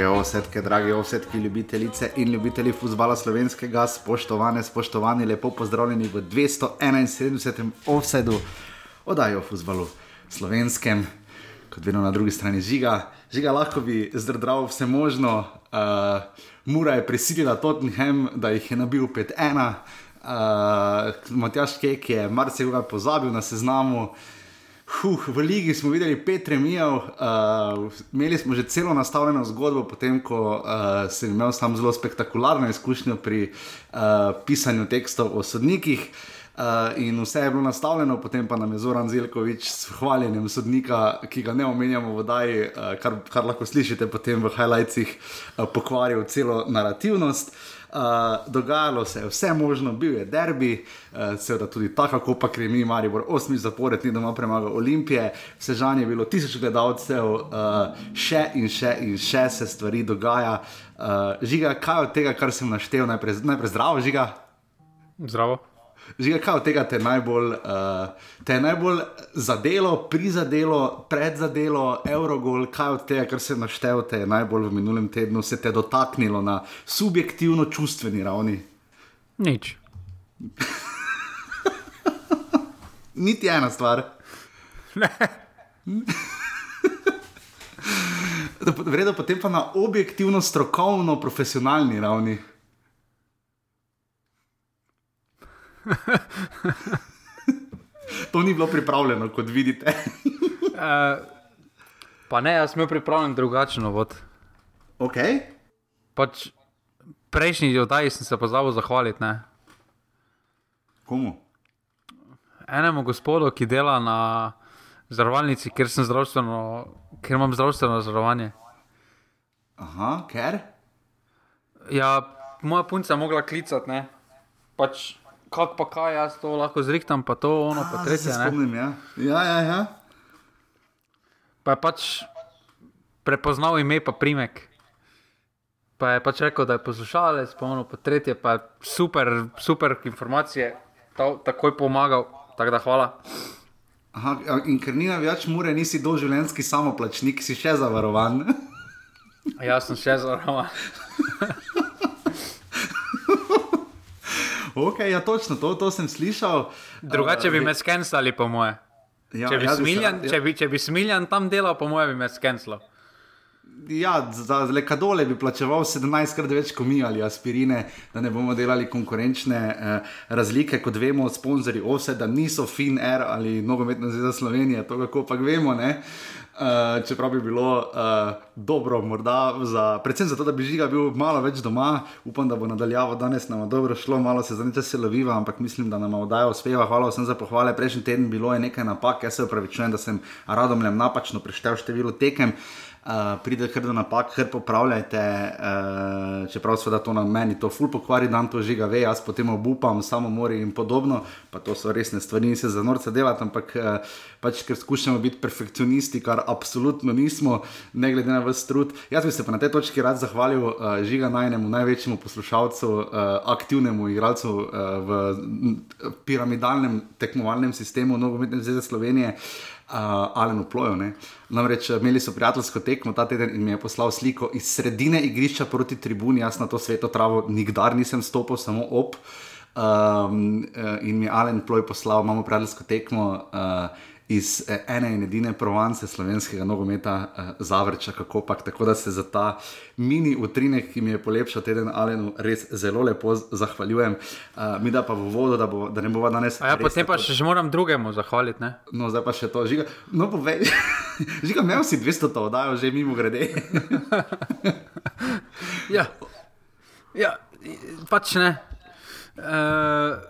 Drage osetke, drage osetke, ljubitelice in ljubitelji futbola slovenskega, spoštovane, spoštovani, lepo pozdravljeni v 271. offsetu oddaji o futbalu slovenskem, kot vedno na drugi strani žiga. Žiga lahko bi zdrdral vse možno, uh, Mura je prisilila Tottenham, da jih je nabil 5-1, uh, Matjaš Kek je marsikoga pozabil na seznamu. Huh, v Ligi smo videli pet remijev, uh, imeli smo že celo nastavljeno zgodbo, potem ko uh, sem imel sam zelo spektakularno izkušnjo pri uh, pisanju tekstov o sodnikih. Uh, in vse je bilo nastavljeno, potem pa nam je Zoran Zelkovič s hvaljenjem sodnika, ki ga ne omenjamo v Daji, uh, kar, kar lahko slišite potem v highlightsih, uh, pokvaril celo narativnost. Uh, Uh, dogajalo se je vse možno, bil je derbi, uh, seveda tudi tako, pa ker je mi, Maribor, osmi zapored, ni doma premagal Olimpije, vse žanje je bilo tisoč gledalcev, uh, še in še in še se stvari dogaja. Uh, žiga, kaj od tega, kar sem naštel, najprej, najprej zdravo, žiga? Zdravo. Že kaj od tega te najbolj, uh, te najbolj zadelo, prizadelo, predzadelo, Eurogol, kaj od tega, kar se naštel, te je najbolj v minulem tednu se te dotaknilo na subjektivno čustveni ravni? Nič. Niti ena stvar. Vredno potem pa na objektivno, strokovno, profesionalni ravni. to ni bilo pripravljeno, kot vidite. uh, pa ne, jaz sem pripravljen drugačen vod. Ok. Pač prejšnji oddaji sem se pozabil zahvaliti. Ne? Komu? Enemu gospodu, ki dela na zavarovalnici, kjer, kjer imam zdravstveno zavarovanje. Aha, ker? Ja, moja punca je mogla klicati. Pač kako pa kaj, jaz to lahko zrihtam, pa to ono, pa tretje. Se spomnim, ja. Ja, ja, ja. Pa je pač prepoznal ime, pa primek. Pa je pač rekel, da je poslušalec, pa ono, pa tretje, pa je super, super informacije, ta, takoj pomagal, tako da hvala. Aha, in ker ni več mure, nisi doživljenjski samoplačnik, si še zavarovan. Jaz sem še zavarovan. Ok, ja, točno to, to sem slišal. Drugače uh, bi me skenirali, po moje. Ja, če, bi ja, smiljan, ja. če, bi, če bi smiljan tam delal, po moje bi me skenirali. Ja, za lekadole bi plačeval 17 krat več kot mi ali aspirine, da ne bomo delali konkurenčne eh, razlike, kot vemo, sponzorji OSE, da niso FinR ali nogometna zveza Slovenije, to kako pa vemo. Eh, Uh, čeprav bi bilo uh, dobro, morda, za, predvsem zato, da bi žiga bil malo več doma, upam, da bo nadaljavo danes nam dobro šlo, malo se zanimivo se loviva, ampak mislim, da nam oddaja uspeva. Hvala vsem za pohvale. Prejšnji teden bilo je nekaj napak, jaz se upravičujem, da sem radom napačno preštel število tekem. Uh, uh, pride kar do napak, kar popravljajte. Uh, čeprav se da to na meni, to ful pokvari, da to žiga ve, jaz potem obupam, samo mori in podobno. Pa to so resne stvari, ni se za norce delati, ampak uh, pač ker skušamo biti perfekcionisti, kar absolutno nismo, ne glede na vse trud. Jaz bi se pa na tej točki rad zahvalil uh, žiga najnemu, največjemu poslušalcu, uh, aktivnemu igralcu uh, v piramidalnem tekmovalnem sistemu Nogometne zveze Slovenije uh, Alenu Ploju. Ne? Namreč imeli so prijateljsko tekmo ta teden in mi je poslal sliko iz sredine igrišča proti tribuni. Jaz na to sveto travo nikdar nisem stopil, samo op. Um, in mi je Alen Ploj poslal, imamo prijateljsko tekmo. Uh, iz eh, ene in edine provence slovenskega nogometa, eh, zavrča, kako pač. Tako da se za ta mini utrinek, ki mi je polepšal teden Alenu, res zelo lepo zahvaljujem. Uh, mi da pa v vodo, da, bo, da ne bo danes. Ja, potem pa še moram drugemu zahvaliti. Ne? No, zdaj pa še to. Žiga, no, povej, žiga, imel si 200 to oddajo, že mimo grede. ja. ja, pač ne. Uh,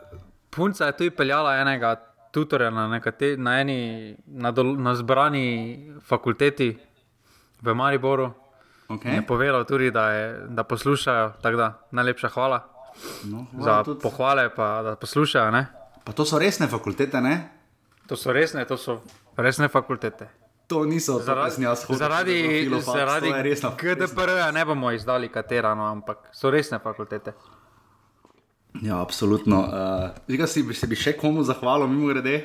punca je tu peljala enega tutorja na, nekate, na eni na, dol, na zbrani fakulteti v Mariboru. Okay. Je povedal tudi, da, je, da poslušajo. Da, najlepša hvala, no, hvala za tudi. pohvale, pa da poslušajo. Ne? Pa to so resne fakultete, ne? To so resne, to so resne fakultete. To niso zaradi nas, zaradi, zaradi GDPR-ja ne bomo izdali katera, no, ampak so resne fakultete. Ja, absolutno. Uh, si, bi, se bi še komu zahvalil, mimo grede?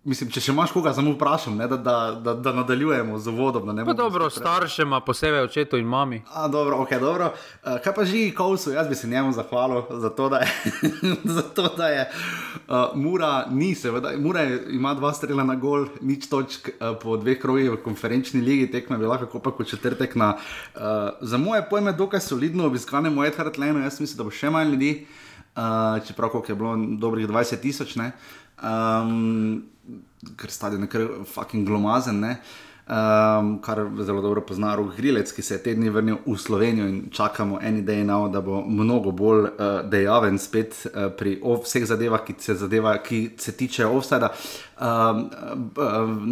Mislim, če še imaš koga, samo vprašam, ne, da, da, da, da nadaljujemo z vodom. Pa dobro, staršema, posebej očetu in mami. A, dobro, ok, dobro. Uh, kaj pa živi Kovsu, jaz bi se njemu zahvalil za to, da je, za to, da je uh, Mura, ni seveda, Mura je, ima dva strela na gol, nič točk uh, po dveh krogih v konferenčni ligi, tekme bi lahko pa kot četrtek na, uh, za moje pojme, dokaj solidno obiskane moje Hartlene, jaz mislim, da bo še manj ljudi, uh, čeprav je bilo dobrih 20 tisoč. Um, ker stadion je kar fucking glomazen. Um, kar zelo dobro pozna Rok Grilec, ki se je tedni vrnil v Slovenijo in čakamo en dan now, da bo mnogo bolj uh, dejaven spet uh, pri vseh zadevah, ki se, zadeva, ki se tiče offsajda. Um,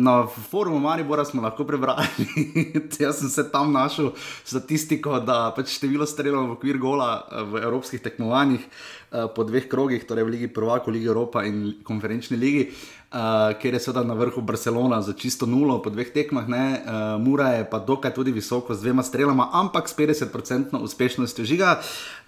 na forumu Maribora smo lahko prebrali, jaz sem se tam našel statistiko, da pač število strelov v okvir gola v evropskih tekmovanjih uh, po dveh krogih, torej v Ligi Prvaka, Ligi Evropa in konferenčni ligi. Uh, uh, kjer je seveda na vrhu Barcelona za čisto nulo po dveh tekmah, uh, Mura je pa dokaj tudi visoko z dvema strelama, ampak s 50% uspešnostjo žiga.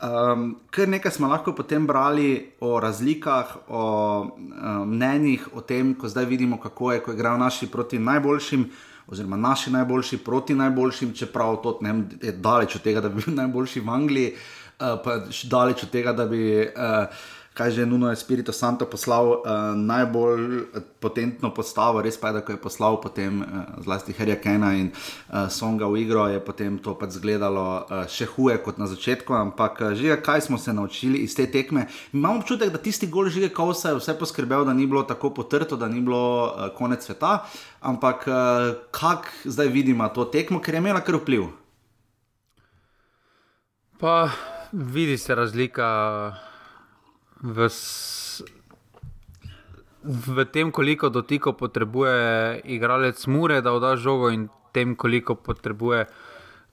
Um, kar nekaj smo lahko potem brali o razlikah, o um, mnenjih, o tem, ko zdaj vidimo, kako je, ko igrajo naši proti najboljšim. Oziroma, naši najboljši proti najboljšim, čeprav to ne, je daleč od tega, da bi bil najboljši v Angliji, uh, pa daleč od tega, da bi uh, kaj že Nuno je Spirito Santo poslal uh, najbolj potentno postavo, res pa je, da ko je poslal potem uh, zlasti Herja Kena in uh, Songa v igro, je potem to pač izgledalo uh, še huje kot na začetku. Ampak uh, že kaj smo se naučili iz te tekme. Imam občutek, da tisti gol žige Kausa je vse poskrbel, da ni bilo tako potrto, da ni bilo uh, konec sveta. Ampak uh, kak zdaj vidimo to tekmo, ker je imela kar vpliv. Pa vidi se razlika v, v tem, koliko dotikov potrebuje igralec Mure, da vda žogo, in tem, koliko potrebuje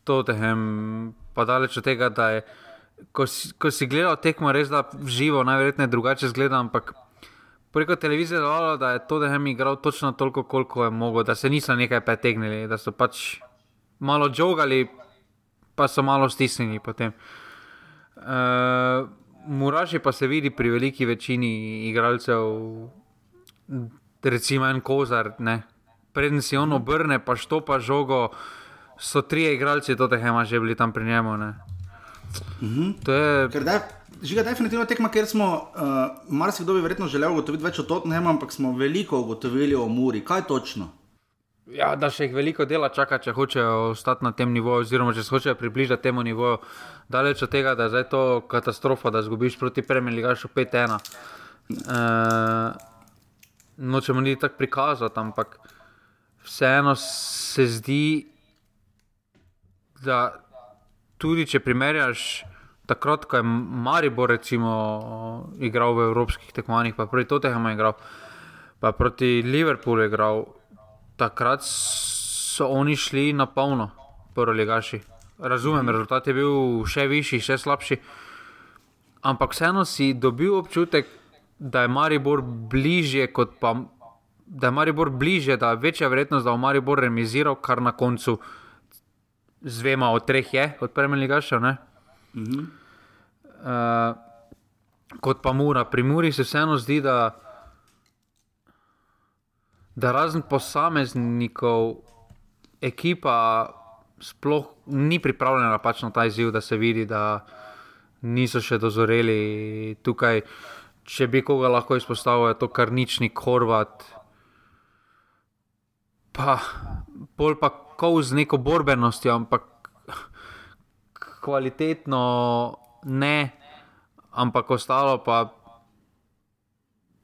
Totehem. Pa daleč od tega, da je, ko si, ko si gledal tekmo, res da živo, najverjetneje drugače zgleda, ampak. Preko televizije je dalo, da je Totehem igral točno toliko, koliko je mogel, da se niso nekaj pretegnili, da so pač malo žogali, pa so malo stisnili potem. Uh, Muraži pa se vidi pri veliki večini igralcev, recimo en kozar. Preden si on obrne, pa štopa žogo, so tri igralci, to te ima že bili tam pri njemu. Mhm. Je... Žiga, definitivno tekma, ker smo, uh, marsikdo bi verjetno želel ugotoviti več o Tottenhamu, ampak smo veliko ugotovili o Muri. Kaj točno? Ja, da še jih veliko dela čaka, če hočejo ostati na tem nivoju, oziroma če se hočejo približati temu nivoju. Daleč od tega, da je to katastrofa, da zgubiš proti Premili, gaš 5-1. E, nočemo ni tako prikazati, ampak vseeno se zdi, da tudi če primerjaš takrat, ko je Maribor recimo, igral v evropskih tekmovanjih, pa proti Tottenhamu igral, pa proti Liverpoolu igral takrat so oni šli na polno, prvi legaši. Razumem, rezultat je bil še višji, še slabši. Ampak vseeno si dobil občutek, da je Maribor bližje pa. Da je Maribor bližje, da je večja verjetnost, da bo Maribor remiziral, kar na koncu z dvema od treh je, od. Mm -hmm. uh, kot pa Mura. Pri Muri se vseeno zdi, da da razen posameznikov, ekipa sploh ni pripravljena pač na ta izziv, da se vidi, da niso še dozoreli tukaj. Če bi koga lahko izpostavil, je to kar nični korvat. Pa, bolj pa kot z neko borbenostjo, ampak kvalitetno ne, ampak ostalo pa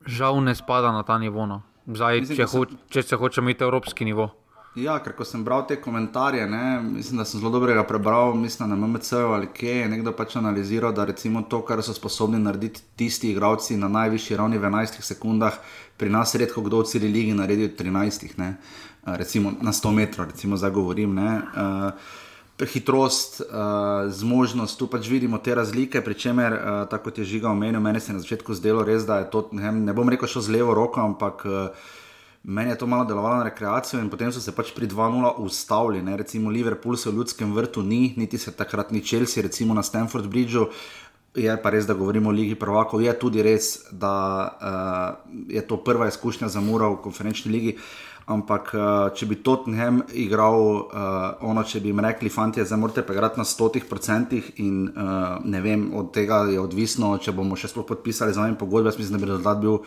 žal ne spada na ta nivo. No. Zdaj, mislim, če, ho sem... če se hoče imeti evropski nivo. Ja, ker ko sem bral te komentarje, ne, mislim, da sem zelo dobrega prebral, mislim na MMC ali kje je nekdo pač analiziral, da recimo to, kar so sposobni narediti tisti igravci na najvišji ravni v 11 sekundah, pri nas redko kdo v celi ligi naredi v 13, ne, recimo na 100 metrov, recimo zdaj govorim. Ne, uh, Hitrost, uh, zmožnost, tu pač vidimo te razlike, pri čemer, uh, tako kot je žiga omenil, meni se je na začetku zdelo res, da je to, ne, ne bom rekel, šlo z levo roko, ampak uh, meni je to malo delovalo na rekreacijo in potem so se pač pri 2-0 ustavili. Ne? Recimo Liverpool se v ljudskem vrtu ni, niti se takrat ni Chelsea, recimo na Stanford Bridgeu. je pa res, da govorimo o Ligi Prvakov. Je tudi res, da uh, je to prva izkušnja za Muro v konferenčni ligi. Ampak, uh, če bi Tottenham igral, uh, ono, če bi jim rekli, fanti, zdaj morate pa igrati na stotih procentih, in uh, ne vem, od tega je odvisno, če bomo še sploh podpisali za nami pogodbe. Jaz mislim, da bi rezultat bil,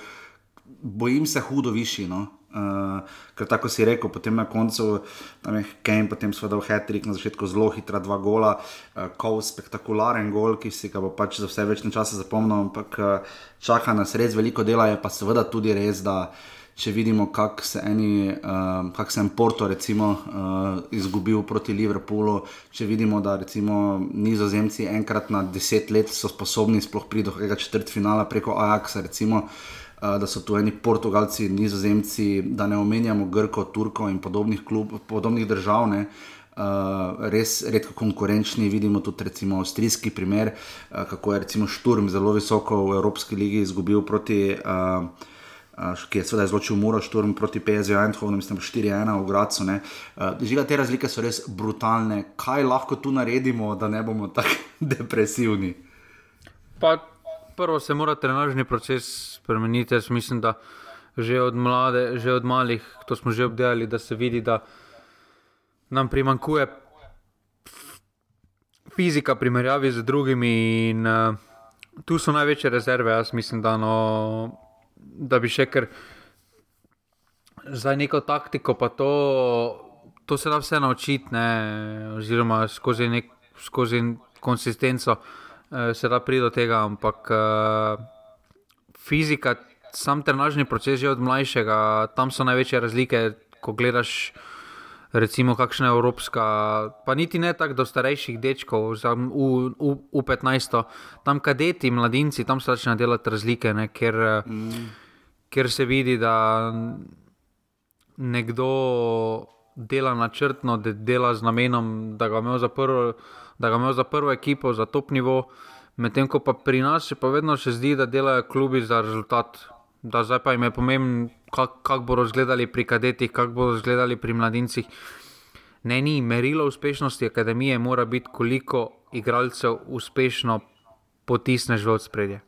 bojim se, hudo višji. No? Uh, ker tako si rekel, potem na koncu tam je Kane, potem so dal Hattrick, na začetku zelo hitra dva gola, uh, kol spektakularen gol, ki si ga bo pač za vse večne čase zapomnil, ampak uh, čaka nas res veliko dela, je pa seveda tudi res, da če vidimo, kako se, uh, kak se je Porto recimo, uh, izgubil proti Liverpoolu, če vidimo, da recimo nizozemci enkrat na deset let so sposobni sploh priti do tega četrtfinala preko Ajaxa, recimo. Eh, da so tu eni Portugalci, Nizozemci, da ne omenjamo Grko, Turko in podobnih, klub, podobnih držav. Ne. Uh, res redko konkurenčni, vidimo tudi recimo avstrijski primer, uh, kako je recimo Šturm zelo visoko v Evropski ligi izgubil proti, uh, uh, ki je seveda izločil Muro, Šturm proti PSV Eindhoven, mislim 4-1 v Gracu. Uh, žiga, te razlike so res brutalne. Kaj lahko tu naredimo, da ne bomo tako depresivni? Pa prvo se mora trenažni proces spremeniti. Jaz mislim, da že od, mlade, že od malih, to smo že obdelali, da se vidi, da nam primankuje fizika, primerjavi z drugimi. In, uh, tu so največje rezerve. Jaz mislim, da, no, da bi še kar za neko taktiko, pa to, to se da vse naučiti, ne, oziroma skozi, nek, skozi konsistenco. Uh, se da priti do tega, ampak uh, fizika, sam trenažni proces je od mlajšega, tam so največje razlike, ko gledaš. Recimo, kakšna je evropska, pa niti ne tako do starejših dečkov, v, v, v 15, tam kadeti, mladinci, tam se začne delati razlike, ne, ker, mm. ker se vidi, da nekdo dela načrtno, da dela z namenom, da ga ima za, za prvo ekipo, za top nivo. Medtem ko pa pri nas se pa vedno še zdi, da delajo klubi za rezultat. Da zdaj pa jim je pomembno, kako kak bodo izgledali pri kadetih, kako bodo izgledali pri mladincih. Ne, ni merilo uspešnosti akademije, mora biti, koliko igralcev uspešno potisneš v spredje.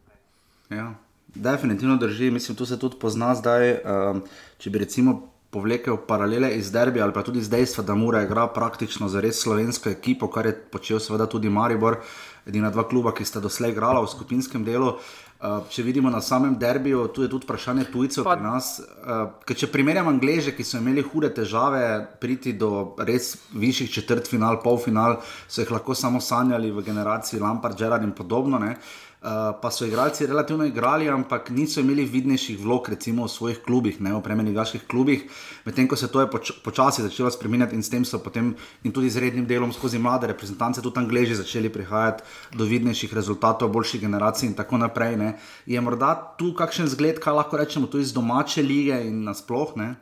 Ja, definitivno drži. Mislim, tu se tudi pozna zdaj. Um, če bi recimo povlekel paralele iz Derbi ali pa tudi z dejstva, da mora igrati praktično za res slovensko ekipo, kar je počel seveda tudi Maribor edina dva kluba, ki sta doslej igrala v skupinskem delu. Uh, če vidimo na samem derbiju, tu je tudi vprašanje tujcev pri nas. Uh, če primerjam Angleže, ki so imeli hude težave priti do res višjih četrtfinal, polfinal, so jih lahko samo sanjali v generaciji Lampard, Gerard in podobno. Uh, Uh, pa so igralci relativno igrali, ampak niso imeli vidnejših vlog, recimo v svojih klubih, ne v premenih gaških klubih. Medtem ko se to je poč počasi začelo spremenjati in s tem so potem in tudi z rednim delom skozi mlade reprezentance, tudi Angleži začeli prihajati do vidnejših rezultatov, boljših generacij in tako naprej. Ne. Je morda tu kakšen zgled, kaj lahko rečemo, tudi iz domače lige in nasplošno?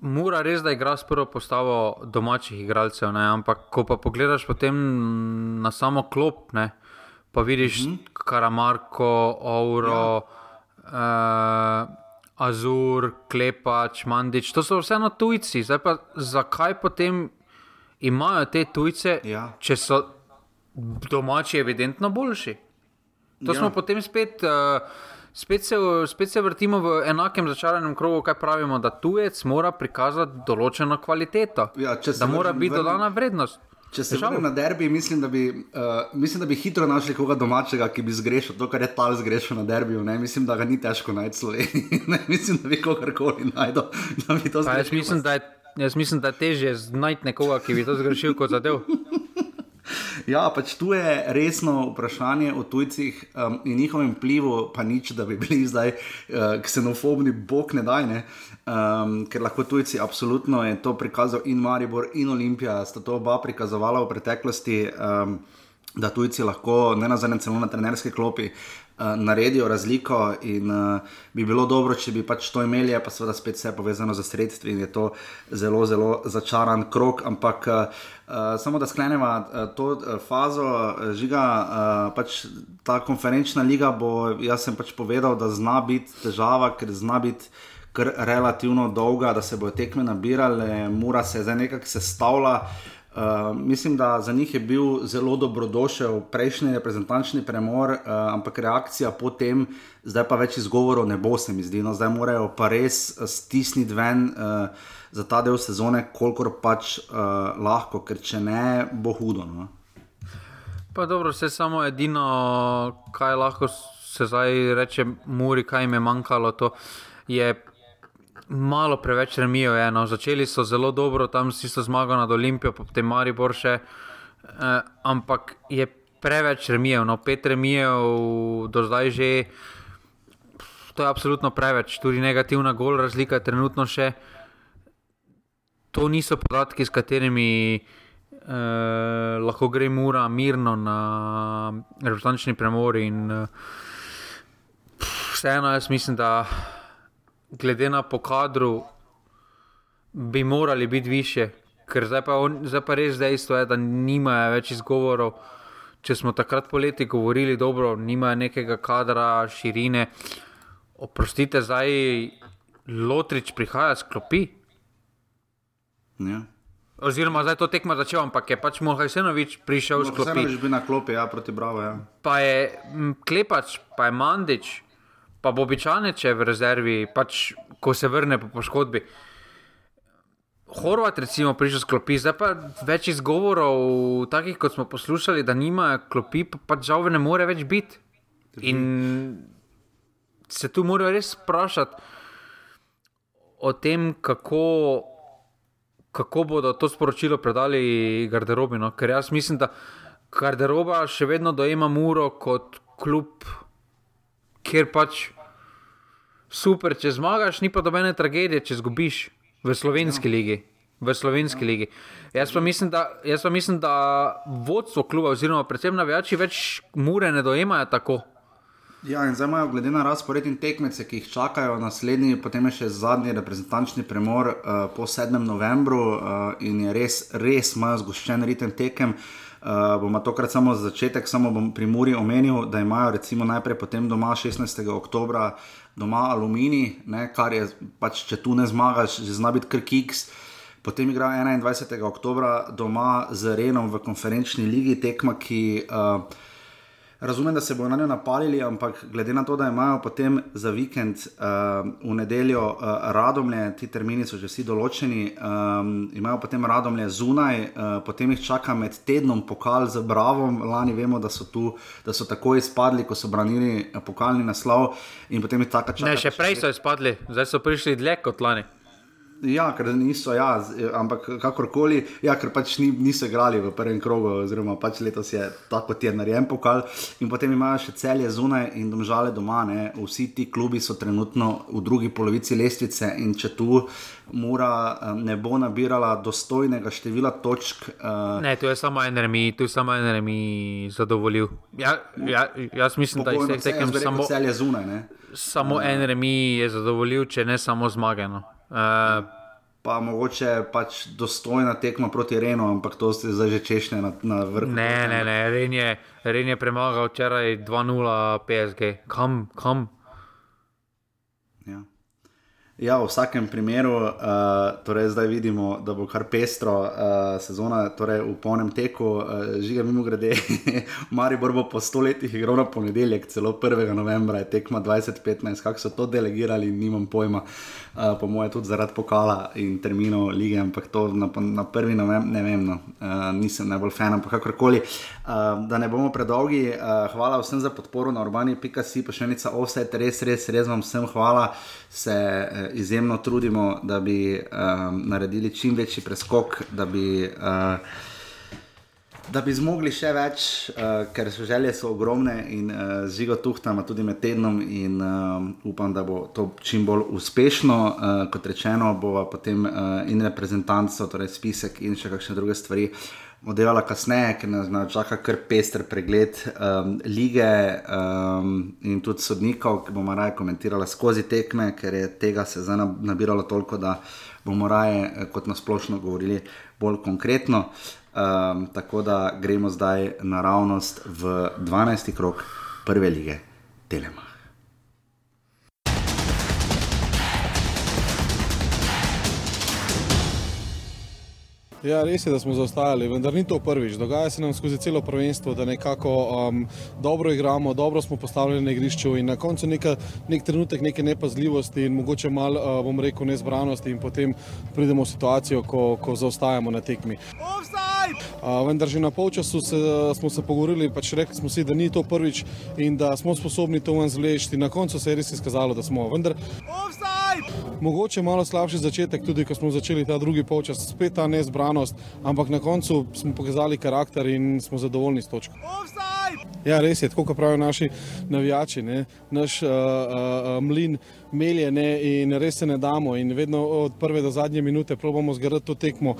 Mora res, da igra s prvo postavo domačih igralcev, ne? ampak ko pa pogledaš na samo klop, ne? pa vidiš mm -hmm. Karamarko, Auro, ja. uh, Azur, Klepač, Mandič, to so vseeno tujci. Zdaj pa zakaj potem imajo te tujce, ja. če so domači evidentno boljši? To ja. smo potem spet. Uh, spet se, spet se vrtimo v enakem začaranem krogu, kaj pravimo, da tujec mora prikazati določeno kvaliteto. Ja, da mora biti dodana vrednost. Če se vrnem na derbi, mislim da, bi, uh, mislim, da bi hitro našli koga domačega, ki bi zgrešil to, kar je tal zgrešil na derbiju. Ne? Mislim, da ga ni težko najti Sloveniji. mislim, da bi kogarkoli najdel, da bi to zgrešil. Jaz mislim, da je, jaz mislim, da je težje najti nekoga, ki bi to zgrešil kot zadev. Ja, pač tu je resno vprašanje o tujcih um, in njihovem vplivu, pa nič, da bi bili zdaj uh, ksenofobni, bog ne daj. Ne? Um, ker lahko tujci, absolutno je to prikazal in Maribor, in Olimpija, sta to oba prikazovala v preteklosti. Um, Da tujci lahko, ne na zadnje, celo na trenerske klopi, uh, naredijo razliko. In uh, bi bilo dobro, če bi pač to imeli, pa seveda spet vse povezano z sredstvi in je to zelo, zelo začaran krok. Ampak Uh, samo da sklenemo uh, to uh, fazo, uh, žiga, uh, pač ta konferenčna liga bo, jaz sem pač povedal, da zna biti težava, ker zna biti kar relativno dolga, da se bodo tekme nabirale, mora se zdaj nekako sestavljati. Uh, mislim, da za njih je bil zelo dobrodošel prejšnji reprezentančni premor, uh, ampak reakcija potem, zdaj pa več izgovorov ne bo, se mi zdi. No, zdaj morajo pa res stisniti ven uh, za ta del sezone, kolikor pač uh, lahko, ker če ne, bo hudo. No. Pa dobro, vse samo edino, kaj lahko se zdaj reče, muri, kaj jim je manjkalo, to je malo preveč remijo. No. Začeli so zelo dobro, tam si so zmagali nad Olimpijo, potem Mari Borše, eh, ampak je preveč remijo. No. Pet remijo do zdaj že, to je absolutno preveč, tudi negativna gol razlika je trenutno še. To niso podatki, s katerimi eh, lahko gre mura mirno na reprezentančni premor. In, eh, vseeno, jaz mislim, da glede na pokadru bi morali biti više, ker zdaj pa, on, zdaj pa res dejstvo je, da nimajo več izgovorov. Če smo takrat poleti govorili, da nimajo nekega kadra, širine. Oprostite, zdaj Lotrič prihaja s klopi. Ja. Oziroma, zdaj to tekmo začel, ampak je pač Mohajsenovič prišel s klopi. Že bi na klopi, ja, proti Bravo. Ja. Pa je Klepač, pa je Mandič, pa Bobičane, če je v rezervi, pač, ko se vrne po poškodbi. Horvat, recimo, prišel s klopi, zdaj pa več izgovorov, takih kot smo poslušali, da nima klopi, pa pač žal ne more več biti. In se tu morajo res vprašati o tem, kako, kako bodo to sporočilo predali garderobi. No? Ker jaz mislim, da garderoba še vedno dojema Muro kot klub kjer pač super, če zmagaš, ni pa dobene tragedije, če zgubiš v slovenski ja. ligi. V slovenski ja. ligi. Jaz pa, mislim, da, jaz pa mislim, da vodstvo kluba, oziroma predvsem navijači, več mure ne dojemajo tako. Ja, in zdaj imajo, glede na razpored in tekmece, ki jih čakajo, naslednji, potem je še zadnji reprezentančni premor uh, po 7. novembru uh, in je res, res imajo zgoščen ritem tekem. Uh, Uh, bomo tokrat samo za začetek, samo bom pri Muri omenil, da imajo recimo najprej potem doma 16. oktober doma aluminij, ne, kar je pač, če tu ne zmagaš, že zna biti krkiks. Potem igra 21. oktober doma z Renom v konferenčni ligi, tekma, ki. Uh, Razumem, da se bodo na njo napalili, ampak glede na to, da imajo potem za vikend uh, v nedeljo uh, radomlje, ti termini so že vsi določeni, um, imajo potem radomlje zunaj, uh, potem jih čaka med tednom pokal z Bravom. Lani vemo, da so, tu, da so tako izpadli, ko so branili pokalni naslov. In potem jih tako čaka. Ne, še prej so izpadli, zdaj so prišli dlje kot lani. Ja, ker niso, ja, ampak kakorkoli, ja, ker pač ni, niso igrali v prvem krogu, oziroma pač letos je tako, kot je narejen pokal. In potem imajo še celje zunaj in domžale doma. Ne. Vsi ti klubi so trenutno v drugi polovici lestvice in če tu mora ne bo nabirala dostojnega števila točk. Uh, ne, tu je samo en remi, tu je samo en remi zadovoljil. Ja, ja, jaz mislim, da je vse tekem samo celje zunaj. Ne. Samo en remi je zadovoljil, če ne samo zmagano. Uh, pa mogoče pač dostojna tekma proti Renu, ampak to ste zdaj že češnje na, na vrhu. Ne, ne, ne, Ren je, Ren je premagal včeraj 2-0 PSG. Kam, kam? Ja. Ja, v vsakem primeru, uh, torej zdaj vidimo, da bo kar pestro uh, sezona, torej v polnem teku, uh, žiga mimo grede, Maribor bo po stoletjih igral na ponedeljek, celo 1. novembra je tekma 2015, kako so to delegirali, nimam pojma, uh, po mojem tudi zaradi pokala in terminov lige, ampak to na, na 1. novembra, ne vem, no, uh, nisem najbolj fan, ampak kakorkoli. Uh, da ne bomo predolgi, uh, hvala vsem za podporo na urbani.si, pa še enica offset, res, res, res vam vsem hvala. Se, uh, izjemno trudimo, da bi um, naredili čim večji preskok, da bi, uh, da bi zmogli še več, uh, ker so želje so ogromne in uh, žigo tuhtamo tudi med tednom. In uh, upam, da bo to čim bolj uspešno. Uh, kot rečeno, bo potem uh, in reprezentantstvo, torej spisek in še kakšne druge stvari oddelala kasneje, ker nas čaka kar pester pregled um, lige um, in tudi sodnikov, ki bomo raje komentirali skozi tekme, ker je tega se zdaj nabiralo toliko, da bomo raje kot nasplošno govorili bolj konkretno. Um, tako da gremo zdaj naravnost v 12. krok prve lige Telema. Ja, res je, da smo zaostajali, vendar ni to prvič. Dogaja se nam skozi celo prvenstvo, da nekako um, dobro igramo, dobro smo postavljeni na igrišču in na koncu neka, nek trenutek neke nepazljivosti in mogoče malo, uh, bom rekel, nezbranosti in potem pridemo v situacijo, ko, ko zaostajamo na tekmi. Uh, vendar že na polčasu se, smo se pogovorili pač rekli smo si, da ni to prvič in da smo sposobni to ven zvleči. Na koncu se je res izkazalo, da smo. Vendar, mogoče malo slabši začetek, tudi ko smo začeli ta drugi polčas, spet ta nezbranost, ampak na koncu smo pokazali karakter in smo zadovoljni s točko. Ja, res je, tako kot pravijo naši navijači, ne? naš uh, uh, mlin melje ne? in res se ne damo in vedno od prve do zadnje minute probamo zgraditi to tekmo.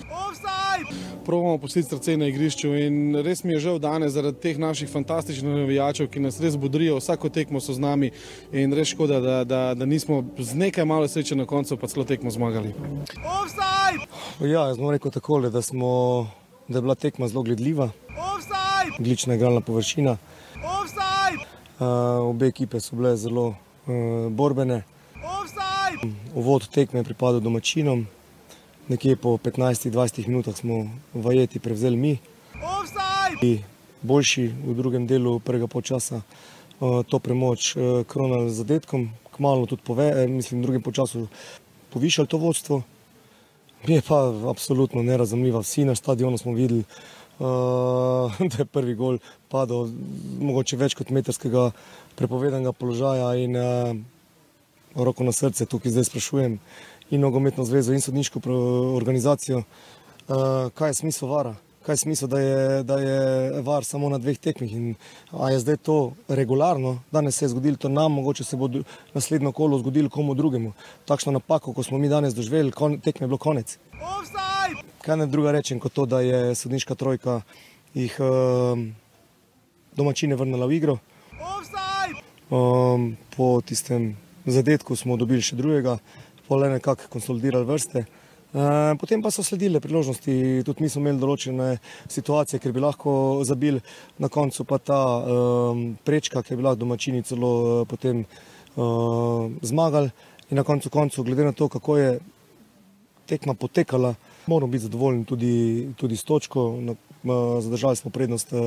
Probamo pustiti srce na igrišču in res mi je žal danes zaradi teh naših fantastičnih navijačev, ki nas res budrijo, vsako tekmo so z nami in res škoda, da, da, da nismo z nekaj malo sreče na koncu pa celo tekmo zmagali. Ja, jaz bom rekel takole, da, smo, da je bila tekma zelo gledljiva, odlična igralna površina. Uh, obe ekipe so bile zelo uh, borbene. Uvod tekme je pripadal domačinom, nekje po 15-20 minutah smo vajeti prevzeli mi. Boljši v drugem delu prvega počasa uh, to premoč uh, kronali z zadetkom, kmalo tudi pove, eh, mislim, v drugem počasu povišali to vodstvo. Mi je pa absolutno nerazumljivo. Vsi na stadionu smo videli, da je prvi gol padel mogoče več kot metrskega prepovedanega položaja in roko na srce tukaj zdaj sprašujem in nogometno zvezo in sodniško organizacijo, uh, kaj je smisel vara. Kaj je smisel, da je, da je var samo na dveh tekmih? In, a je zdaj to regularno? Danes se je zgodilo to nam, mogoče se bo naslednjo kolo zgodilo komu drugemu. Takšno napako, ko smo mi danes doživeli, tekme je bilo konec. Kaj ne druga rečem, kot to, da je sodniška trojka jih um, domačine vrnila v igro. Um, po tistem zadetku smo dobili še drugega, pole nekako konsolidirali vrste. Uh, potem pa so sledile priložnosti, tudi mi smo imeli določene situacije, ker bi lahko zabili, na koncu pa ta um, prečka, ki je bila domačini celo uh, potem uh, zmagali. In na koncu, koncu, glede na to, kako je tekma potekala, moramo biti zadovoljni tudi, tudi s točko. Na, uh, zadržali smo prednost uh,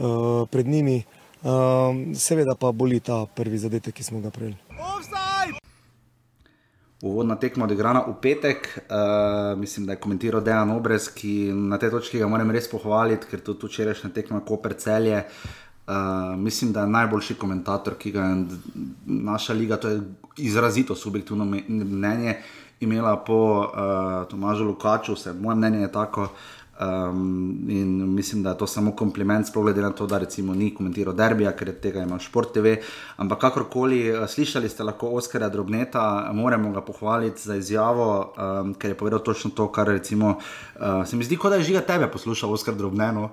uh, pred njimi, uh, seveda pa boli ta prvi zadetek, ki smo ga prejeli uvodna tekma odigrana v petek. Uh, mislim, da je komentiral Dejan Obrez, ki na tej točki ga moram res pohvaliti, ker tudi včerajšnja tekma Koper celje. Uh, mislim, da je najboljši komentator, ki ga je naša liga, to je izrazito subjektivno mnenje, imela po uh, Tomažu Lukaču, vse moje mnenje je tako. Um, in mislim, da je to samo kompliment, sploh glede na to, da recimo ni komentiral derbija, ker tega imel Šport TV. Ampak kakorkoli, eh, slišali ste lahko Oskarja Drobneta, moramo ga pohvaliti za izjavo, um, ker je povedal točno to, kar recimo, uh, se mi zdi, kot da je žiga tebe poslušal Oskar Drobneno.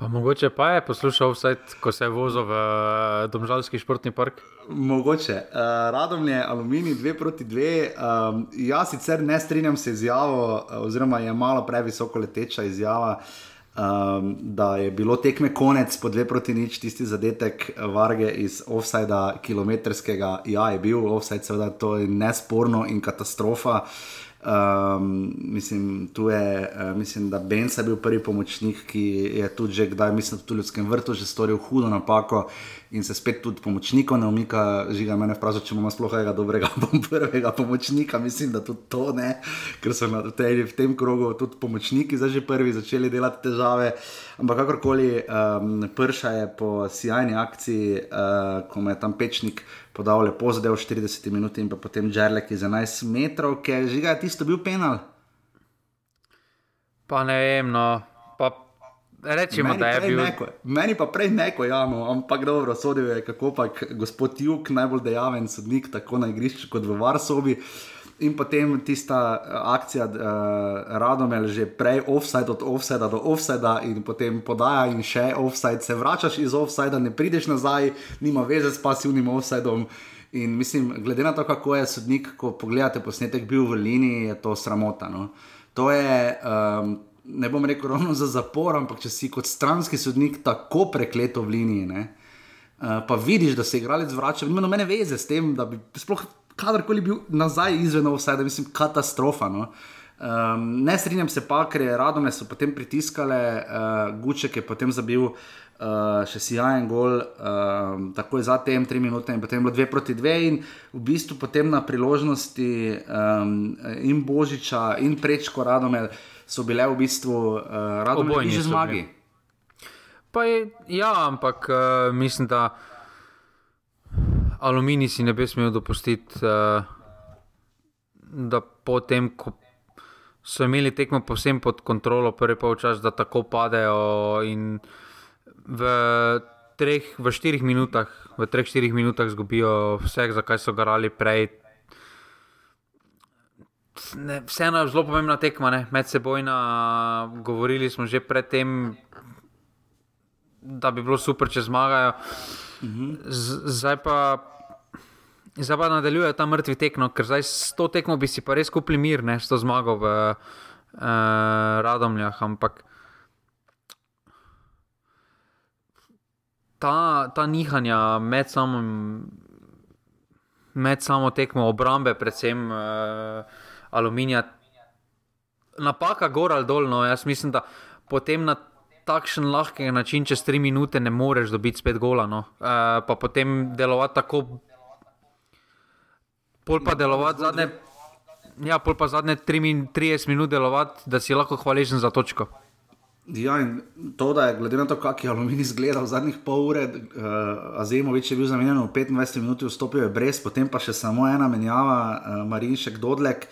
Pa mogoče pa je poslušal vse, ko se je vozil v eh, Domžalski športni park. Mogoče. Uh, Radom je aluminij 2 proti 2. Um, jaz sicer ne strinjam se z izjavo, oziroma je malo previsoko leteča izjava, um, da je bilo tekme konec po 2 proti nič, tisti zadetek varge iz offsajda kilometrskega. Ja, je bil offsajd, seveda to je nesporno in katastrofa. Uh, Um, mislim, je, uh, mislim, da Benz je bil prvi pomočnik, ki je tudi že kdaj, mislim, tudi v ljudskem vrtu, že storil hudo napako in se spet tudi pomočnikov ne umika. Žiga me vpraša, če imamo sploh enega dobrega prvega pomočnika. Mislim, da tudi to ne, ker so na tej, v tem krogu tudi pomočniki zdaj že prvi začeli delati težave. Ampak kakorkoli, um, prša je po sjajni akciji, uh, ko me je tam pečnik podal lepo zadev 40 minut in potem žerlek iz 11 metrov, ker ga je tisto bil penal. Pa ne vem, no. Pa rečemo, da je bil. Neko, meni pa prej neko, ja, no, ampak dobro, sodil je, kako pa gospod Juk, najbolj dejaven sodnik, tako na igrišču kot v Varsovi. In potem tista eh, akcija, uh, radom je že prej offside, od offside do offside, in potem podaja in še offside, se vračaš iz offside, ne prideš nazaj, nima veze s pasivnim offsidom. In mislim, glede na to, kako je sodnik, ko pogledate posnetek, bil v liniji, je to sramota. No? To je, um, ne bom rekel ravno za zapor, ampak če si kot stranski sodnik tako prekleto v liniji, uh, pa vidiš, da se igralec vrača, nima nobene veze s tem, da bi sploh kadarkoli bil nazaj izven vse, da mislim, katastrofa. No? Um, ne strinjam se pa, ker je Radome so potem pritiskale, uh, Guček je potem zabil uh, še sijajen gol, um, takoj za tem, tri minute in potem bilo dve proti dve in v bistvu potem na priložnosti um, in Božiča in prečko Radome so bile v bistvu uh, Radome Obojni že zmagi. Pa je, ja, ampak uh, mislim, da aluminij si ne bi smel dopustiti, uh, da potem, ko so imeli tekmo povsem pod kontrolo, prvi polčas, da tako padejo v treh, v štirih minutah, v treh, štirih minutah zgubijo vse, za kaj so garali prej. Ne, vseeno je zelo pomembna tekma, ne? medsebojna. Govorili smo že predtem, da bi bilo super, če zmagajo. Z, zdaj pa. Zdaj pa nadaljuje ta mrtvi tekmo, ker zdaj s to tekmo bi si pa res kupili mir, ne s to zmago v uh, Radomljah. Ampak ta, ta nihanja med, samim, med samo tekmo obrambe, predvsem uh, aluminija, napaka gor ali dol. No, jaz mislim, da potem na takšen lahki način, čez tri minute, ne moreš dobiti spet gola. No. Uh, pa potem delovati tako. Pol pa delovati zadnje, ja, pol pa zadnje 30 minut delovati, da si lahko hvaležen za točko. Ja, in to, da je glede na to, kako je aluminij izgledal zadnjih pol ure, uh, Azemovič je bil zamenjen v 25 minut, vstopil je brez, potem pa še samo ena menjava, uh, Marinšek Dodlek.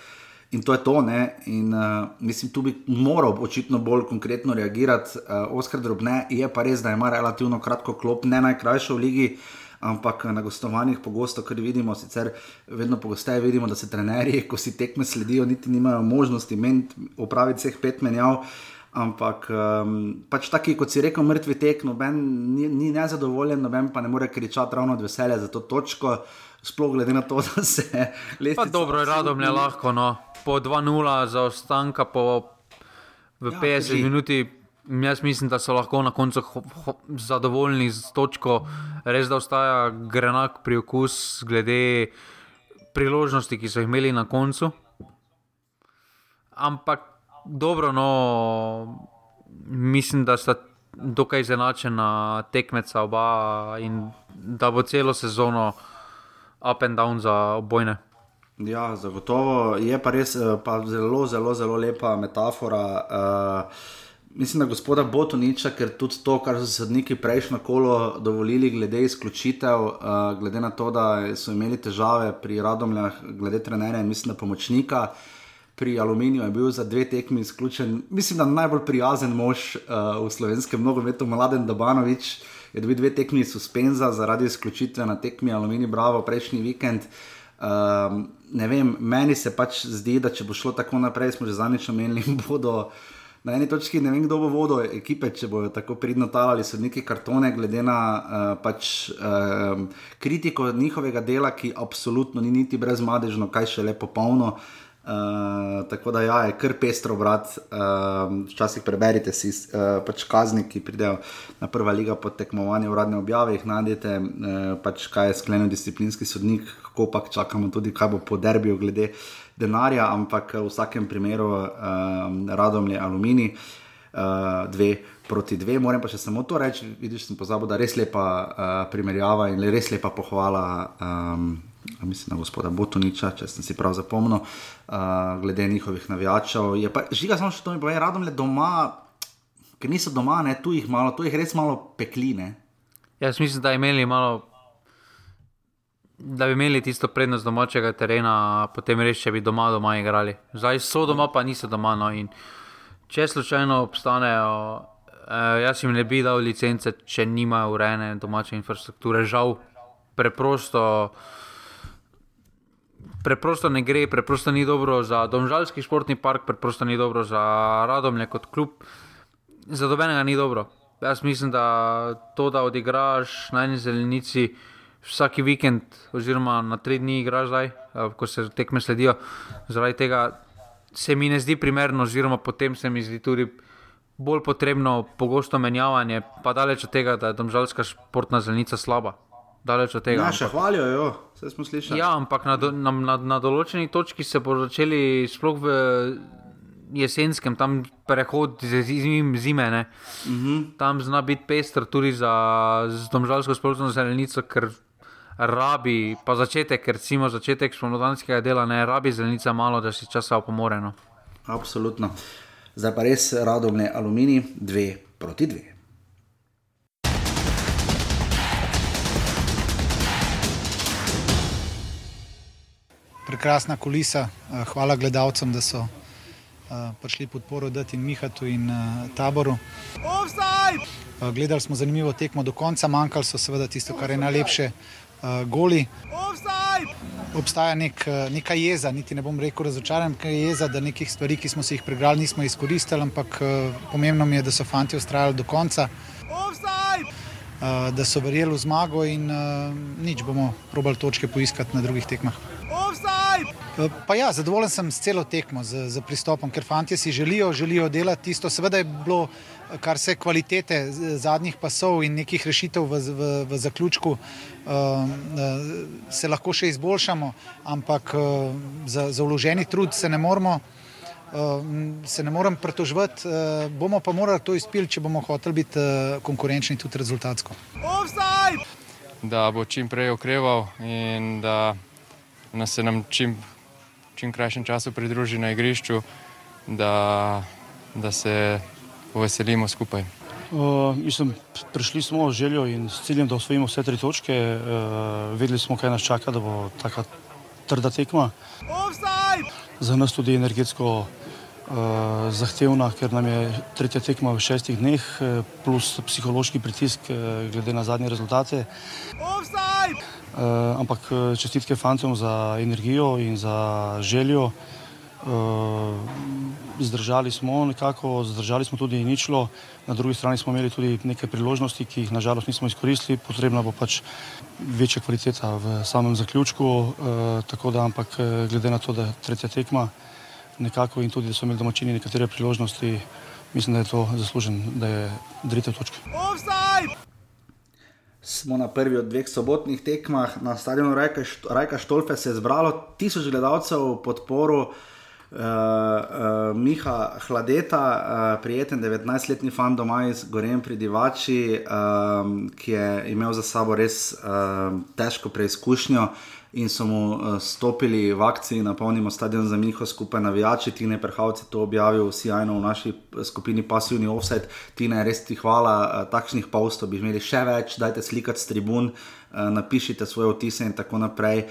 In to je to, ne? in uh, mislim, tu bi moral očitno bolj konkretno reagirati. Uh, Oskar Drobne je pa res, da ima relativno kratko klop, ne najkrajšo v ligi, ampak na gostovanjih pogosto, ker vidimo, sicer vedno pogosteje vidimo, da se trenerji, ko si tekme sledijo, niti nimajo možnosti opraviti vseh pet menjav. Ampak um, pač taki, kot si rekel, mrtvi tek, noben ni, ni nezadovoljen, noben pa ne more kričati ravno od veselja za to točko. Sploh glede na to, da se Pa dobro, radom je lahko, no. Po 2-0 za ostanka, po v Ja, 50 drži. minuti. Jaz mislim, da so lahko na koncu ho, ho, zadovoljni z točko, res da ostaja grenak priokus glede priložnosti, ki so jih imeli na koncu. Ampak dobro, no, mislim, da sta dokaj izenačena tekmeca oba in da bo celo sezono up and down za obojne. Ja, zagotovo je pa res eh, pa zelo, zelo, zelo lepa metafora. Uh, mislim, da gospoda Botoniča, ker tudi to, kar so sodniki prejšnjo kolo dovolili, glede izključitev, uh, glede na to, da so imeli težave pri Radomljah, glede trenerja in mislim, da pomočnika. Pri Aluminiju je bil za dve tekmi izključen, mislim, da najbolj prijazen mož uh, v slovenskem nogometu, Mladen Dabanovič, je dobil dve tekmi suspenza zaradi izključitve na tekmi Aluminij Bravo prejšnji vikend. Um, ne vem, meni se pač zdi, da če bo šlo tako naprej, smo že zadnjič omenili, bodo na eni točki, ne vem, kdo bo vodil ekipe, če bodo tako pridno talali sodniki kartone, glede na uh, pač, uh, kritiko njihovega dela, ki absolutno ni niti brezmadežno, kaj še le popolno. Uh, tako da ja, je kar pestro brat. Uh, včasih preberite si uh, pač kazni, ki pridejo na prva liga pod tekmovanje uradne objave, jih najdete, uh, pač kaj je sklenil disciplinski sodnik, kako pa čakamo tudi, kaj bo po derbiju glede denarja, ampak v vsakem primeru uh, radom je aluminij, uh, dve proti dve. Moram pa še samo to reči, vidiš, sem pozabil, da je res lepa uh, primerjava in res lepa pohvala. Um, Mislim, da gospoda Botoniča, če sem si prav zapomnil, uh, glede njihovih navijačev. Je pa žiga, samo še to mi pove, radom le doma, ker niso doma, ne, tu jih malo, tu jih res malo pekline. Jaz mislim, da, imeli malo, da bi imeli tisto prednost domačega terena, potem res, če bi doma doma igrali. Zdaj so doma, pa niso doma. No, in če slučajno obstanejo, eh, jaz jim ne bi dal licence, če nimajo urejene domače infrastrukture. Žal, preprosto. Preprosto ne gre, preprosto ni dobro za Domžalski športni park, preprosto ni dobro za Radomlje kot klub. Za dobenega ni dobro. Jaz mislim, da to, da odigraš na eni zelenici vsak vikend, oziroma na tri dni igraš zdaj, eh, ko se tekme sledijo, zaradi tega se mi ne zdi primerno, oziroma potem se mi zdi tudi bolj potrebno pogosto menjavanje, pa daleč od tega, da je domžalska športna zelenica slaba. Daleč od tega. Ja, še hvalijo jo, vse smo slišali. Ja, ampak na, do- na, na, na določeni točki se bodo začeli, sploh v jesenskem, tam prehod z zime. Uh -huh. Tam zna biti pester tudi za domžalsko spoločnost zelenico, ker rabi, pa začetek, recimo začetek spomladanskega dela, ne rabi zelenica malo, da si časa opomoreno. Absolutno. Zdaj pa res radovne aluminij, dve proti dve. Prekrasna kulisa. Eh, hvala gledalcem, da so eh, prišli podporo dati in Mihatu in eh, taboru. Gledali smo zanimivo tekmo do konca, manjkalo so seveda tisto, kar je najlepše, goli. Obstaja nek, neka jeza, niti ne bom rekel razočaran, ker je jeza, da nekih stvari, ki smo si jih pregrali, nismo izkoristili, ampak pomembno mi je, da so fanti ustrajali do konca. Da so verjeli v zmago, in nič bomo probali točke poiskati na drugih tekmah. Eh, pa ja, zadovoljen sem s celo tekmo, z, z pristopom, ker fanti si želijo, želijo delati tisto. Seveda je bilo, kar se kvalitete zadnjih pasov in nekih rešitev v, v, v zaključku, uh, se lahko še izboljšamo, ampak uh, za, za vloženi trud se ne moramo. Uh, se ne morem pritoževati, uh, bomo pa morali to izpiliti, če bomo hoteli biti uh, konkurenčni tudi rezultatsko. Da bo čim prej okreval in da nas se nam čim, čim krajšem času pridruži na igrišču, da, da se poveselimo skupaj. Uh, mislim, prišli smo z željo in s ciljem, da osvojimo vse tri točke. Uh, vedeli smo, kaj nas čaka, da bo tako trda tekma. Offside! Za nas tudi energetsko uh, zahtevna, ker nam je tretja tekma v šestih dneh, plus psihološki pritisk, uh, glede na zadnje rezultate. Offside! Uh, ampak eh, čestitke fantom za energijo in za željo. Uh, zdržali smo nekako, zdržali smo tudi ničlo, na drugi strani smo imeli tudi nekaj priložnosti, ki jih nažalost nismo izkoristili, potrebna bo pač večja kvaliteta v samem zaključku. Uh, tako da, ampak glede na to, da je tretja tekma nekako in tudi, da so imeli domačini nekatere priložnosti, mislim, da je to zaslužen, da je drite točke. Offside! Smo na prvi od dveh sobotnih tekmah. Na stadionu Rajka, Rajka Štolfe, se je zbralo tisoč gledalcev v podporu uh, uh, Miha Hladeta, uh, prijeten 19-letni fan doma iz Gorem pri Divači, uh, ki je imel za sabo res uh, težko preizkušnjo in so mu uh, stopili v akciji, napolnimo stadion za Miho, skupaj navijači, ti ne prehavci to objavil, sjajno v naši eh, skupini Passivni Offset, ti ne res ti hvala, uh, takšnih postov bi imeli še več, dajte slikati s tribun, uh, napišite svoje vtise in tako naprej.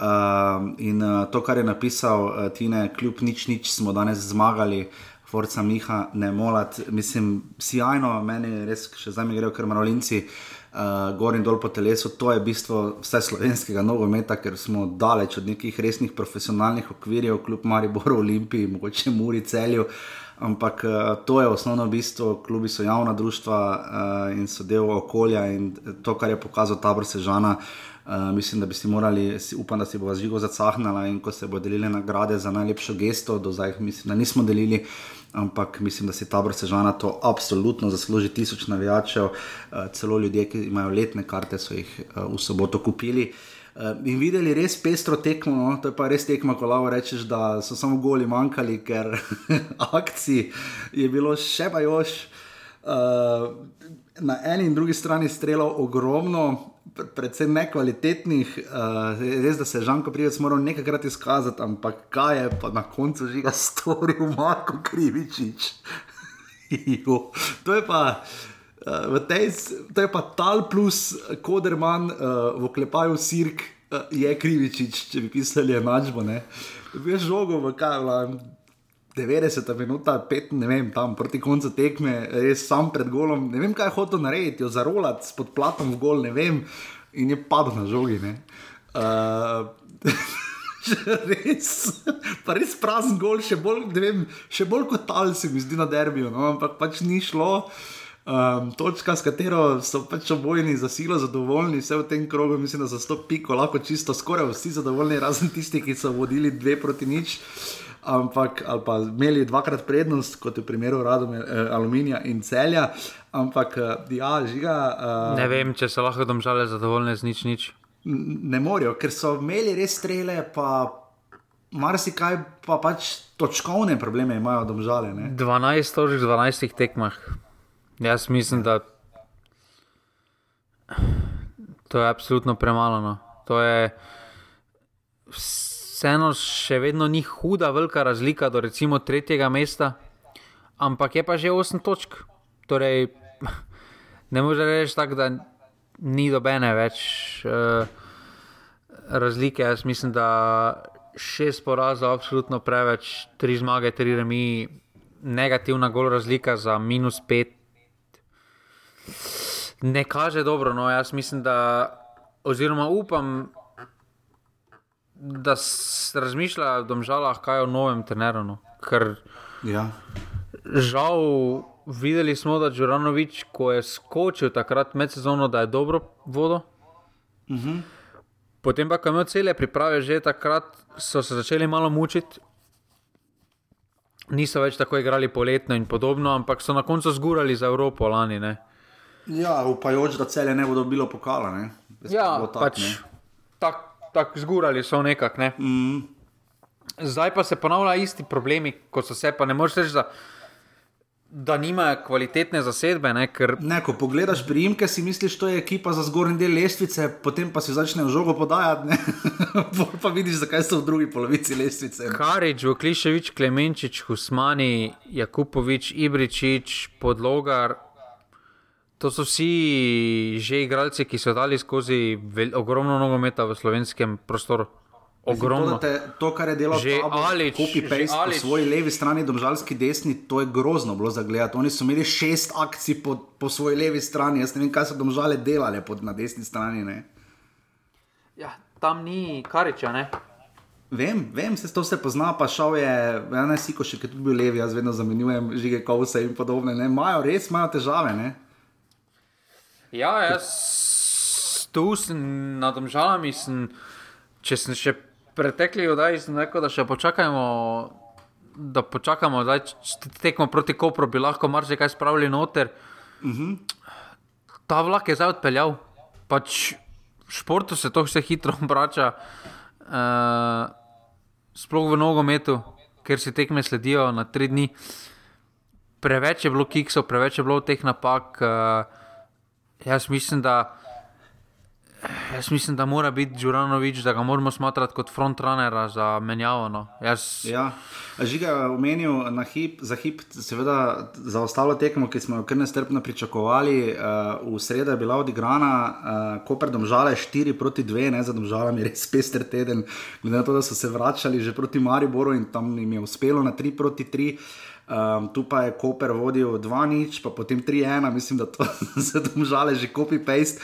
Uh, in uh, to, kar je napisal uh, Tine, kljub nič, nič smo danes zmagali. Forca Miha, ne molat, mislim, sjajno, meni res, še zdaj mi grejo, ker marolinci. Uh, gor in dol po telesu. To je bistvo vse slovenskega nogometa, ker smo daleč od nekih resnih profesionalnih okvirjev, kljub Mariboru, Olimpiji, mogoče Muri, Celju. Ampak uh, to je osnovno bistvo, klubi so javna društva uh, in so del okolja in to, kar je pokazal tabor Sežana. Uh, mislim, da bi si morali, upam, da si bo živo zacahnala in ko se bo delili nagrade za najlepšo gesto, do zdaj mislim, da nismo delili uh, ampak mislim, da si ta brsežana to absolutno zasluži. Tisoč navijačev, uh, celo ljudje, ki imajo letne karte, so jih uh, v soboto kupili. Uh, in videli res pestro tekmo, no? to je pa res tekmo, ko lahko rečeš, da so samo goli manjkali, ker akcij je bilo še pa još. Uh, na eni in drugi strani strelov ogromno, predvsem nekvalitetnih, uh, res da se je Žanko Privec moral nekajkrat izkazati, ampak kaj je pa na koncu že ga storil Marko Krivičič. to je pa. Uh, tej, to je pa tal plus koderman uh, v klepaju sirk, uh, je krivičič, če bi pisali enačbo. Veš žogo v kaj, 90 minut, 5, ne vem, tam proti koncu tekme, res sam pred golom, ne vem, kaj je hotel narediti, jo zarolati pod platom v gol, ne vem, in je padel na žogi. Uh, res, pa res prazen gol, še bolj, vem, še bolj kot tal se mi zdi na derbiju, no, ampak pač ni šlo. Um, točka, s katero so pač obojni za silo zadovoljni, vse v tem krogu, mislim, da za sto piko lahko čisto skoraj vsi zadovoljni, razen tisti, ki so vodili dve proti nič. Uh, ampak pa imeli dvakrat prednost, kot je v primeru radom, eh, aluminija in celja. Ampak, eh, ja, žiga. Uh, ne vem, če so lahko domžale zadovoljne z nič, nič. Ne morajo, ker so imeli res strele, pa marsikaj pa pač točkovne probleme imajo domžale. Ne? 12 točk v 12 tekmah. Jaz mislim, da to je absolutno premalo. No. To je vseeno še vedno ni huda, velika razlika do recimo tretjega mesta, ampak je pa že 8 točk. Torej, ne moreš reči tako, da ni dobene več uh, razlike. Jaz mislim, da šest porazov, absolutno preveč, tri zmage, tri remi, negativna gol razlika za minus pet. Ne kaže dobro, no jaz mislim, da, oziroma upam, da se razmišlja o domžalah, kaj o novem treneru. No. Ker Ja. žal videli smo, da Džuranovič, ko je skočil takrat med sezono, da je dobro vodo. Potem pa, ko je imel cele priprave, že takrat so se začeli malo mučiti. Niso več tako igrali poletno in podobno, ampak so na koncu zgurali za Evropo lani. Ne? ja, upajoč, da celje ne bo dobilo pokala. Ne? Jaz Ja, tak, pač ne. Tako tak zgurali so nekako. Ne? Mm, Zdaj pa se ponavljajo isti problemi, kot so se, pa ne moreš reči, da, da nimajo kvalitetne zasedbe, ne? ker Ne, ko pogledaš priimke, si misliš, da je ekipa za zgornji del lestvice, potem pa si začnejo žogo podajati, pa vidiš, zakaj so v drugi polovici lestvice. Karič, Vukliševič, Klemenčič, Husmani, Jakupovič, Ibričič, Podlogar. To so vsi že igralci, ki so dali skozi vel, ogromno nogometa v slovenskem prostoru. To, Ogromno. da te, to, kar je delal Že Alič, copy paste že po svoji levi strani, domžalski desni, to je grozno bilo za gledati. Oni so imeli šest akcij po, po svoji levi strani, jaz ne vem, kaj so domžale delali pod, na desni strani. Ne? Ja, tam ni Kariča, ne? Vem, vem, se to vse pozna, pa šel je, ja, ne siko še, ki je tudi bil levi, jaz vedno zamenjujem žige kovse in podobne. Ne? Imajo res, imajo težave. Ne? Ja, jaz tu sem nad omžalami, sem, če sem še pretekli oddaj, sem rekel, da še počakajmo. Da počakamo, da tekmo proti Kopru, bi lahko marsikaj spravili noter. Uh -huh. Ta vlak je zdaj odpeljal. Pač v športu se to vse hitro obrača, uh, sploh v nogometu, ker si tekme sledijo na tri dni. Preveč je bilo kiksov, preveč je bilo teh napak. Uh, jaz mislim, da. Jaz mislim, da mora biti Džuranovič, da ga moramo smatrati kot frontrunnera za menjavo. No. Jaz, Ja, Žiga je omenil na hip, za hip, seveda za ostalo tekmo, ki smo jo kar nestrpno pričakovali. Uh, v sredo je bila odigrana, uh, Koper domžale 4 proti 2, ne za domžalami, res pester teden, glede na to, da so se vračali že proti Mariboru in tam jim je uspelo na 3 proti 3. Um, tu pa je Koper vodil 2-0, pa potem 3-1, mislim, da to za domžale že copy-paste.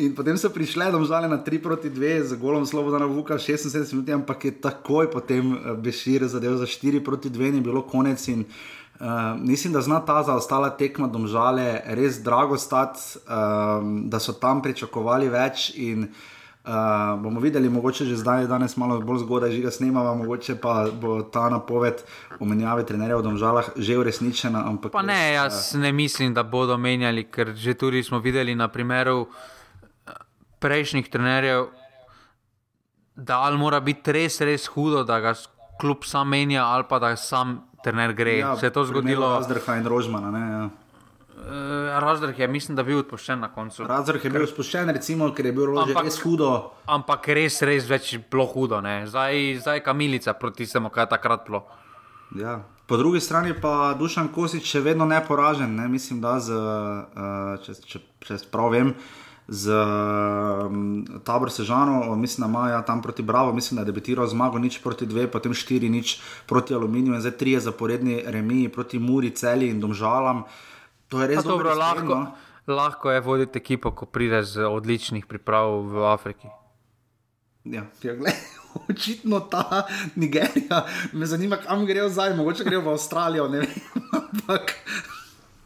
In potem so prišle domžale na 3 proti 2 z golom Slobodana Vuka 76 minut, ampak je takoj potem eh, Bešir zadev za 4 proti 2 in je bilo konec. In, Uh, mislim, da zna ta zaostala tekma domžale res drago stati, um, da so tam pričakovali več. In, uh, bomo videli, mogoče že zdaj, danes malo bolj zgodaj, že ga snemamo, mogoče pa bo ta napoved o menjavi trenerja v domžalah že uresničena. Ampak pa ne, jaz ne mislim, da bodo menjali, ker že tudi smo videli na primeru eh, prejšnjih trenerjev, da ali mora biti res, res hudo, da ga kljub sam menja, ali pa da sam trener gre. Ja, se je to zgodilo. Razdrha in Rožmana. Ne, ja. Uh, Razdrh je, mislim, da bil odpuščen na koncu. Razdrh je bil recimo, ker je bilo Ampak- res hudo. Ampak res, res več bilo hudo. ne. Zdaj, zdaj kamilica proti tistemu, kaj je takrat bilo. Ja. Po drugi strani pa Dušan Kosič še vedno neporažen, ne? mislim, da z, uh, če, če, če prav vem, z um, tabor Sežano, mislim, da ima ja, tam proti Bravo, mislim, da je debitiral zmago nič proti dve, potem štiri nič proti Aluminiju in zdaj trije zaporedni remiji proti Muri, Celi in Domžalam. To je res Pa dobro, lahko, no. lahko je voditi ekipo, ko prideš z odličnih priprav v Afriki. Ja, ja gled, očitno ta Nigerija, me zanima, kam grejo zdaj, mogoče grejo v Avstralijo, ne vem. Ampak,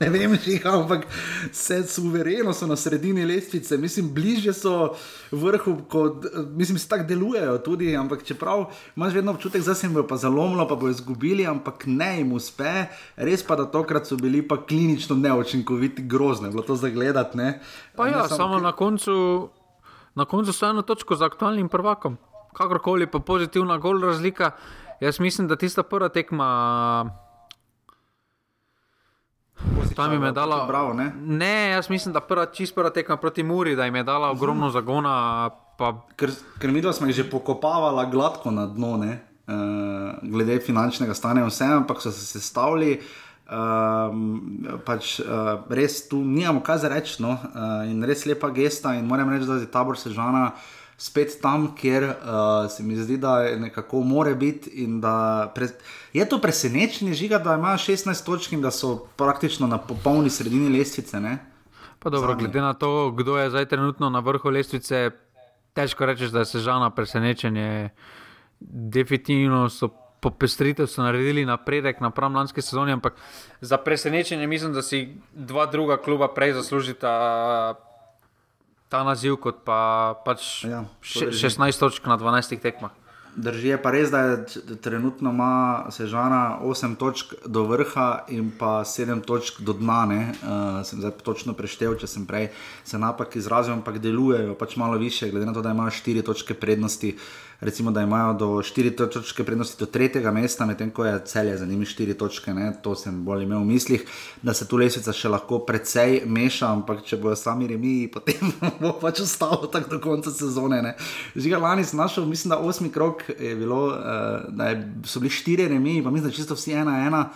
ne vem, že, ampak se suvereno so na sredini lestvice, mislim, bližje so vrhu, kot mislim, se tako delujejo tudi, ampak čeprav imaš vedno občutek, da se jim bo pa zalomilo, pa bo izgubili, ampak ne jim uspe, res pa da tokrat so bili pa klinično neučinkoviti, grozno je bilo to zagledati. ne. Pa Ne ja, samo ker- na koncu, na koncu so eno točko za aktualnim prvakom. kakorkoli pa pozitivna gol razlika. Jaz mislim, da tista prva tekma. Tam jim je dala. Bravo, ne? ne, jaz mislim, da prva, čist prva tekma proti Muri, da jim je dala ogromno zagona. Pa... Ker, ker mi dva smo jih že pokopavala gladko na dno, ne? Uh, glede finančnega stanja, vse, ampak so se sestavili. Um, pač, uh, res tu nimamo kaj za reči, no? uh, in res lepa gesta. In moram reči, da je tabor sežana spet tam, kjer uh, se mi zdi, da je nekako more biti. Pre... Je to presenečenje, žiga, da ima 16 točk in da so praktično na popolni sredini lestvice. Pa dobro, Zadnje. glede na to, kdo je zdaj trenutno na vrhu lestvice, težko reči, da je sežana presenečenje. Definitivno so popestritev so naredili napredek na pravem lanski sezoni, ampak za presenečenje mislim, da si dva druga kluba prej zaslužita ta naziv kot pa pač ja, 16 točk na 12 tekmah. Drži je pa res, da je trenutno ima sežana 8 točk do vrha in pa 7 točk do dna. Uh, sem zdaj točno preštel, če sem prej se napak izrazil, ampak delujejo pač malo više, glede na to, da imajo 4 točke prednosti. Uh, recimo, da imajo do 4 točke prednosti do tretjega mesta, medtem ko je celje za njimi 4 točke, ne? to sem bolj imel v mislih, da se tu lesvica še lahko precej meša, ampak če bojo sami remi, potem bo pač ostalo tako do konca sezone. Žiga lani sem našel, mislim, da osmi krok je bilo, uh, da je, so bili 4 remi, pa mislim, da čisto vsi ena ena.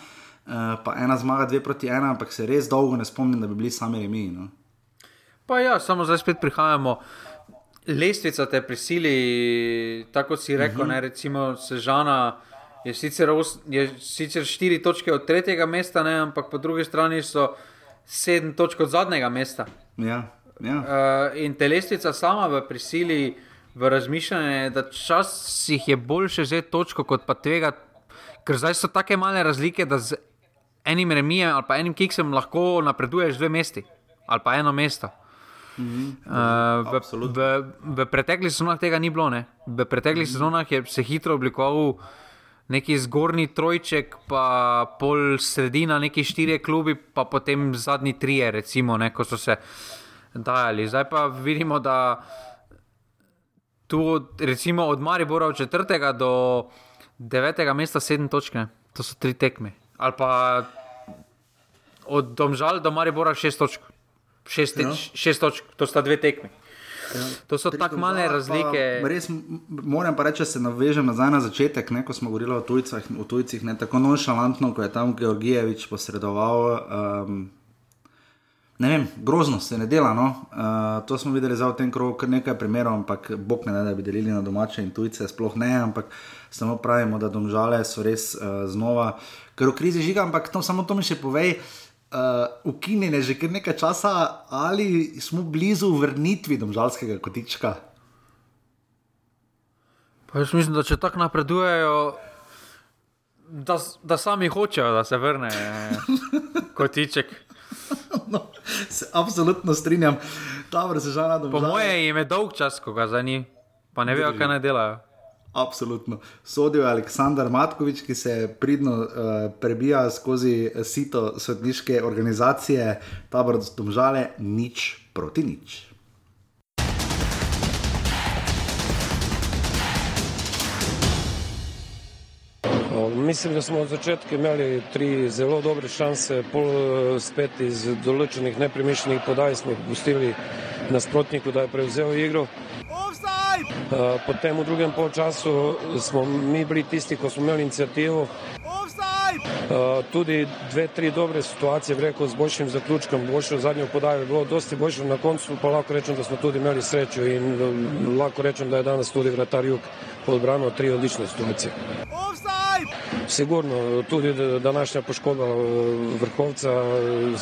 Uh, pa ena zmaga, dve proti ena, ampak se res dolgo ne spomnim, da bi bili sami remi. No? Pa ja, samo zdaj spet prihajamo lestvica te prisili, tako si rekel, uh -huh. ne, recimo Sežana. Je sicer, os, je sicer štiri točke od tretjega mesta, ne, ampak po drugi strani so sedem točk od zadnjega mesta. Ja, ja. Uh, in telestica sama v prisili, v razmišljanju, da včasih je boljše že točko kot pa tvega, ker zdaj so tako male razlike, da z enim remijem ali pa enim kiksem lahko napreduješ dve mesti ali pa eno mesto. Uh, v, v, v preteklih sezonah tega ni bilo. Ne? V preteklih mm -hmm. sezonah je se hitro oblikoval neki zgornji trojček, pa pol sredina, neki štirje klubi, pa potem zadnji trije, recimo, ne, ko so se dajali. Zdaj pa vidimo, da tu recimo od Maribora od četrtega do devetega mesta sedem točke, to so tri tekme. Ali pa od Domžal do Maribora šest točk šest, ja. šest točk, to sta dve tekmi. Ja. To so tako male razlike. Pa, res, moram pa reči, da se navežem nazaj na začetek, ne, ko smo govorili o tujcih, o tujcih ne, tako nonšalantno, ko je tam Georgijevič posredoval. Um, ne vem, grozno se ne dela. No. Uh, to smo videli za v tem krogu, kar nekaj primerov, ampak bog ne da, da bi delili na domače in tujce, sploh ne, ampak samo pravimo, da domžale so res uh, znova, ker v krizi žiga, ampak to, samo to mi še povej uh, ukinjene že kar nekaj časa, ali smo blizu vrnitvi domžalskega kotička? Pa jaz mislim, da če tako napredujejo, da, da sami hočejo, da se vrne kotiček. No, se absolutno strinjam, da se že na domu. Po moje jim je dolg čas, ko ga za njih, pa ne vejo, kaj naj delajo. Absolutno. Sodijo je Aleksandar Matkovič, ki se pridno uh, prebija skozi sito svetniške organizacije, tabor domžale, nič proti nič. Mislim, da smo od začetka imeli tri zelo dobre šanse, pol eh, spet iz določenih nepremišljenih podaj smo pustili nasprotniku, da je prevzel igro. Eh, potem v drugem polčasu smo mi bili tisti, ko smo imeli inicijativo. Uh, tudi dve, tri dobre situacije, rekel z boljšim zaključkom, boljšo zadnjo podajo je bilo dosti boljše na koncu, pa lahko rečem, da smo tudi imeli srečo in uh, lahko rečem, da je danes tudi vratar Juk podbrano tri odlične situacije. Sigurno, tudi današnja poškodba vrhovca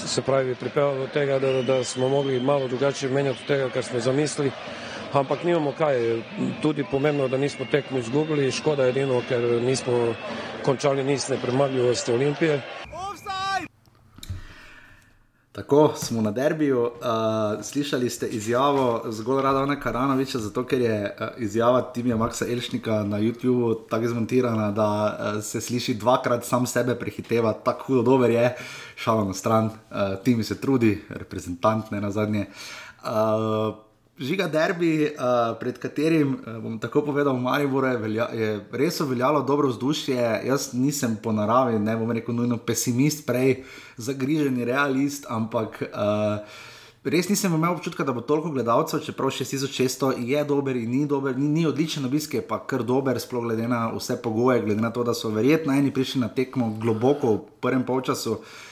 se pravi pripeljala do tega, da, da smo mogli malo drugače menjati od tega, kar smo zamislili ampak nimamo kaj. Tudi pomembno, da nismo tekmo izgubili, škoda edino, ker nismo končali niz nepremagljivosti Olimpije. Tako smo na derbiju. Uh, slišali ste izjavo zgolj Radovna Karanoviča, zato ker je uh, izjava Timija Maksa Elšnika na YouTubu tako zmontirana, da uh, se sliši dvakrat sam sebe prehiteva, tako hudo dober je, šalo na stran, uh, Timi se trudi, reprezentant ne na zadnje. Uh, Žiga derbi, uh, pred katerim uh, bom tako povedal, Maribor je, velja, je res veljalo dobro vzdušje. Jaz nisem po naravi, ne bom rekel, nujno pesimist, prej zagriženi realist, ampak uh, res nisem imel občutka, da bo toliko gledalcev, čeprav 6600 je dober in ni dober, ni, ni odličen obisk, je pa kar dober, sploh glede na vse pogoje, glede na to, da so verjetno eni prišli na tekmo globoko v prvem polčasu. Uh,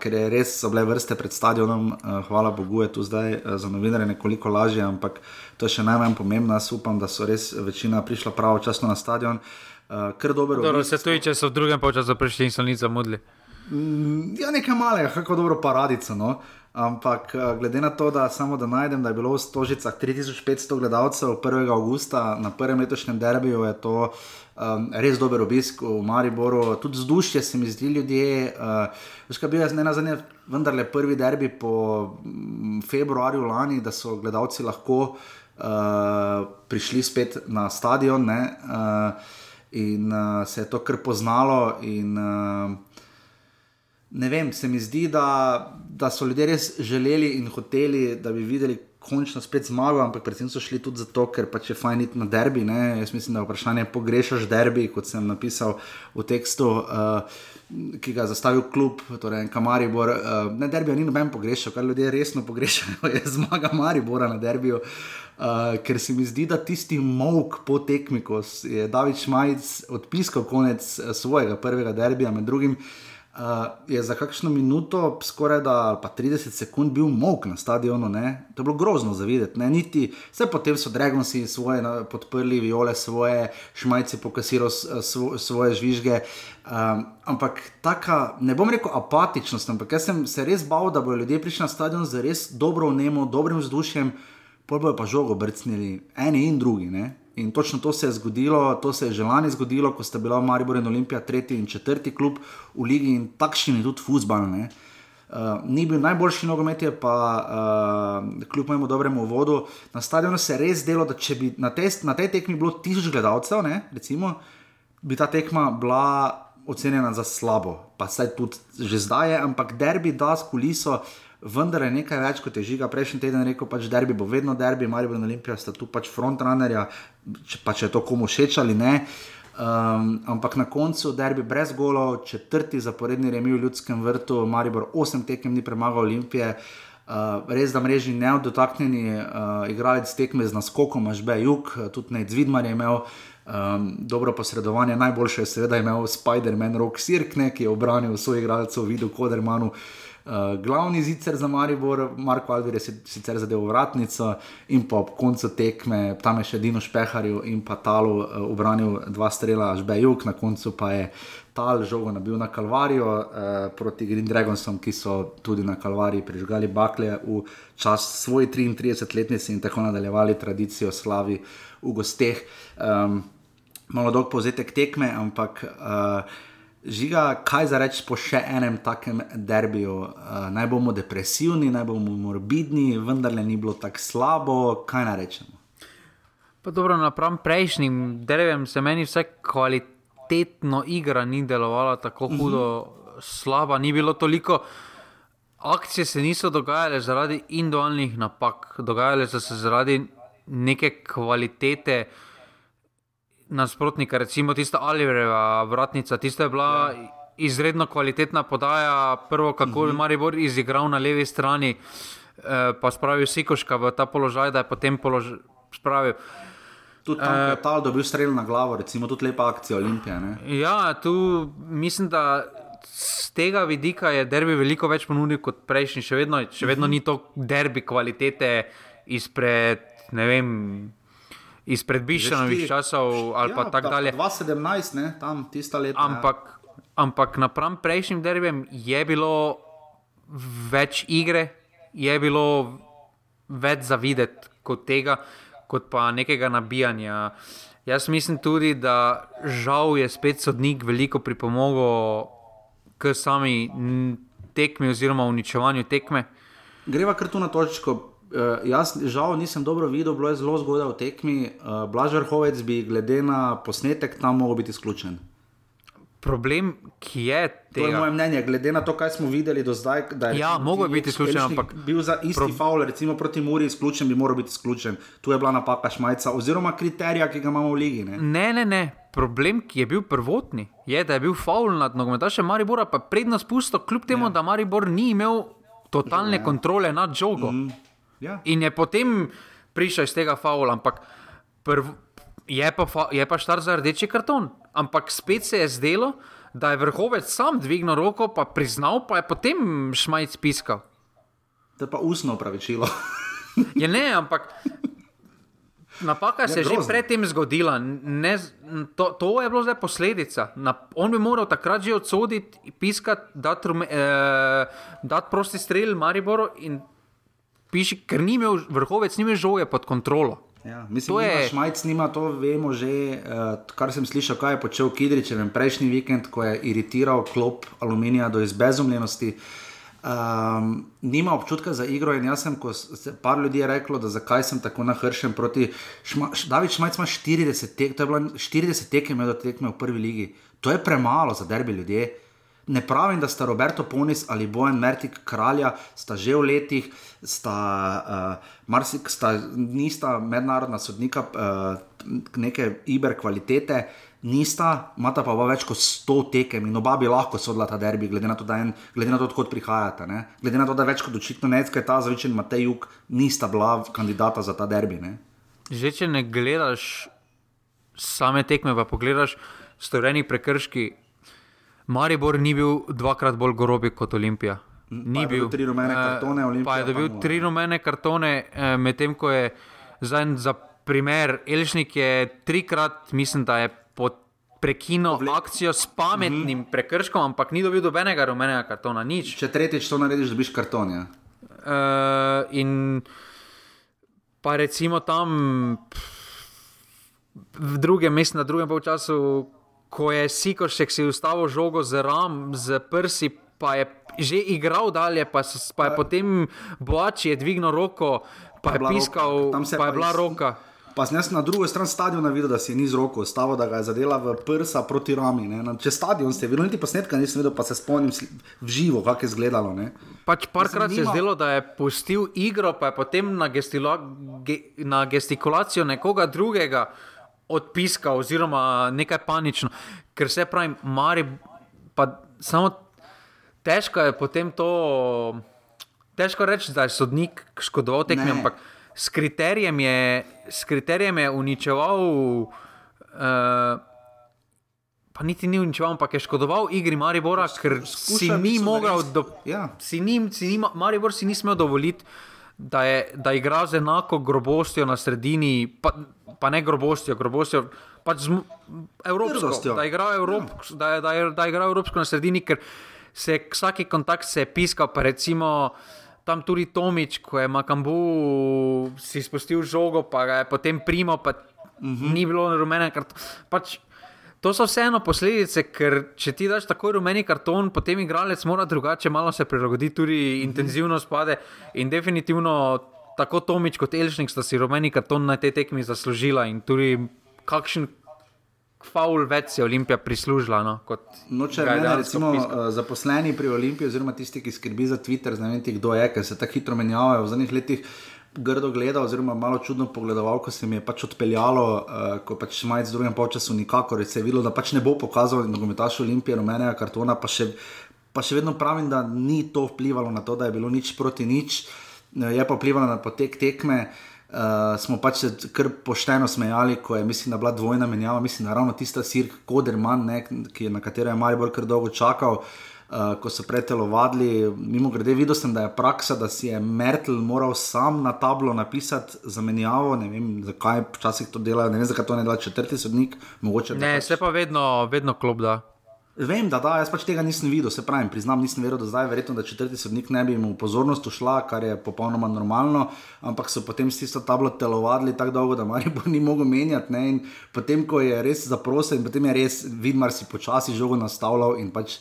ker je res so bile vrste pred stadionom, uh, hvala Bogu, je tu zdaj uh, za novinarje nekoliko lažje, ampak to je še najmanj pomembno. Jaz upam, da so res večina prišla pravočasno na stadion. Uh, ker dobro. Dobro, se tudi, če so v drugem času prišli in so nič zamudili. Mm, ja, nekaj malega, kako dobro paradico. No? Ampak glede na to, da samo da najdem, da je bilo v Stožicah 3500 gledalcev 1. augusta na prvem letošnjem derbiju, je to um, res dober obisk v Mariboru, tudi vzdušje se mi zdi ljudje. Uh, bil je na zadnje, vendar le prvi derbi po mm, februarju lani, da so gledalci lahko uh, prišli spet na stadion ne, uh, in uh, se je to kar poznalo. In, uh, Ne vem, se mi zdi, da, da so ljudje res želeli in hoteli, da bi videli, končno spet zmagal, ampak predvsem so šli tudi zato, ker pač je fajn iti na derbi. Ne? Jaz mislim, da je vprašanje, pogrešaš derbi, kot sem napisal v tekstu. Uh, Ki ga je zastavil klub, torej Kamaribor. Uh, ne, derbijo ni noben pogrešal, kar ljudje resno pogrešajo, je zmaga Maribora na derbiju. Uh, ker se mi zdi, da tisti mok po tekmi, ko je David Šmajc odpiskal konec svojega prvega derbija, med drugim, uh, uh, je za kakšno minuto, skoraj da pa 30 sekund, bil mok na stadionu. Ne? To je bilo grozno za videti. Niti, vse potem so Dragoci svoje na, podprli, viole svoje, šmajci pokasiro svo, svoje žvižge. Um, ampak taka, ne bom rekel apatičnost, ampak jaz sem se res bal, da bodo ljudje prišli na stadion z res dobro vnemo, dobrim vzdušjem, pa bojo pa žogo brcnili, eni in drugi. Ne? In točno to se je zgodilo, to se je že lani zgodilo, ko sta bila Maribor in Olimpija tretji in četrti klub v ligi in takšni je tudi futbal. Uh, ni bil najboljši nogomet, pa uh, kljub mojemu dobremu vodu. Na stadionu se je res zdelo, da če bi na, te, na tej tekmi bilo tisoč gledalcev, ne, recimo, bi ta tekma bila ocenjena za slabo. Pa saj tudi že zdaj je, ampak derbi da s kuliso vendar je nekaj več kot je žiga. Prejšnji teden rekel, pač derbi bo vedno derbi, Marijo in Olimpija sta tu pač frontrunnerja, če, pa če je to komu všeč ali ne. Um, ampak na koncu derbi brez golo, četrti zaporedni remi v ljudskem vrtu, Maribor osem tekem ni premagal Olimpije. Uh, res da mreži neodotaknjeni uh, igralec tekme z naskokom, až B. Juk, tudi Nec Vidmar je imel um, dobro posredovanje, najboljše je seveda imel Spider-Man Rock Sirkne, ki je obranil svoj igralec v vidu Kodermanu. Uh, Uh, glavni zicer za Maribor, Marko Alvir je sicer zadeval vratnico in po koncu tekme, tam je še Dino Špeharju in pa Talu uh, obranil dva strela, až Bejuk, na koncu pa je Tal žogo nabil na Kalvarijo uh, proti Green Dragonsom, ki so tudi na Kalvariji prižgali bakle v čas svoje 33-letnice in tako nadaljevali tradicijo slavi v gosteh. Um, malo dolg povzetek tekme, ampak. Uh, Žiga, kaj za reči po še enem takem derbiju? Uh, naj bomo depresivni, naj bomo morbidni, vendar le ni bilo tako slabo, kaj naj rečemo. Pa dobro, napram prejšnjim derbijem se meni vse kvalitetno igra ni delovala tako mhm. hudo, uh -huh. slaba, ni bilo toliko. Akcije se niso dogajale zaradi individualnih napak, dogajale so se zaradi neke kvalitete nasprotnika, recimo tista Aliverjeva vratnica, tista je bila ja. izredno kvalitetna podaja, prvo kako je mhm. Maribor izigral na levi strani, eh, pa spravil Sikoška v ta položaj, da je potem položaj spravil. Tudi tam, uh, ta dobil strel na glavo, recimo tudi lepa akcija Olimpije. Ne? Ja, tu mislim, da z tega vidika je derbi veliko več ponudil kot prejšnji, še vedno, še vedno uh mhm. -huh. ni to derbi kvalitete izpred, ne vem, iz predbišanih časov ali ja, pa tako dalje. 2017, ne, tam tista leta. Ampak, ja. ampak napram prejšnjim derbijem je bilo več igre, je bilo več za videti kot tega, kot pa nekega nabijanja. Jaz mislim tudi, da žal je spet sodnik veliko pripomogel k sami tekmi oziroma uničevanju tekme. Greva kar tu na točko, Uh, jaz, žal, nisem dobro videl, bilo je zelo zgodaj v tekmi. Uh, Blažer Hovec bi, glede na posnetek, tam lahko biti izključen. problem, ki je To je moje mnenje, glede na to, kaj smo videli do zdaj. da je Ja, mogel je biti izključen, ampak- Bil za isti Pro- faul, recimo proti Muri, izključen bi moral biti izključen. Tu je bila napaka Šmajca, oziroma kriterija, ki ga imamo v ligi. Ne? Ne, ne, ne. Problem, ki je bil prvotni, je, da je bil faul nad nogometašem Maribora, pa prednost pusto, kljub temu, ja. da Maribor ni imel totalne ja. kontrole nad žogo. Mm. Ja. In je potem prišel iz tega faula, ampak prv, je, pa, fa- je pa štar za rdeči karton. Ampak spet se je zdelo, da je vrhovec sam dvignil roko, pa priznal, pa je potem šmajc piskal. To je pa ustno upravičilo. Je ne, ampak napaka se je že predtem zgodila. Ne, to, to je bilo zdaj posledica. Na, on bi moral takrat že odsoditi, piskati, dati eh, dat prosti strel Mariboru in piši, ker ni imel vrhovec, ni imel žoge pod kontrolo. Ja, mislim, To da je- Šmajc nima to, vemo že, uh, kar sem slišal, kaj je počel Kidričev prejšnji vikend, ko je iritiral klop aluminija do izbezumljenosti. Um, nima občutka za igro in jaz sem, ko se par ljudi je reklo, da zakaj sem tako nahršen proti Šma, David Šmajc ima 40 tek, to je bilo 40 tekem do tekme v prvi ligi. To je premalo za derbi ljudje. Ne pravim, da sta Roberto Ponis ali Bojan Mertik kralja, sta že v letih, sta, uh, marsik, sta nista mednarodna sodnika uh, neke iber kvalitete, nista, imata pa več kot 100 tekem in oba bi lahko sodila ta derbi, glede na to, en, glede na to, odkot prihajata. Ne? Glede na to, da več kot očitno Necka je ta zavičen Matej Juk, nista bila kandidata za ta derbi. Ne? Že če ne gledaš same tekme, pa pogledaš storjeni prekrški, Maribor ni bil dvakrat bolj grobi kot Olimpija. Ni dobil tri rumene Eh, kartone, Olimpija Pa je dobil tri rumene kartone, eh, medtem ko je za, en- za primer Elšnik je trikrat, mislim, da je pod prekinil akcijo s pametnim Mhm. prekrškom, ampak ni dobil dobenega rumenega kartona, nič. Če tretjič to narediš, dobiš karton. Ja? Uh, in pa recimo tam pff, v drugem mestu, na drugem polčasu, ko je Sikošek si ustavil žogo z ram, z prsi, pa je že igral dalje, pa, s- pa je potem Boači je dvignil roko, pa je piskal, roka. Pa je bila roka. Pa sem jaz na drugi strani stadiona videl, da si ni z roko ostalo, da ga je zadela v prsa proti rami. Ne. Če stadion ste videli, niti posnetka nisem videl, pa se spomnim v živo, kako je izgledalo. Ne. Pač parkrat se je zdelo, da je pustil igro, pa je potem na, gestilo, ge, na gestikulacijo nekoga drugega odpiskal, oziroma nekaj panično. Ker se pravi, Mari, pa samo težko je potem to. Težko reči, da je sodnik škodoval tekmi, ampak s kriterijem je, s kriterijem je uničeval. Uh, Pa niti ni uničeval, ampak je škodoval igri Maribora, ker si skušali ni mogel do, Ja. si ni, si ni, Maribor si ni smel dovoliti, da, je, da igra z enako grobostjo na sredini, pa, pa ne grobostjo, grobostjo, pač z evropsko, Trdostjo. da igra, evropsko, da, je- da, je- da igra evropsko na sredini, ker se vsaki kontakt se je piskal, pa recimo. Tam tudi Tomič, ko je Makambu si spustil žogo, pa ga je potem primo, pa uh -huh. ni bilo rumene kartone. Pač, To so vseeno posledice, ker če ti daš takoj rumeni karton, potem igralec mora drugače malo se prilagoditi, tudi intenzivnost pade. In definitivno tako Tomič kot Elžnik sta si rumeni karton na tej tekmi zaslužila in tudi kakšen faul več je Olimpija prislužila. No, kot No, če ga je mene, dejansko recimo, piskal. uh, zaposleni pri Olimpiji, oziroma tisti, ki skrbi za Twitter, ne vem, kdo je, ker se tako hitro menjavajo v zadnjih letih. Grdo gleda, oziroma malo čudno pogledoval, ko se mi je pač odpeljalo, uh, ko pač Šmajc v drugem polčasu nikakor se je videlo, da pač ne bo pokazal nogometašu Olimpije rumenega kartona, pa še, pa še vedno pravim, da ni to vplivalo na to, da je bilo nič proti nič, Eh, je pa vplivalo na potek tekme. Uh, smo pač se kar pošteno smejali, ko je mislim, da bila dvojna menjava, mislim, da ravno tista Sirk Koderman, ne, ki je, na katero je Maribor kar dolgo čakal, uh, ko so pretelovadili. Mimo grede, videl sem, da je praksa, da si je Merkel moral sam na tablo napisati za menjavo, ne vem, zakaj včasih to dela, ne vem, zakaj to ne dela četrti sodnik, mogoče Ne, pač- se pa vedno, vedno klop da. Vem, da da, jaz pač tega nisem videl, se pravi, priznam, nisem verjel do zdaj, verjetno, da četrti sodnik ne bi mu pozornost ušla, kar je popolnoma normalno, ampak so potem s tisto tablo telovadili tako dolgo, da Maribor ni mogel menjati. Ne, in potem, ko je res zaprosil, in potem je res Vidmar si počasi žogo nastavljal in pač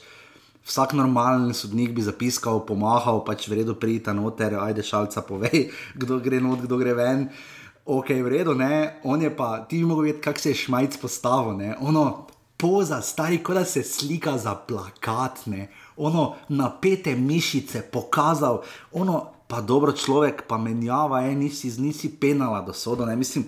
vsak normalen sodnik bi zapiskal, pomahal, pač v redu pridite noter, ajde šalca, povej, kdo gre not, kdo gre ven. Ok, v redu, ne, on je pa, ti bi mogel vedeti, kako se je Šmajc postavil, ne, ono, poza, stari, kot da se slika za plakatne, ono napete mišice pokazal, ono pa dobro človek, pa menjava, je, nisi, nisi penala do sodo. Ne? Mislim,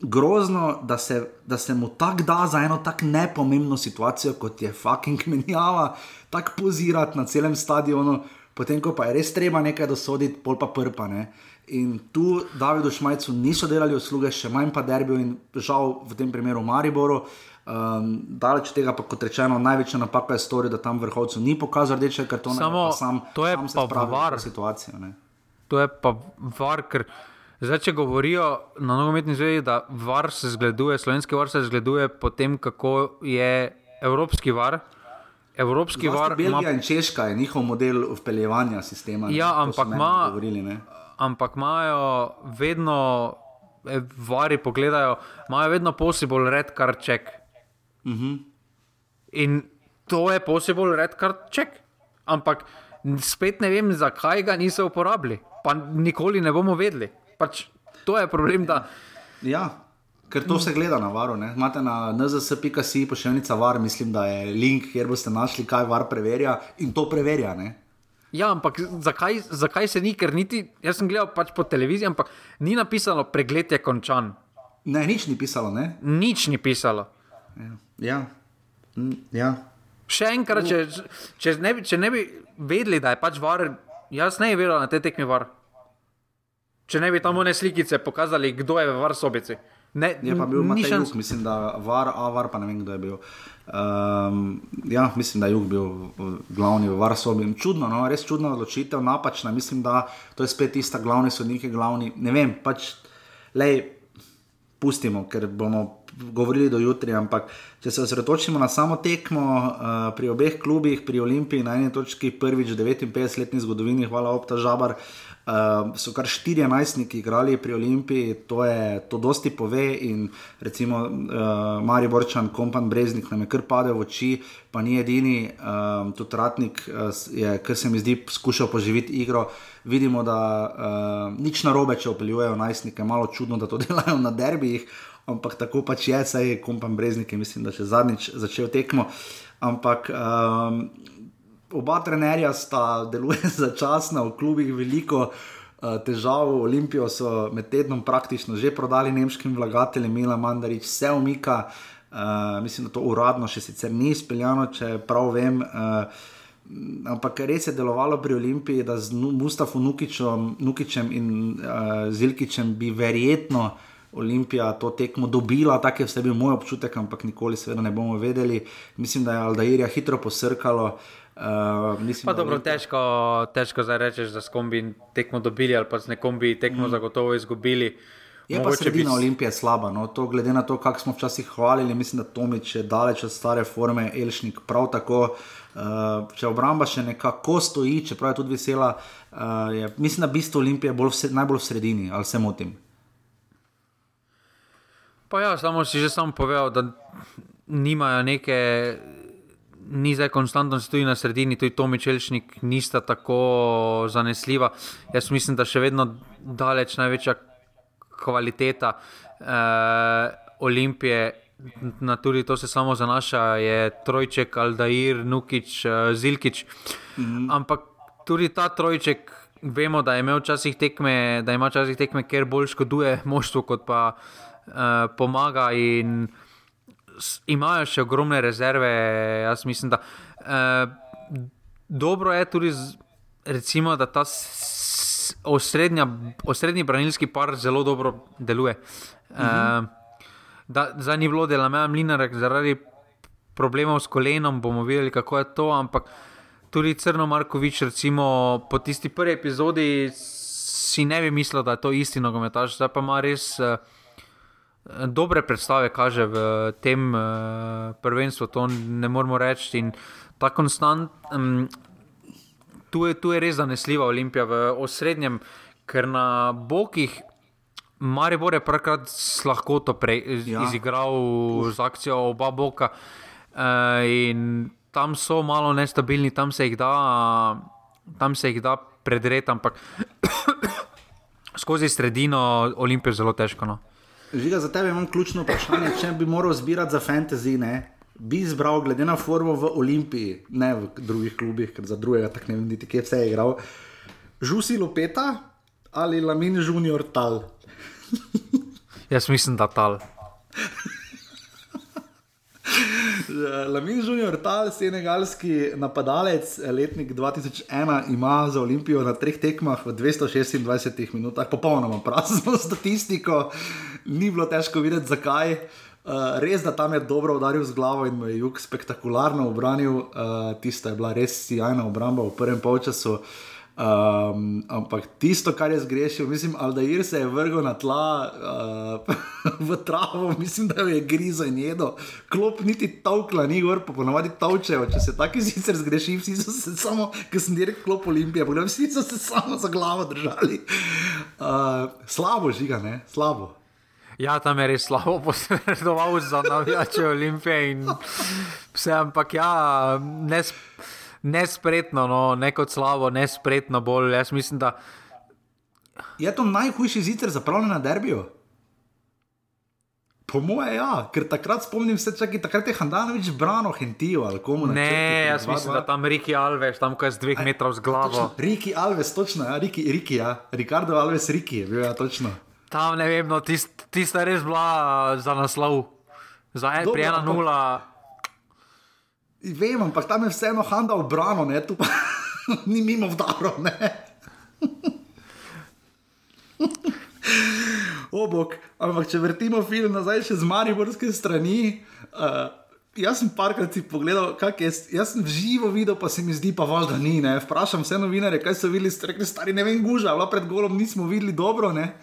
grozno, da se, da se mu tako da za eno tako nepomembno situacijo, kot je fucking menjava, tako pozirati na celem stadionu, potem ko pa je res treba nekaj dosoditi, pol pa prpa. Ne? In tu Davidu Šmajcu niso delali usluge, še manj pa derbijo in žal v tem primeru Mariboru. Um, daleč tega, pa kot rečeno, največja napaka je storil, da tam vrhovcu ni pokazal rdeče kartone. Samo sam, to je sam pa var. situacijo. Ne? To je pa var, ker zdaj, če govorijo na nogometni zvezi, da var se zgleduje, slovenski var se zgleduje po tem, kako je evropski var. Evropski Zlasti var Belgija ima in Češka je njihov model vpeljevanja sistema. ne. Ja, so ampak ima- govorili, ne. ampak imajo vedno, eh, vari pogledajo, imajo vedno possible red card check. Uh -huh. In to je possible red card check. Ampak spet ne vem, zakaj ga niso uporabili. Pa nikoli ne bomo vedeli. Pač, to je problem, da Ja, ker to se gleda na varu. Ne. Imate na nzs.si pošiljnica var, mislim, da je link, kjer boste našli, kaj var preverja in to preverja. Ne. Ja, ampak zakaj, zakaj se ni, ker niti, jaz sem gledal pač po televiziji, ampak ni napisano, pregled je končan. ne, nič ni pisalo. Ne. Nič ni pisalo. Ja. Mm, ja. Še enkrat, če, če, ne bi, če ne bi vedeli, da je pač var, jaz ne bi vedel na te tekmi var. Če ne bi tam one slikice pokazali, kdo je v var sobici. Ne, Je pa bil Matej. Juk, mislim, da var, a var pa ne vem, kdo je bil. Um, ja, mislim, da je Juk bil glavni v Varsobi. Čudno, no, res čudna odločitev, napačna. Mislim, da to je spet tista glavni sodnik, glavni. Ne vem, pač lej, pustimo, ker bomo govorili do jutri. Ampak če se osredotočimo na samo tekmo uh, pri obeh klubih, pri Olimpiji na eni točki, prvič v 59-letni zgodovini, hvala Opta Žabar. Uh, so kar štiri enajstniki igrali pri Olimpiji, to je to dosti pove. In recimo uh, Mari Borčan, kompan Breznik nam je kar padel v oči, pa ni edini, um, tudi Ratnik uh, je, kar se mi zdi, skušal poživiti igro. Vidimo, da uh, nič narobe, če opeljujejo najstnike, malo čudno, da to delajo na derbijih, ampak tako pač je, saj je kompan Breznik, mislim, da še zadnjič začel tekmo. Ampak um, oba trenerja sta deluje začasno, v klubih veliko uh, težav. Olimpijo so med tednom praktično že prodali nemškim vlagateljem, Mila Mandarič se umika. Uh, mislim, da to uradno še sicer ni izpeljano, če prav vem. Uh, Ampak res je delovalo pri Olimpiji, da z Mustafom Nukičem, Nukičem in uh, Zilkičem bi verjetno Olimpija to tekmo dobila, tak je vse bil moj občutek, ampak nikoli seveda ne bomo vedeli. Mislim, da je Aldairja hitro posrkalo. Uh, mislim, Pa dobro, Olimpija- težko, težko zdaj rečeš, da s kombi tekmo dobili ali pa s nekom bi tekmo mm. zagotovo izgubili. Je pa Mogoče sredina bi Olimpije slaba. No? To, glede na to, kako smo včasih hvalili, mislim, da Tomič je daleč od stare forme, Elšnik prav tako. Uh, če obramba še nekako stoji, čeprav je tudi vesela, uh, je, mislim, da bistvo Olimpije je bolj v, najbolj v sredini, ali se motim. Pa ja, samo si že sam povedal, da nimajo neke, ni zdaj konstantnosti tudi na sredini, tudi Tomi Čelšnik nista tako zanesljiva. Jaz mislim, da še vedno daleč največja kvaliteta eh, Olimpije. Na tudi to se samo zanaša, je Trojček, Aldair, Nukič, eh, Zilkič. Mm. Ampak tudi ta Trojček, vemo, da je imel včasih tekme, da ima včasih tekme, ker bolj škoduje moštvu, kot pa uh, pomaga. In imajo še ogromne rezerve. Jaz mislim, da uh, dobro je tudi, z, recimo, da ta osrednja, osrednji branilski par zelo dobro deluje. Uh, da zdaj ni bilo dela meja Mlinarek zaradi problemov s kolenom, bomo videli, kako je to, ampak tudi Crno Markovič, recimo po tisti prvi epizodi, si ne bi mislil, da je to isti nogometaš, zdaj pa ima res uh, dobre predstave, kaže v tem uh, prvenstvu, to ne moremo reči. In ta konstant, um, tu, je, tu je res zanesljiva Olimpija v osrednjem, ker na bokih. Maribor je prvkrat s lahkoto pre, ja. Izigral z akcijo oba boka uh, in tam so malo nestabilni, tam se jih da, tam se jih da predreti, ampak skozi sredino Olimpijo zelo težko. No. Žiga, za tebe imam ključno vprašanje. Če bi moral zbirati za fantasy, ne, bi izbral, glede na formo v Olimpiji, ne v drugih klubih, ker za drugega tako ne vem, niti kje vse je igral. Žusi Lopeta ali Lamin Junior Tal. Jaz mislim, da tal. Lamin Junior Tal, senegalski napadalec, letnik 2001, ima za Olimpijo na treh tekmah v 226 minutah popolnoma prazno statistiko. Ni bilo težko videti, zakaj. Uh, res, da tam je dobro udaril z glavo in je jug spektakularno obranil, uh, tista je bila res sjajna obramba v prvem polčasu. Um, ampak tisto, kar je zgrešil, mislim, Aldair se je vrgel na tla uh, v travo, mislim, da je grizo in jedo. Klop niti tavkla, ni gor, pa ponovadi tavčejo. Če se taki sicer zgreši, vsi so se samo, ker sem direkt klop Olimpije, pa vsi so se samo za glavo držali. Uh, slabo žiga, ne, slabo. Ja, tam je res slabo posredoval za navijače Olimpije in vse, ampak ja, nes, nespretno, no, ne kot slabo, nespretno bolj. Jaz mislim, da. Je to najhujši zicer zapravljen na derbijo? Po mojem, ja, ker takrat spomnim se, čaki, takrat je Handanovič brano Hentijo ali komu ne. Ne, jaz mislim, da tam Riki Alves, tam ko je z dveh metrov z glavo. Riki Alves, točno, ja, Riki, Riki, ja, Ricardo Alves, Riki je bil, ja, točno. Tam ne vem, no, tista tist je res bila za naslov, za en, pri ena nula. Vem, ampak tam je vseeno Handa obrano, ne, tu pa ni mimo vdaro. Obok, ampak če vrtimo film nazaj še z Mariborske strani. Uh, Jaz sem parkrat si pogledal, kako je. Jaz sem živo videl, pa se mi zdi, pa valjda ni. Ne? Vprašam vse novinare, kaj so videli, rekli stari, ne vem, guža, ali pred golom nismo videli dobro. Ne?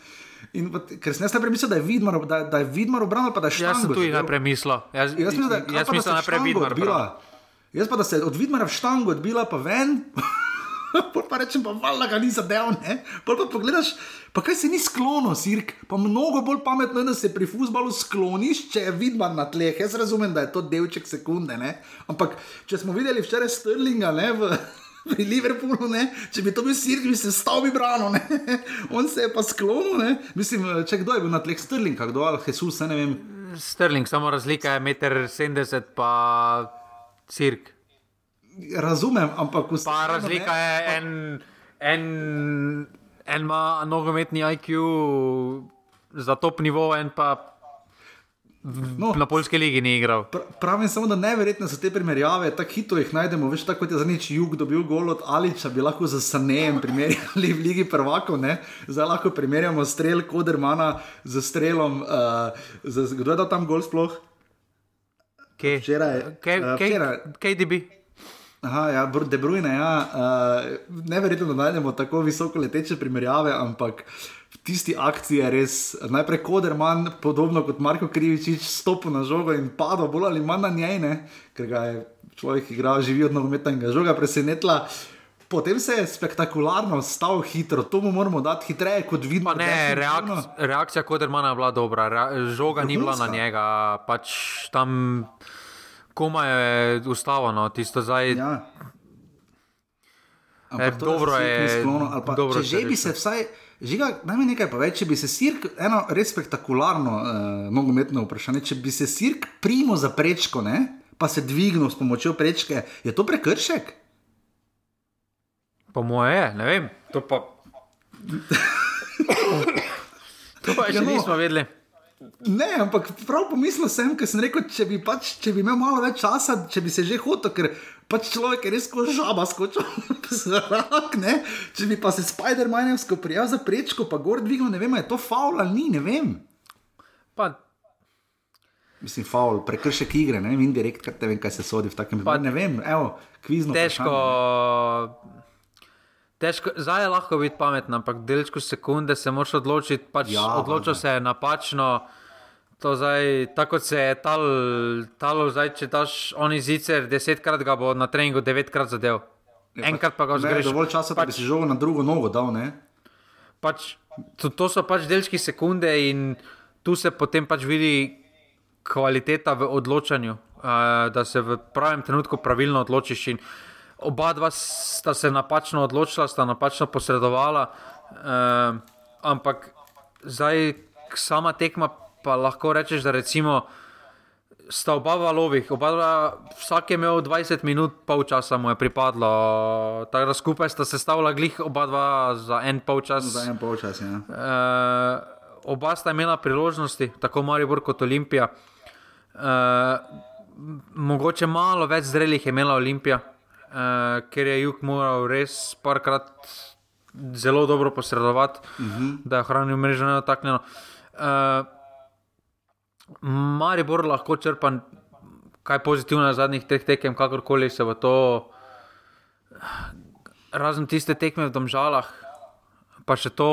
In, ker sem jaz najprej mislil, da je Vidmar, da, da je Vidmar obranil, pa da je šlo. Jaz sem tudi najprej mislil. Jaz, jaz mislim, da, jaz mislim, da je najprej Vidmar. Odbila. Jaz pa da se je od Vidmara v štangu odbila, pa ven. pa rečem, pa valjda ga ni zadev, ne. Pa pa pogledaš, pa kaj se ni sklono, sirk. Pa mnogo bolj pametno je, da se pri futbalu skloniš, če je Vidmar na tleh. Jaz razumem, da je to delček sekunde, ne. Ampak če smo videli včeraj Sterlinga, ne. V, Pri Liverpoolu, ne? če bi to bil sir, bi se stal bi brano, ne? on se je pa sklonil. Ne? Mislim, če kdo je bil na tleh Sterling, kdo je Jesus, ne vem. Sterling, samo razlika je 1,70 m, pa cirk. Razumem, ampak vse. Pa razlika je en, en, en ima nogometni IQ za top nivo, en pa. No, na polski ligi ni igral. Pravim samo, da neverjetno so te primerjave, tako hitro jih najdemo. Veš, tako kot je za nič jug dobil gol od Aliča, bi lahko za Sanejem primerjali v Ligi prvakov. Ne? Zdaj lahko primerjamo strel Kodermana z strelom. Uh, z, kdo je dal tam gol sploh? Kaj? Včeraj. Kaj ti bi? Aha, ja, De Bruyne, ja. Uh, neverjetno, da najdemo tako visoko leteče primerjave, ampak v tisti akciji je res najprej Koderman, podobno kot Marko Krivičič, stopil na žogo in padel bolj ali manj na njej, ne? ker ga je človek, ki igra, živi od nogometnega žoga, presenetila. Potem se je spektakularno stal hitro, to mu moramo dati hitreje, kot vidimo. Ne, reak, reakcija Kodermana je bila dobra, žoga Vrhunska. ni bila na njega, pač tam koma je ustavljeno, tisto zdaj. Ja. E, dobro je, sklono, dobro če že bi se vsaj. Žiga, naj mi nekaj pove, če bi se sirk, eno res spektakularno uh, nogometno vprašanje, če bi se sirk primo za prečko, ne, pa se dvignil s pomočjo prečke, je to prekršek? Po moje je, ne vem. To pa. to pa še ja, no. nismo vedeli. Ne, ampak prav pomislil sem, ker sem rekel, če bi, pač, če bi imel malo več časa, če bi se že hotel, ker pač človek je res kot žaba skočil zrak, ne? Če bi pa se Spider-Manovsko prijel za prečko, pa gor dvignil, ne vem, je to faul ali ni, ne vem. Pa. Mislim, faul, prekršek igre, ne vem, indirekt, ker te vem, kaj se sodi v takem primeru. Ne vem, evo, kvizno. Težko. Vprašanje. Težko, zdaj je lahko biti pameten, ampak delčko sekunde se moraš odločiti. Pač ja, odločil se je napačno. Zdaj, tako se je tal, talo, zdaj, če daš oni zicer, desetkrat ga bo na treningu devetkrat zadev. Ja, Enkrat pa ga zgreš. Dovolj časa, pač, da bi si žogo na drugo nogo dal. Pač, to, to so pač delčki sekunde in tu se potem pač vidi kvaliteta v odločanju, uh, da se v pravem trenutku pravilno odločiš. In, oba dva sta se napačno odločila, sta napačno posredovala, uh, ampak zdaj sama tekma pa lahko rečeš, da recimo sta oba v valovih, oba dva, vsak je imel 20 minut, pol časa mu je pripadlo. Tako da skupaj sta se stavila glih oba dva za en pol čas. Za en polčas, ja. Uh, oba sta imela priložnosti, tako Maribor kot Olimpija. Uh, mogoče malo več zrelih je imela Olimpija, uh, ker je jug moral res parkrat zelo dobro posredovati, uh -huh. da je ohranil mrežo neotaknjeno. Uh, Maribor lahko črpa kaj pozitivnega zadnjih treh tekem, kakorkoli se v to, razen tiste tekme v Domžalah, pa še to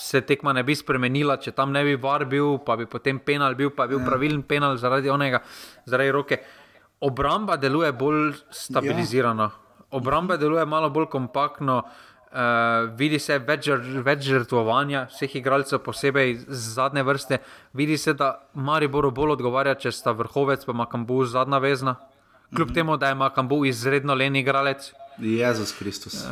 se tekma ne bi spremenila, če tam ne bi var bil, pa bi potem penal bil, pa bi bil pravilen penal zaradi onega, zaradi roke. Obramba deluje bolj stabilizirano, obramba deluje malo bolj kompaktno. Uh, vidi se več, žr- več žrtvovanja vseh igralcev, posebej z zadnje vrste. Vidi se, da Mariboru bolj odgovarja, če sta vrhovec pa Makambu zadnja vezna. Kljub mm -hmm. temu, da je Makambu izredno len igralec. Jezus Kristus. Uh,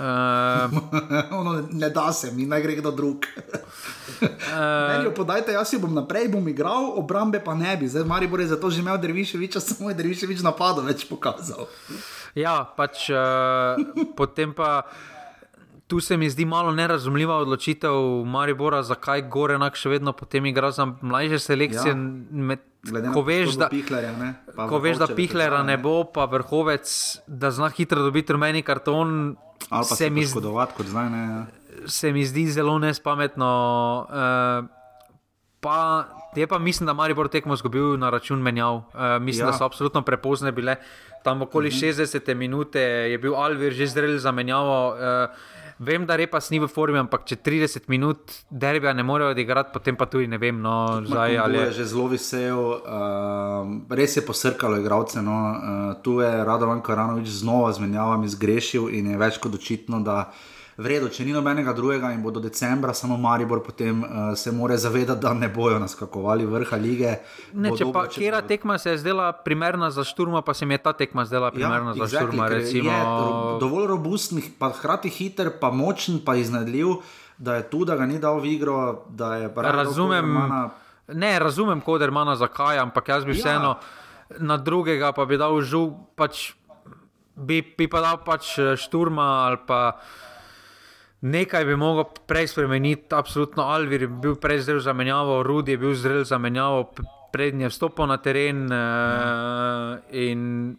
ono, ne da se mi, naj gre kdo drug. Meni jo podajte, jaz si bom naprej bom igral, obrambe pa ne bi. Zdaj Maribor je zato že imel Derviševiča, samo je Derviševič napadal več pokazal. ja, pač uh, potem pa. Tu se mi zdi malo nerazumljiva odločitev Maribora, zakaj Gorenak še vedno potem igra za mlajše selekcije. Ja. Med, ko veš, da, Pihlerja, ne? Ko veš, da Pihlera ne bo, pa vrhovec, da zna hitro dobiti rumeni karton, Ali pa se se mi, zdi, kot zdaj ne. se mi zdi zelo nespametno. Uh, pa, je pa mislim, da Maribor tekmo zgubil na račun menjav. Uh, mislim, Ja. ja. da so absolutno prepozne bile. Tam okoli Mhm. 60 minute je bil Alvir že zrel za menjavo. Uh, Vem, da repa ni v formi, ampak če 30 minut derbija ne morejo odigrati, potem pa tudi ne vem, no, zdaj, ali je že zelo vesel, uh, res je posrkalo igralce. No. Uh, tu je Radovan Karanovič znova z menjavami zgrešil in je več kot očitno, da vredo, če ni nobenega drugega in bo do decembra samo Maribor, potem uh, se more zavedati, da ne bojo naskakovali vrha lige. Ne, če dobro, pa kera bodo- tekma se je zdela primerna za šturma, pa se mi je ta tekma zdela primerna za šturma. ker Recimo, Je ro- dovolj robustni, pa hkrati hiter, pa močen, pa iznajdljiv, da je tu, da ga ni dal v igro. Razumem, Kodermana- ne, razumem, koder mana zakaj, ampak jaz bi Ja. vseeno na drugega pa bi dal žul, pač bi, bi pa dal pač eh, šturma ali pa. Nekaj bi mogel prej spremeniti, absolutno. Alvir je bil prej zrel za menjavo, Rudi je bil zrel za menjavo, p- prednji je vstopil na teren. Uh, in,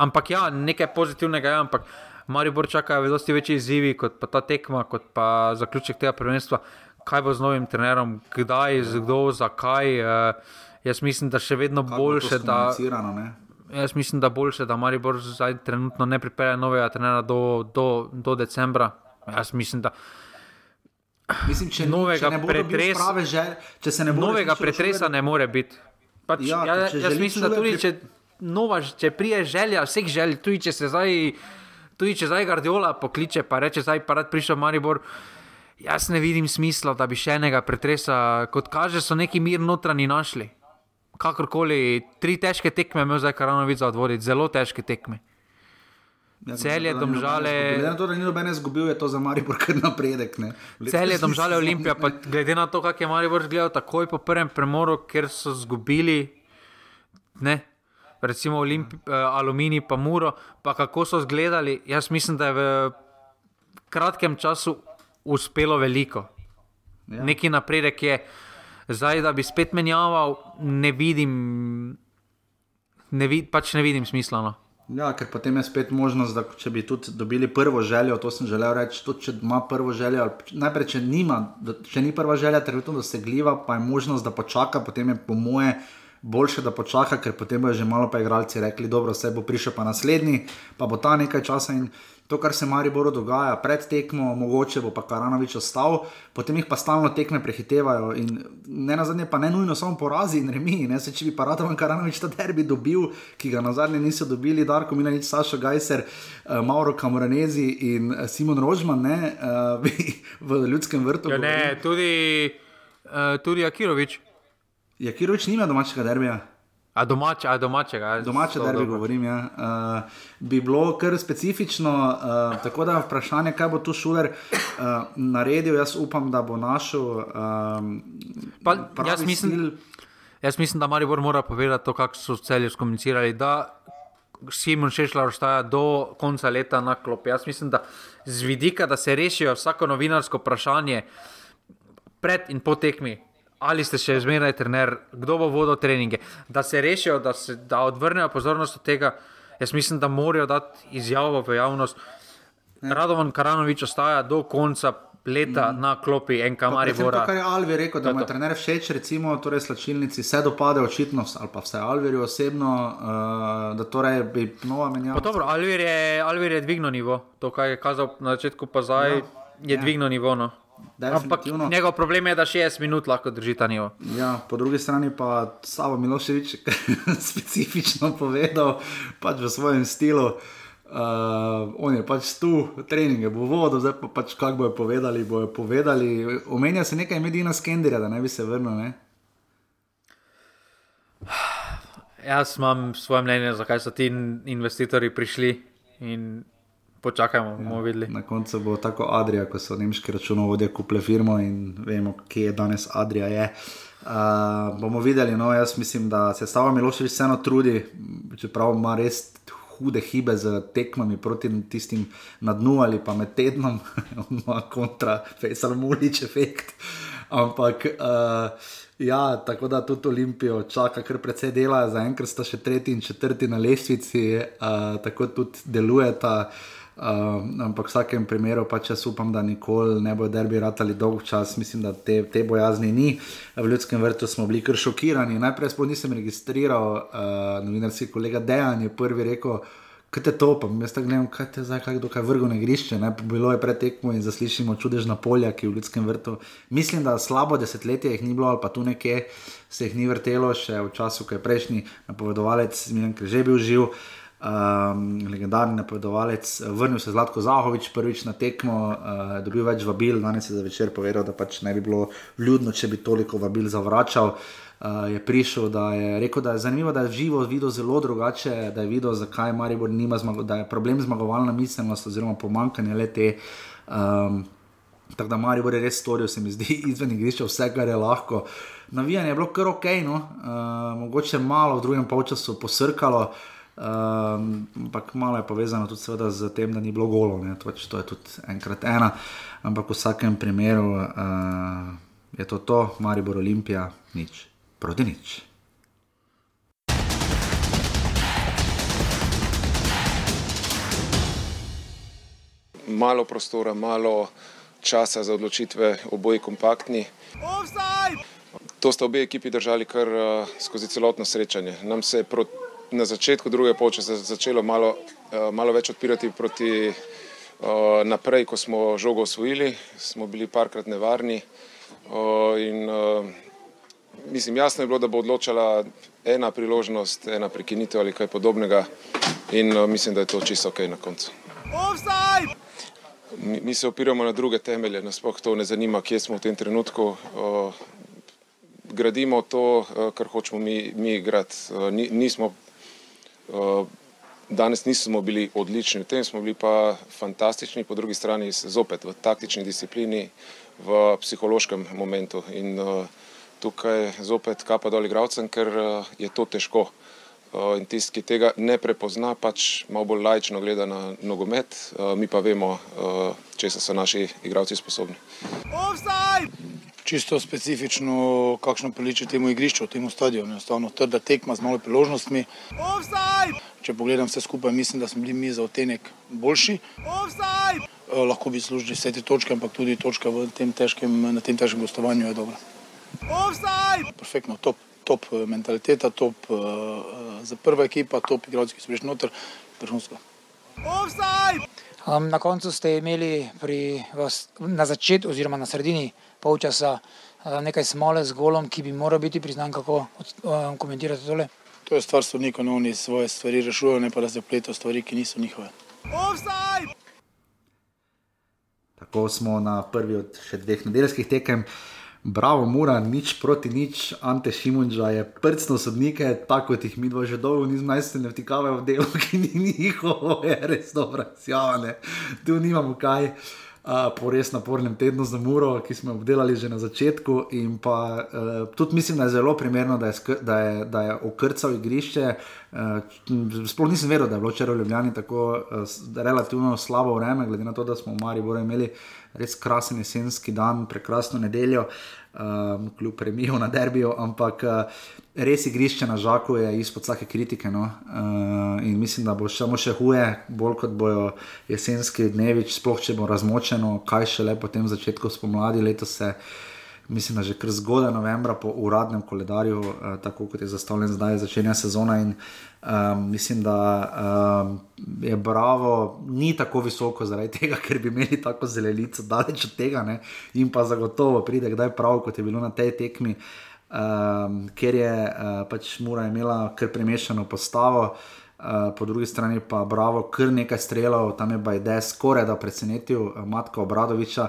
ampak ja, nekaj pozitivnega je, ampak Maribor čakajo veliko večji izzivi kot pa ta tekma, kot pa zaključek tega prvenstva. Kaj bo z novim trenerom, kdaj, z kdo, zakaj. Uh, jaz mislim, da še vedno kako boljše, da. ne? Jaz mislim, da boljše, da Maribor zdaj trenutno ne pripelje novega trenera do, do, do decembra. Jaz mislim, da Mislim, če, Novega če pretres- želje, če se ne bo novega pretresa Šuler- ne more biti. Pač, Ja, ja, jaz želi mislim, da Šuler tudi če, nova, če prije želja, vseh želj, tudi če se zdaj, tudi če zdaj Guardiola pokliče, pa reče, zdaj pa rad prišel Maribor. Jaz ne vidim smisla, da bi še enega pretresa, kot kaže, so neki mir notranji našli. Kakorkoli, tri težke tekme imel zdaj Karanovic za odvoditi, zelo težke tekme. Ja, Celje, ni nobene Domžale-. Glede na to, da ni nobene izgubil, je to za Maribor kar napredek. Cel je domžale Olimpija, pa glede na to, kako je Maribor gledal takoj po prvem premoru, ker so izgubili, ne, recimo Olimpi, uh, Aluminij, pa Muro, pa kako so zgledali, jaz mislim, da je v kratkem času uspelo veliko. Ja. Neki napredek je, zdaj, da bi spet menjaval, ne vidim, ne vid, pač ne vidim smisla. No. Ja, ker potem je spet možnost, da če bi tudi dobili prvo željo, to sem želel reči, tudi če ima prvo željo, najprej, če, nima, če ni prva želja, trenutno dosegljiva, pa je možnost, da počaka, potem je po moje boljše, da počaka, ker potem bojo že malo pa igralci rekli, dobro, vse bo prišel pa naslednji, pa bo ta nekaj časa in to, kar se Mariboru dogaja pred tekmo, mogoče bo pa Karanovič ostal, potem jih pa stalno tekme prehitevajo in ne na zadnje pa ne nujno samo porazi in remi, ne se če bi pa Radovan Karanovič ta derbi dobil, ki ga na zadnje niso dobili, Darko Milanič, Sašo Gajser, uh, Mauro Kamoranezi in eh, Simon Rožman, ne, uh, v ljudskem vrtu. Ja, ne, tudi, uh, tudi Akirovič, Ja, Kirovič nima domačega derbija. A domače, a domačega. a Domače derbi govorim, ja. uh, bi bilo kar specifično. Uh, tako da vprašanje, kaj bo tu šuler uh, naredil, jaz upam, da bo našel. Um, Pa, jaz mislim, stil. Jaz mislim, da Maribor mora povedati to, kako so celje skomunicirali. Simon Šešljar ostaja do konca leta na klopi. Jaz mislim, da z vidika, da se rešijo vsako novinarsko vprašanje pred in po tekmi, ali ste še zmeraj trener, kdo bo vodil treninge, da se rešijo, da, se, da odvrnejo pozornost od tega. Jaz mislim, da morajo dati izjavo v javnost. Radovan Karanovič ostaja do konca leta mm. na klopi en kamari. To, kar je Alvi rekel, da mu je trener všeč, recimo, torej slačilnici, se dopade očitno, ali pa vse Alvirju osebno, uh, da torej bi nova menjava. Dobro, Alvir je, Alvir je dvignil nivo, to, kar je kazal na začetku, pa zdaj ja, je ja. dvignil nivo. No. Ampak njegov problem je, da 60 minut lahko drži ta nivo. Ja, po drugi strani pa Savo Miloševič specifično povedal, pač v svojem stilu. Uh, on je pač tu, treninge bo vodil, zdaj pa pač kako bojo povedali. Bojo povedali. Omenja se nekaj medijina skenderja, da ne bi se vrnil. Ne? Jaz imam svoje mnenje, zakaj so ti investitorji prišli in počakajmo, bomo ja, videli. Na koncu bo tako Adrija, ko so nemški računovodje kupili firmo in vemo, kje je danes Adrija. Je. Uh, bomo videli, no, jaz mislim, da se Stava Miloševič vseeno trudi, čeprav ima res hude hibe z tekmami proti tistim na dnu ali pa med tednom, kontra Fejsal Mulič efekt. Ampak uh, ja, tako da tudi Olimpijo čaka kar precej dela, zaenkrat sta še tretji in četrti na lestvici, uh, tako tudi delujeta. Uh, ampak v vsakem primeru pač jaz upam, da nikoli ne bodo derbi ratali dolg čas. Mislim, da te, te bojazni ni. V ljudskem vrtu smo bili kar šokirani. Najprej sploh nisem registriral, uh, novinarski kolega Dejan je prvi rekel, kaj te to, pa jaz tako gledam, kaj te zdaj, kaj dokaj vrgo na igrišče. Ne? Bilo je pretekmo in zaslišimo čudežna polja, ki v ljudskem vrtu. Mislim, da slabo desetletje jih ni bilo, ali pa tu nekje se jih ni vrtelo, še v času, ko je prejšnji napovedovalec Milan Križ bil živ um, legendarni napovedovalec, vrnil se Zlatko Zahovič prvič na tekmo, uh, dobil več vabil, danes je za večer povedal, da pač ne bi bilo ljudno, če bi toliko vabil zavračal. Uh, je prišel, da je rekel, da je zanimivo, da je živo videl zelo drugače, da je videl, zakaj Maribor nima zmagovalna, da je problem zmagovalna miselnost oziroma pomankanje le te. Um, tako da Maribor je res storil, se mi zdi, izven igrišča vse, kar je lahko. Navijanje je bilo kar ok, no? uh, mogoče malo v drugem polčasu posrkalo. Uh, Um, ampak malo je povezano tudi z tem, da ni bilo golo, to, to je tudi enkrat ena. Ampak v vsakem primeru uh, je to to, Maribor Olimpija, nič proti nič. Malo prostora, malo časa za odločitve, oboji kompaktni. To sta obe ekipi držali kar uh, skozi celotno srečanje. Nam se je proti na začetku druge polčasa začelo malo, uh, malo več odpirati proti uh, naprej, ko smo žogo osvojili, smo bili parkrat nevarni. Uh, in, mislim, jasno je bilo, da bo odločala ena priložnost, ena prekinitev ali kaj podobnega, in mislim, da je to čisto ok na koncu. Mi, mi se opiramo na druge temelje, nas pa to ne zanima, kje smo v tem trenutku. Gradimo to, kar hočemo mi, mi igrati. Nismo Eh, danes nismo bili odlični v tem, smo bili pa fantastični, po drugi strani zopet v taktični disciplini, v psihološkem momentu. In uh, tukaj zopet kapa dol igravcem, ker uh, je to težko. Uh, in tisti, ki tega ne prepozna, pač malo bolj lajčno gleda na nogomet, mi pa vemo, uh, če so naši igravci sposobni. Offside! Čisto specifično, kakšno priliči temu igrišču, temu stadionu. Enostavno trda tekma z malo priložnostmi. Offside! Če pogledam vse skupaj, mislim, da smo bili mi za otenek boljši. Offside! Eh, lahko bi služili vse te točke, ampak tudi točka tem težkem, na tem težkem gostovanju je dobra. Offside! Perfektno, top, top eh, mentaliteta, top uh, za prva ekipa, top igralci, ki so prišli noter, vrhunsko. Offside! Um, na koncu ste imeli pri vas na začetku oziroma na sredini polčasa nekaj smole z golom, ki bi moral biti priznan, kako komentirate tole? To je stvar sodnikov, no oni svoje stvari rešujejo, ne pa da se pleto stvari, ki niso njihove. Offside! Tako smo na prvi od še dveh nedeljskih tekem. Bravo, mora, nič proti nič, Ante Šimunča je prstno sodnike, tako kot jih mi dva že dolgo nismo najste ne vtikavajo v delo, ki ni njihovo, je res dobro, sjavane, tu nimamo kaj. Uh, po res napornem tednu za Muro, ki smo jo obdelali že na začetku. Pa, uh, tudi mislim, da je zelo primerno, da je, da je, da je okrcal igrišče. Uh, sploh nisem vedel, da je bilo včeraj v Ljubljani tako uh, relativno slabo vreme, glede na to, da smo v Mariboru imeli res krasen jesenski dan, prekrasno nedeljo, um, kljub premijo na derbijo. Ampak uh, res igrišče na žaku je izpod vsake kritike. No? Uh, in mislim, da bo samo še huje, bolj kot bojo jesenski dnevi, sploh če bo razmočeno, kaj še le po tem začetku spomladi letos. Se, Mislim, da že kar zgodaj novembra po uradnem koledarju, uh, tako kot je zastavljen zdaj, začenja sezona. In, um, mislim, da um, je Bravo ni tako visoko zaradi tega, ker bi imeli tako zelenico, daleč od tega. Ne? In pa zagotovo pride kdaj prav, kot je bilo na tej tekmi. Uh, um, ker je uh, pač Mura imela kar premešano postavo. Uh, po drugi strani pa Bravo, kar nekaj strelov, tam je Bajde skoraj da presenetil uh, Matka Obradoviča.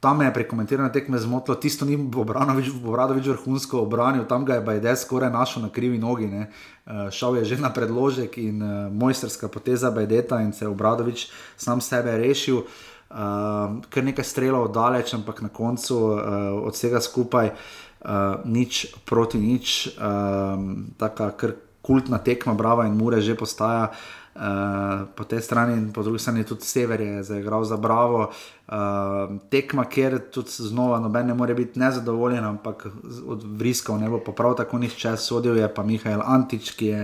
Tam me je pri komentiranju tekme zmotilo, tisto ni Obradovič, vrhunsko obranil, tam ga je Bajde skoraj našel na krivi nogi. Uh, šel je že na predložek in uh, mojsterska poteza Bajdeta in se je Obradovič sam sebe rešil. Uh, kar nekaj strelov daleč, ampak na koncu uh, od vsega skupaj uh, uh, nič proti nič, um, tako kar kultna tekma, brava in mure že postaja. Uh, po tej strani in po drugi strani tudi sever je zaigral za bravo. Uh, tekma, kjer tudi znova noben ne more biti nezadovoljen, ampak od vriskov ne bo pa prav tako nišče sodil, je pa Mihajl Antič, ki je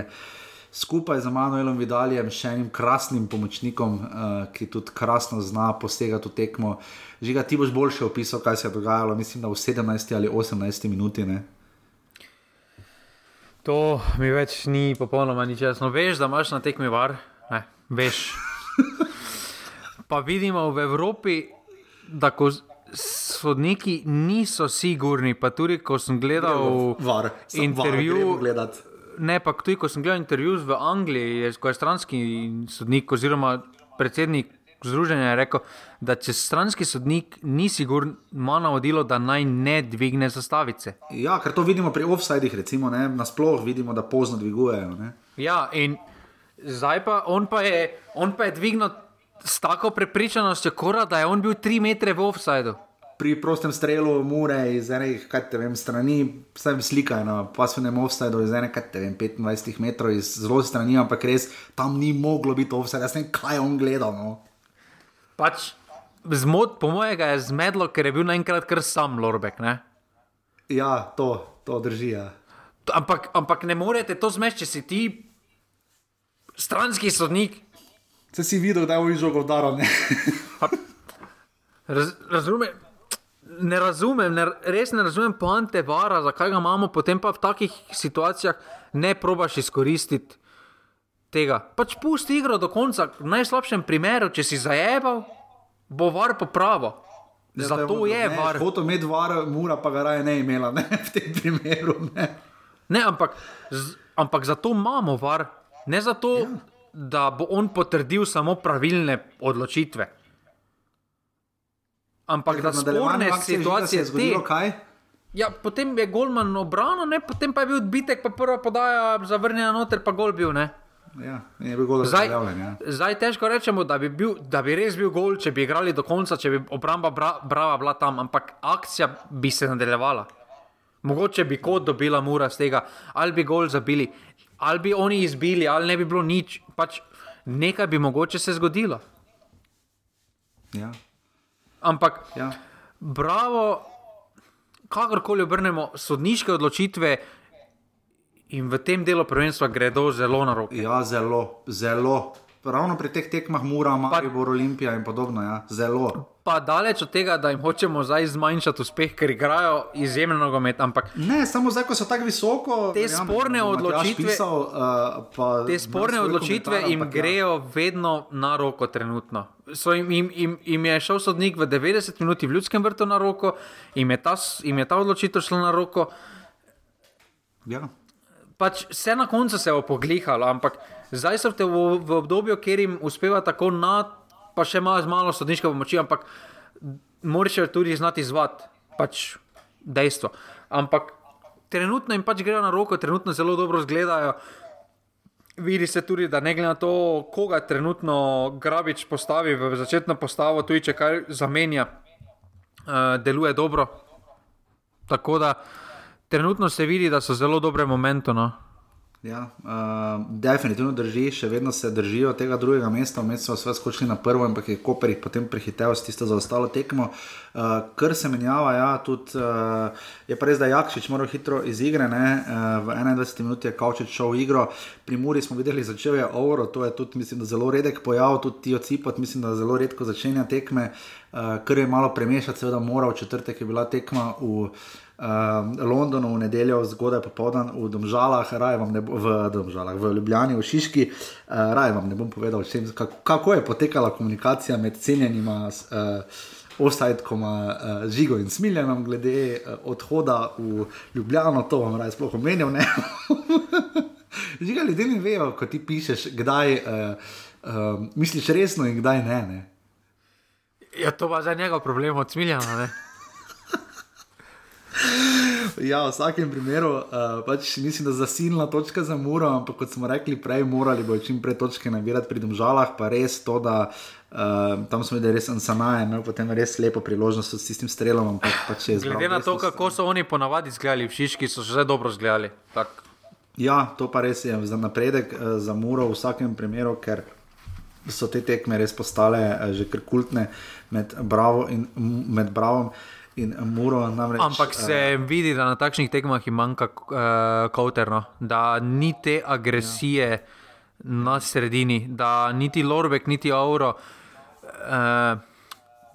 skupaj z Manuelom Vidaljem, še enim krasnim pomočnikom, uh, ki tudi krasno zna posegati v tekmo. Žiga, ti boš boljše opisal, kaj se je dogajalo, mislim, da v 17 ali 18 minuti. Ne? To mi več ni popolnoma nič jasno. Veš, da imaš na tekmi var, ne, veš. Pa vidimo v Evropi, da ko sodniki niso sigurni, pa tudi ko sem gledal var, sem intervju. Var, ne, pa tudi ko sem gledal intervju v Angliji, ko je stranski sodnik oziroma predsednik združenja rekel, da če stranski sodnik ni siguren, ima navodilo, da naj ne dvigne zastavice. Ja, ker to vidimo pri offsajdih, recimo, ne, nasploh vidimo, da pozno dvigujejo. Ne. Ja, in zdaj pa on pa je, on pa je dvignil s tako prepričanostjo, kora, da je on bil tri metre v offsajdu. Pri prostem strelu, mure iz enih, kaj te vem, strani, vsem slika na pasivnem offsajdu iz enih, kaj te vem, 25 metrov iz zelo strani, ampak res tam ni moglo biti offsajd, jaz ne vem, kaj on gledal. No. Pač, zmot, po mojega je zmedlo, ker je bil naenkrat kar sam Lorbek. Ne? Ja, to, to drži. Ja. Ampak, ampak ne morete to zmesti, če si ti stranski sodnik. Se si videl, da je v izžogu daro. Raz, razumem. Ne razumem, ne, res ne razumem poante vara, zakaj ga imamo, potem pa v takih situacijah ne probaš izkoristiti tega. Pač pusti igro do konca, v najslabšem primeru, če si zajebal, bo var popravo. Ja, Zato je, je var. Hoto med var, mora pa ga raje ne imela, ne v tem primeru. Ne, ne ampak, z, ampak zato imamo var, ne zato, ja. da bo on potrdil samo pravilne odločitve. Ampak da sporne situacije zgodijo, kaj? Ja, potem je Golman obrano, ne? potem pa je bil odbitek, pa prva podaja zavrnjena noter, pa gol bil. Ne? Ja, zdaj, ja. zdaj težko rečemo, da bi, bil, da bi res bil gol, če bi igrali do konca, če bi obramba bra, brava bila tam, ampak akcija bi se nadaljevala. Mogoče bi kot dobila mura z tega, ali bi gol zabili, ali bi oni izbili, ali ne bi bilo nič. Pač nekaj bi mogoče se zgodilo. Ja. Ampak, ja. bravo, kakorkoli obrnemo, sodniške odločitve. In v tem delu prvenstva gredo zelo na roke. Ja, zelo, zelo. Ravno pri teh tekmah mora, Maribor, Olimpija in podobno. Ja. Zelo. Pa daleč od tega, da jim hočemo zdaj zmanjšati uspeh, ker igrajo izjemno nogomet. Ampak ne, samo zdaj, ko so tako visoko. Te sporne ja, odločitve, pisal, uh, te sporne odločitve jim ja. grejo vedno na roko, trenutno. Jim, jim, jim, jim je šel sodnik v 90 minutah v ljudskem vrtu na roko, jim je ta, jim je ta odločitev šla na roko. Ja pač vse na koncu se je opoglihalo, ampak zdaj so v, v obdobju, kjer jim uspeva tako nad, pa še malo, malo sodniške pomoči, ampak moraš tudi znati izvati, pač dejstvo. Ampak trenutno jim pač grejo na roko, trenutno zelo dobro izgledajo. Vidi se tudi, da ne glede na to, koga trenutno Grabič postavi v začetno postavo, tudi če kaj zamenja, uh, deluje dobro. Tako da trenutno se vidi, da so zelo dobre momente. No. Ja, uh, definitivno drži, še vedno se držijo tega drugega mesta, vmes so vse skočili na prvo, ampak je Koper jih potem prehitev s tisto zaostalo tekmo. Uh, kar se menjava, ja, tudi uh, je pa res, da Jakšič moral hitro iz igre, ne? uh, v 21 minuti je Kaučič šel v igro, pri Muri smo videli, začel je Ovro, to je tudi, mislim, zelo redek pojav, tudi ti ocipot, mislim, da zelo redko začenja tekme, uh, kar je malo premešati, seveda mora v četrtek je bila tekma v uh, Londonu v nedeljo, zgodaj popoldan v Domžalah, ne bo, v, Domžalah, v Ljubljani, v Šiški. Uh, raj vam ne bom povedal, čem, kako, kako je potekala komunikacija med cenjenima. Uh, Ostajkom, uh, žigo in smiljenom, glede uh, odhoda v Ljubljano, to vam raj sploh omenil. Žiga, ljudje ne vejo, ko ti pišeš, kdaj uh, uh, misliš resno in kdaj ne. ne? Ja, to pa za njega problem, od smiljena. Ja, v vsakem primeru, uh, pač mislim, da zasilna točka za Muro, ampak kot smo rekli prej, morali bodo čim prej točke nabirati pri Domžalah, pa res to, da uh, tam smo videli res Ansanaje, imel potem res lepo priložnost s tistim strelom. Ampak, pač Glede na to, kako so oni ponavadi izgledali v Šiški, so že dobro izgledali. Ja, to pa res je za napredek uh, za Muro v vsakem primeru, ker so te tekme res postale uh, že kar kultne med Bravo in med Bravom in Muro. Namreč, Ampak se uh, vidi, da na takšnih tekmah manjka uh, kauterno, da ni te agresije ja. na sredini, da niti Lorbek, niti Auro uh,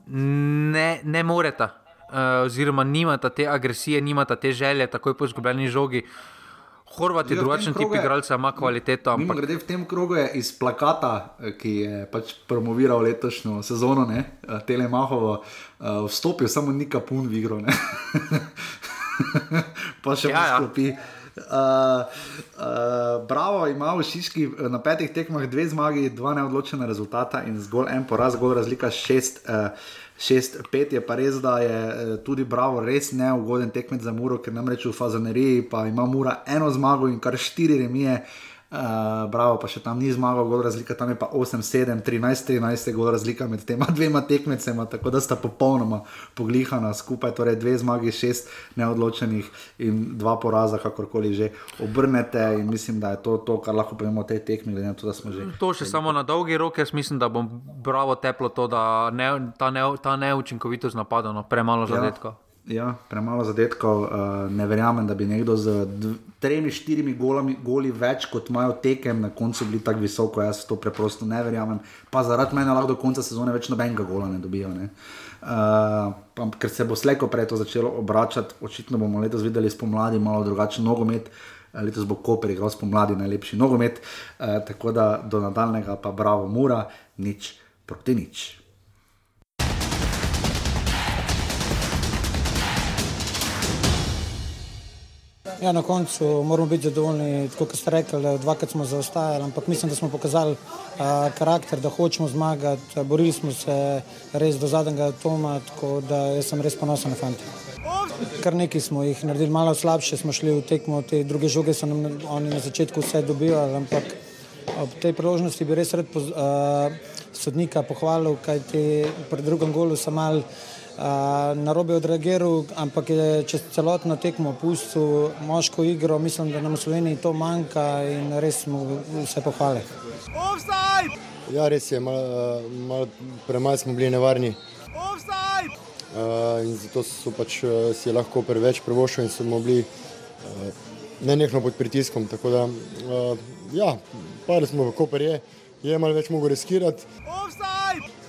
ne, ne moreta. Uh, oziroma, nimata te agresije, nimata te želje, takoj po izgubljeni žogi. Uh, Horvat je drugačen tip igralca, ima kvaliteto. Ampak... Grede v tem krogu je iz plakata, eh, ki je pač promoviral letošnjo sezono, ne, eh, Telemahovo, uh, vstopil samo Nika Pun v igro. pa še ja, posklopi. Ja. Uh, uh, bravo, ima v Šiški na petih tekmah dve zmagi, dva neodločena rezultata in zgolj en poraz, zgolj razlika šest. Uh, 6-5 je pa res, da je eh, tudi Bravo res neugoden tekmec za Muro, ker namreč v Fazaneriji pa ima Mura eno zmago in kar štiri remije. Uh, bravo, pa še tam ni zmagal, gor razlika, tam je pa 8-7, 13-13, gor razlika med tema dvema tekmecema, tako da sta popolnoma poglihana skupaj, torej dve zmagi, šest neodločenih in dva poraza, kakorkoli že obrnete. In mislim, da je to, to kar lahko povemo o tej tekmi. To, že, to še samo na dolgi rok, jaz mislim, da bom bravo teplo to, da ne, ta, ne, ta neučinkovitost napadano, premalo zadetkov. Ja. Ja, premalo zadetkov. Uh, ne verjamem, da bi nekdo z tremi, štirimi golami, goli več kot imajo tekem na koncu bili tako visoko. Jaz to preprosto ne verjamem. Pa zaradi mene lahko do konca sezone več nobenega gola ne dobijo. Ne? Uh, pa, ker se bo slejko prej to začelo obračati, očitno bomo letos videli spomladi malo drugačen nogomet. Letos bo Koper igral spomladi najlepši nogomet, uh, tako da do nadaljnega pa bravo, mura, nič proti nič. Ja, na koncu moramo biti zadovoljni, kot ste rekli, dvakrat smo zaostajali, ampak mislim, da smo pokazali a, karakter, da hočemo zmagati. Borili smo se res do zadnjega toma, tako da sem res ponosen na fante. Kar nekaj smo jih naredili, malo slabše smo šli v tekmo, te druge žoge so nam oni na začetku vse dobivali, ampak ob tej priložnosti bi res rad poz, a, sodnika pohvalil, kajti pri drugem golu sem mal na robe odreagiral, ampak je čez celotno tekmo pustil moško igro. Mislim, da nam v Sloveniji to manjka in res smo vse pohvale. Ja, res je, malo mal premaj smo bili nevarni. Uh, in zato so pač si lahko preveč privoščili in smo bili uh, nenehno pod pritiskom. Tako da, uh, ja, par smo v Koperje, je malo več mogo riskirati.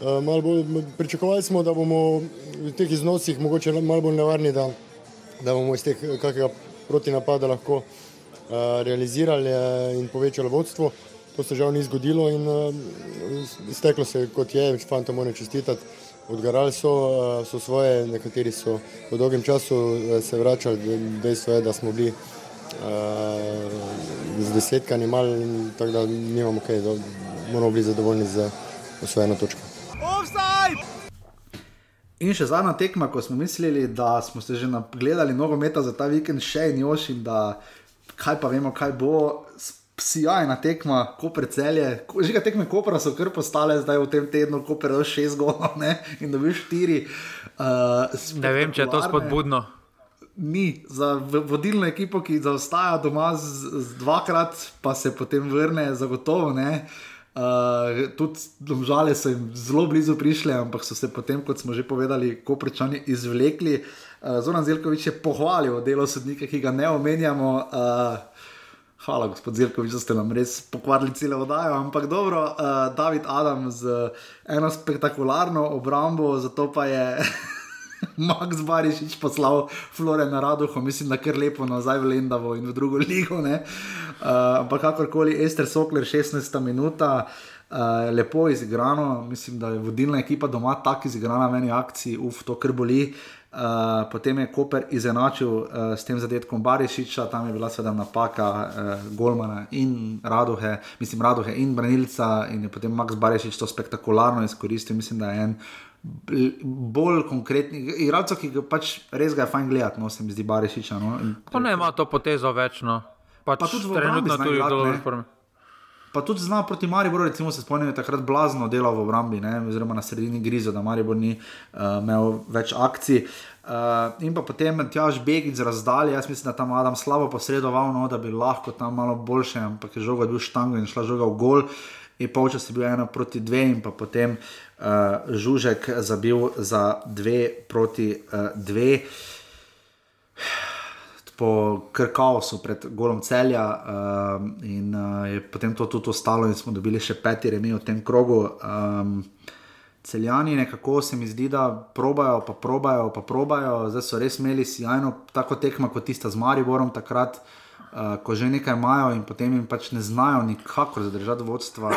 Uh, pričakovali smo, da bomo v teh iznosih mogoče malo bolj nevarni, da, da bomo iz teh kakega protinapada lahko uh, realizirali in povečali vodstvo. To se žal ni zgodilo in uh, izteklo se kot je, fantom moram čestitati. Odgarali so, uh, so svoje, nekateri so v dolgem času se vračali, dejstvo je, da smo bili z desetkami mal, tako da nimamo kaj, da moramo biti zadovoljni z osvojeno točko. Offside! In še zadnja tekma, ko smo mislili, da smo se že gledali nogometa za ta vikend, še in još, in da kaj pa vemo, kaj bo. Sijajna tekma, ko precelje, že kaj tekme Kopra so kar postale, zdaj v tem tednu, ko preveč šest golov in dobiš štiri. Uh, ne vem, če je to spodbudno. Ni za vodilno ekipo, ki zaostaja doma z, z dvakrat, pa se potem vrne, zagotovo ne. Uh, tudi domžale so jim zelo blizu prišle, ampak so se potem, kot smo že povedali, koprečani izvlekli. Uh, Zoran Zelkovič je pohvalil delo sodnika, ki ga ne omenjamo. Uh, Hvala, gospod Zirkovič, da ste nam res pokvarili celo oddajo. Ampak dobro, uh, David Adam z eno spektakularno obrambo, zato pa je Max Barišič poslal Flore na Raduho, mislim, da kar lepo nazaj v Lendavo in v drugo ligo. Uh, ampak kakorkoli, Ester Sokler, 16 minuta. Uh, lepo izigrano, mislim, da je vodilna ekipa doma tako izigrana v eni akciji, uf, to kar boli. Uh, potem je Koper izenačil uh, s tem zadetkom Barišiča, tam je bila seveda napaka uh, Golmana in Radohe, mislim, Radohe in Branilca, in je potem Max Barišič to spektakularno izkoristil. Mislim, da je en bolj konkretni, igralec, ki ga pač res ga je fajn gledati, no se mi zdi Barišiča. No, pa ne ima to potezo več, no. Pač pa tudi trenutno v dolžni formi. Pa tudi zna proti Mariboru, recimo se spomnim, da je takrat blazno delal v obrambi, ne, oziroma na sredini grizo, da Maribor ni uh, imel več akcij. Uh, in pa potem tjaž Begic razdalje, jaz mislim, da tam Adam slabo posredoval, no, da bi lahko tam malo boljše, ampak je žoga bil štango in šla žoga v gol. In polčas je bil ena proti dve, in pa potem uh, Žužek zabil za dve proti uh, dve po krkaosu pred golom celja um, in uh, je potem to tudi ostalo, in smo dobili še peti remi v tem krogu. Um, celjani nekako se mi zdi, da probajo, pa probajo, pa probajo, zdaj so res imeli sjajno tako tekmo kot tista z Mariborom takrat. Uh, ko že nekaj imajo in potem jim pač ne znajo nikakor zadržati vodstva.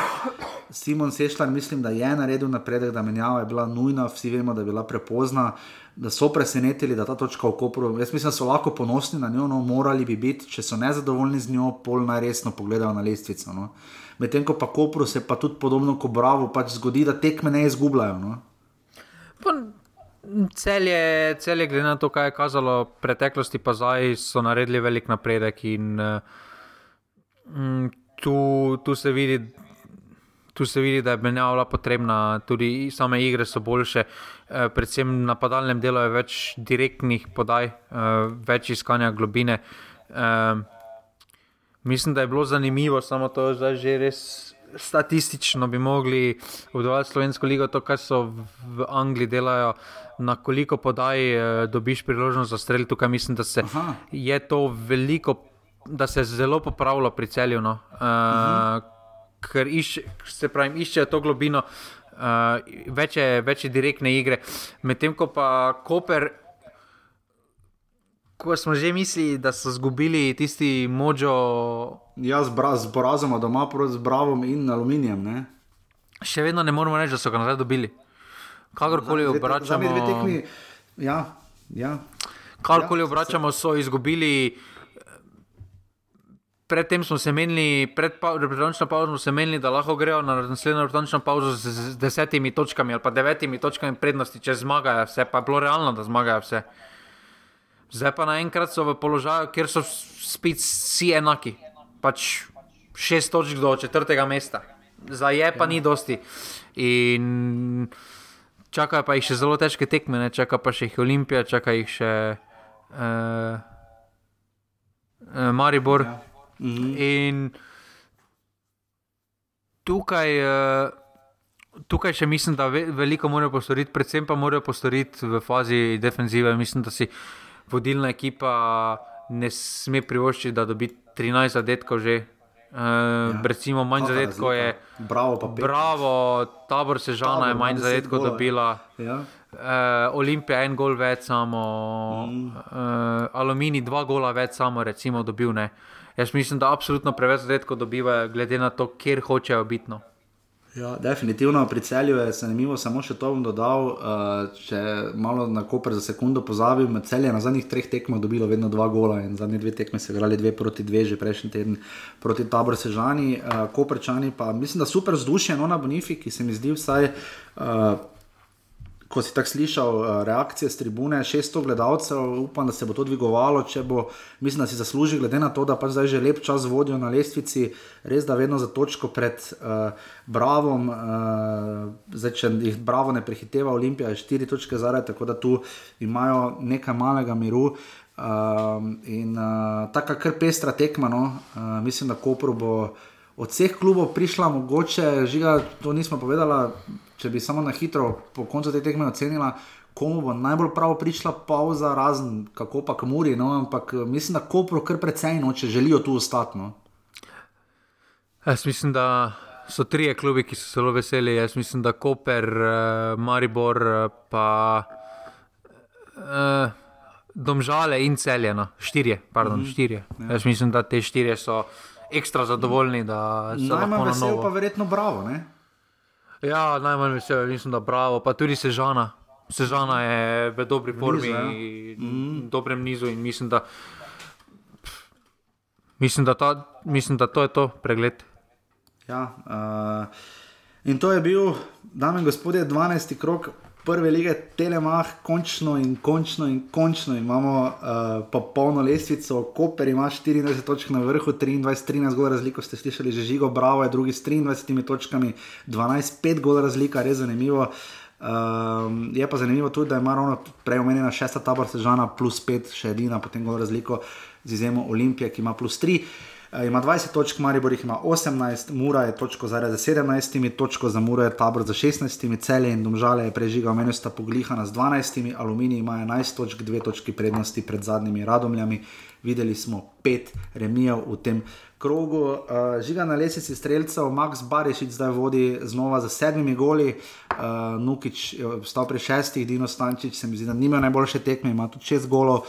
Simon Sešljar, mislim, da je naredil napredek, da menjava je bila nujna, vsi vemo, da je bila prepozna. Uh, da so presenetili, da ta točka v Kopru. Jaz mislim, da so lahko ponosni na njo, no, morali bi biti, če so nezadovoljni z njo, pol najresno pogledajo na lestvico. No. Medtem ko pa Kopru se pa tudi podobno kot Bravo pač zgodi, da tekme ne izgubljajo. No. Cel je, cel je, glede na to, kaj je kazalo v preteklosti, pa zdaj so naredili velik napredek. In, uh, tu, tu se vidi, tu se vidi, da je menjava potrebna, tudi same igre so boljše, eh, predvsem na padalnem delu je več direktnih podaj, eh, več iskanja globine. Eh, mislim, da je bilo zanimivo, samo to je že res. Statistično bi mogli vdovati slovensko ligo, to, kar so v Angliji delajo, na koliko podaj eh, dobiš priložnost za strelj. Tukaj mislim, da se Aha. je to veliko, da se je zelo popravilo pri celju. No. Uh, uh -huh ker išče, se pravi, iščejo to globino, uh, večje, večje direktne igre. Medtem ko pa Koper, ko smo že mislili, da so izgubili tisti močo. Jaz z porazom doma, z Bravom in aluminijem. Ne? Še vedno ne moremo reči, da so ga nazaj dobili. Kakorkoli obračamo, ja, ja. Kakorkoli ja, obračamo, so izgubili predtem smo se menili, pred reprezentativno pauzo smo se menili, da lahko grejo na naslednjo reprezentativno pauzo z, z desetimi točkami ali pa devetimi točkami prednosti, če zmagajo vse, pa je bilo realno, da zmagajo vse. Zdaj pa naenkrat so v položaju, kjer so spet vsi enaki, pač šest točk do četrtega mesta. Za je pa ni dosti. In čakajo pa jih še zelo težke tekme, ne? čaka pa še jih Olimpija, čaka jih še uh, Maribor. Ja. Mhm. In tukaj, uh, tukaj še mislim, da ve, veliko morajo postoriti, predvsem pa morajo postoriti v fazi defenzive. Mislim, da si vodilna ekipa ne sme privoščiti, da dobi 13 zadetkov že. Uh, ja. Recimo, manj zadetkov je. Bravo, bravo tabor Sežana tabor, je manj zadetkov dobila. Ja. Uh, Olimpija en gol več, samo mm. uh, Aluminij dva gola več, samo recimo dobil. Ne. Jaz mislim, da absolutno preveč zadetkov dobivajo, glede na to, kjer hočejo biti. No. Ja, definitivno pri celju je zanimivo, samo še to bom dodal. Uh, če malo na koper za sekundo pozabim, celje na zadnjih treh tekmah dobilo vedno dva gola in zadnje dve tekme se igrali dve proti dve, že prejšnji teden proti tabor Sežani, uh, Koperčani pa mislim, da super vzdušje no, na Bonifiki, ki se mi zdi vsaj. Uh, ko si tako slišal uh, reakcije z tribune, 600 gledalcev, upam, da se bo to dvigovalo, če bo, mislim, da si zasluži, glede na to, da pa zdaj že lep čas vodijo na lestvici, res da vedno za točko pred uh, Bravom, uh, zdaj če jih Bravo ne prehiteva, Olimpija je 4 točke zaradi, tako da tu imajo nekaj malega miru. Um, in uh, tako kar pestra tekma, no, uh, mislim, da Koper bo od vseh klubov prišla, mogoče, žiga, to nismo povedali, če bi samo na hitro po koncu te tekme ocenila, komu bo najbolj prav prišla pauza, razen kako pa kamuri. No, ampak mislim, da Koper kar precej noče, želijo tu ostati. No. Jaz mislim, da so trije klubi, ki so zelo veseli. Jaz mislim, da Koper, uh, Maribor, uh, pa. Uh, Domžale in celjeno, štirje, pardon, mm -hmm. štirje. Ja. Jaz mislim, da te štirje so ekstra zadovoljni. Najmanj vesel, pa verjetno bravo. Ne? Ja, najmanj vesel, mislim, da bravo, pa tudi sežana. Sežana je v dobri formi, ja. v mm. dobrem nizu in mislim, da, mislim, da, ta, mislim, da to je to pregled. Ja, uh, in to je bil, dame in gospodje, 12. krok prve lige Telemach, končno in končno in končno imamo uh, popolno lestvico. Koper ima 24 točk na vrhu, 23-13 gol razliko, ste slišali že žigo, bravo je drugi s 23 točkami, 12-5 gol razlika, res zanimivo. Um, je pa zanimivo tudi, da ima ravno prej omenjena šesta tabor sežana plus 5, še edina, potem gol razliko z izjemo Olimpije, ki ima plus 3. Eh, ima 20 točk, Maribor jih ima 18, Mura je točko zaradi 17, točko za Mura je tabor za 16, Celje in Domžale je prežigal, meni sta poglihana z 12, Aluminij ima 11 točk, 2 točki prednosti pred zadnjimi radomljami. Videli smo pet remijev v tem krogu. Uh, žiga na lesici streljcev, Max Barišič zdaj vodi znova za sedmimi goli, uh, Nukič je stal pri šestih, Dino Stančič se mi zdi, da nima najboljše tekme, ima tudi šest golov.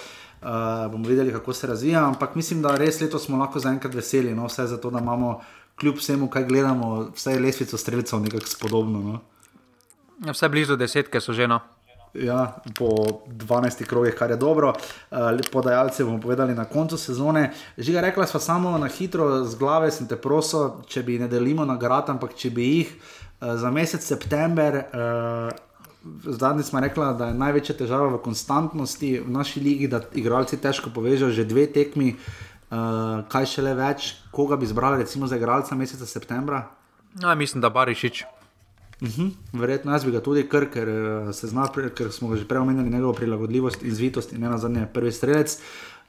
Uh, bomo videli, kako se razvija, ampak mislim, da res letos smo lahko zaenkrat veseli, no, vse zato, da imamo kljub vsemu, kaj gledamo, vse lesvico streljcev nekako spodobno. No. Ja, vse blizu desetke so že no. Ja, po 12 krogih, kar je dobro. Uh, podajalce bomo povedali na koncu sezone. Že ga rekla sva samo na hitro, z glave sem te prosil, če bi ne delimo nagrad, ampak če bi jih uh, za mesec september. Uh, Zadnji smo rekli, da je največja težava v konstantnosti v naši ligi, da igralci težko povežejo že dve tekmi, uh, kaj še le več, koga bi izbrali, recimo za igralca meseca septembra. No, mislim, da Barišič. Uh mhm, -huh. Verjetno jaz bi ga tudi kar, ker, eh, zna, ker smo ga že prej omenili, njegovo prilagodljivost in zvitost in ne na zadnje prvi strelec.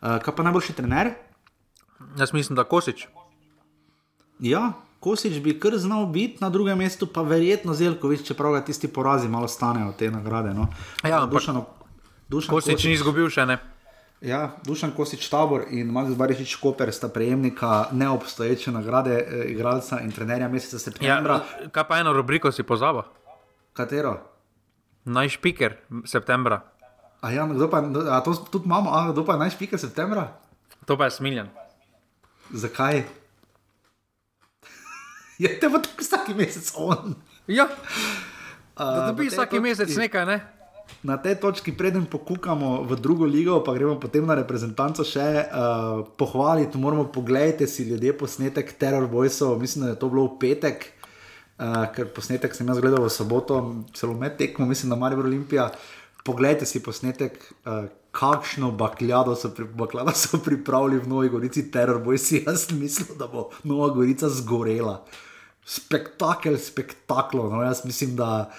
Uh, kaj pa najboljši trener? Jaz mislim, da Kosič. Ja, Kosič bi kar znal biti na drugem mestu, pa verjetno Zelkovič, čeprav ga tisti porazi malo stanejo te nagrade. No. Ja, Dušan, Dušan Kosič, Kosič ni izgubil še ne. Ja, Dušan Kosič Tabor in Max Barišič Koper sta prejemnika neobstoječe nagrade eh, igralca in trenerja meseca septembra. Ja, kaj pa eno rubriko si pozaba? Katero? Najšpiker septembra. A ja, kdo pa, a to tudi imamo, a kdo pa je najšpiker septembra? To pa je smiljen. Zakaj? Je te pa tako vsak mesec on. Ja, da dobi vsak mesec nekaj, ne? Na tej točki, preden pokukamo v drugo ligo, pa gremo potem na reprezentanco še uh, pohvaliti. Moramo pogledati si ljudje posnetek Terror Boysov, mislim, da je to bilo v petek, uh, ker posnetek sem jaz gledal v soboto, celo med tekmo, mislim, da Marijo Olimpija. Poglejte si posnetek, uh, kakšno bakljado so, pri, bakljado so pripravili v Novi Gorici, Terror Boysi. Jaz mislim, da bo Nova Gorica zgorela spektakel, spektaklo. No, jaz mislim, da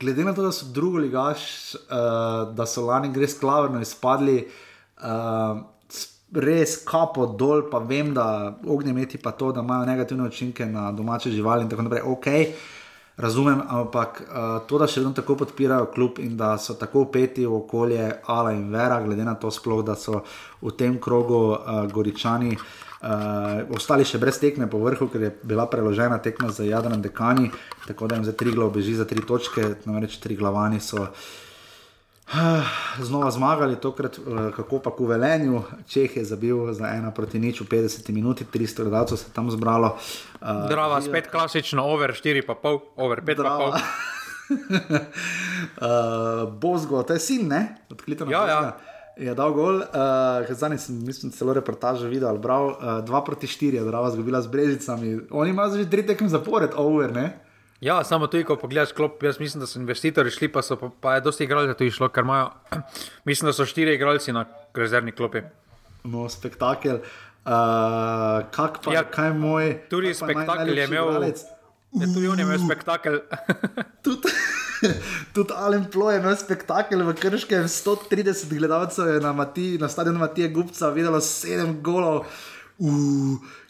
glede na to, da so drugi ligaš, uh, da so lani res klavrno izpadli, uh, res kapo dol, pa vem, da ognjemeti pa to, da imajo negativne učinke na domače živali in tako naprej. Ok. Razumem, ampak uh, to, da še vedno tako podpirajo klub in da so tako upeti v okolje Ala in Vera, glede na to, sploh, da so v tem krogu uh, Goričani uh, Uh, ostali še brez tekme po vrhu, ker je bila preložena tekma za Jadran Dekani, tako da jim za tri glav beži za tri točke, namreč tri glavani so uh, znova zmagali, tokrat uh, kako pa v Velenju, Čeh je zabil za ena proti nič v 50 minuti, 300 gledalcev se je tam zbralo. Uh, Drava, spet klasično, over 4,5, over 5,5. uh, Bozgo, to je sin, ne? Odklito na ja, ja. Je dal gol, uh, zdaj sem mislim, celo reportažo videl, bral, uh, 2 proti 4, da je zgubila z Brežicami. Oni imajo že tri tekme zapored, over, ne? Ja, samo tu, ko pogledaš klop, jaz mislim, da so investitorji šli, pa, so, pa, pa je dosti igralcev tu išlo, ker imajo, mislim, da so štiri igralci na rezervni klopi. No, spektakel. Uh, kak pa, Ja, kaj moj? Tudi pa spektakel je imel. igralec? Ja, tudi on je imel spektakel. Tudi, tudi Alen Plo je imel spektakel v Krškem, 130 gledalcev je na, Mati, na stadionu Matije Gupca videlo 7 golov,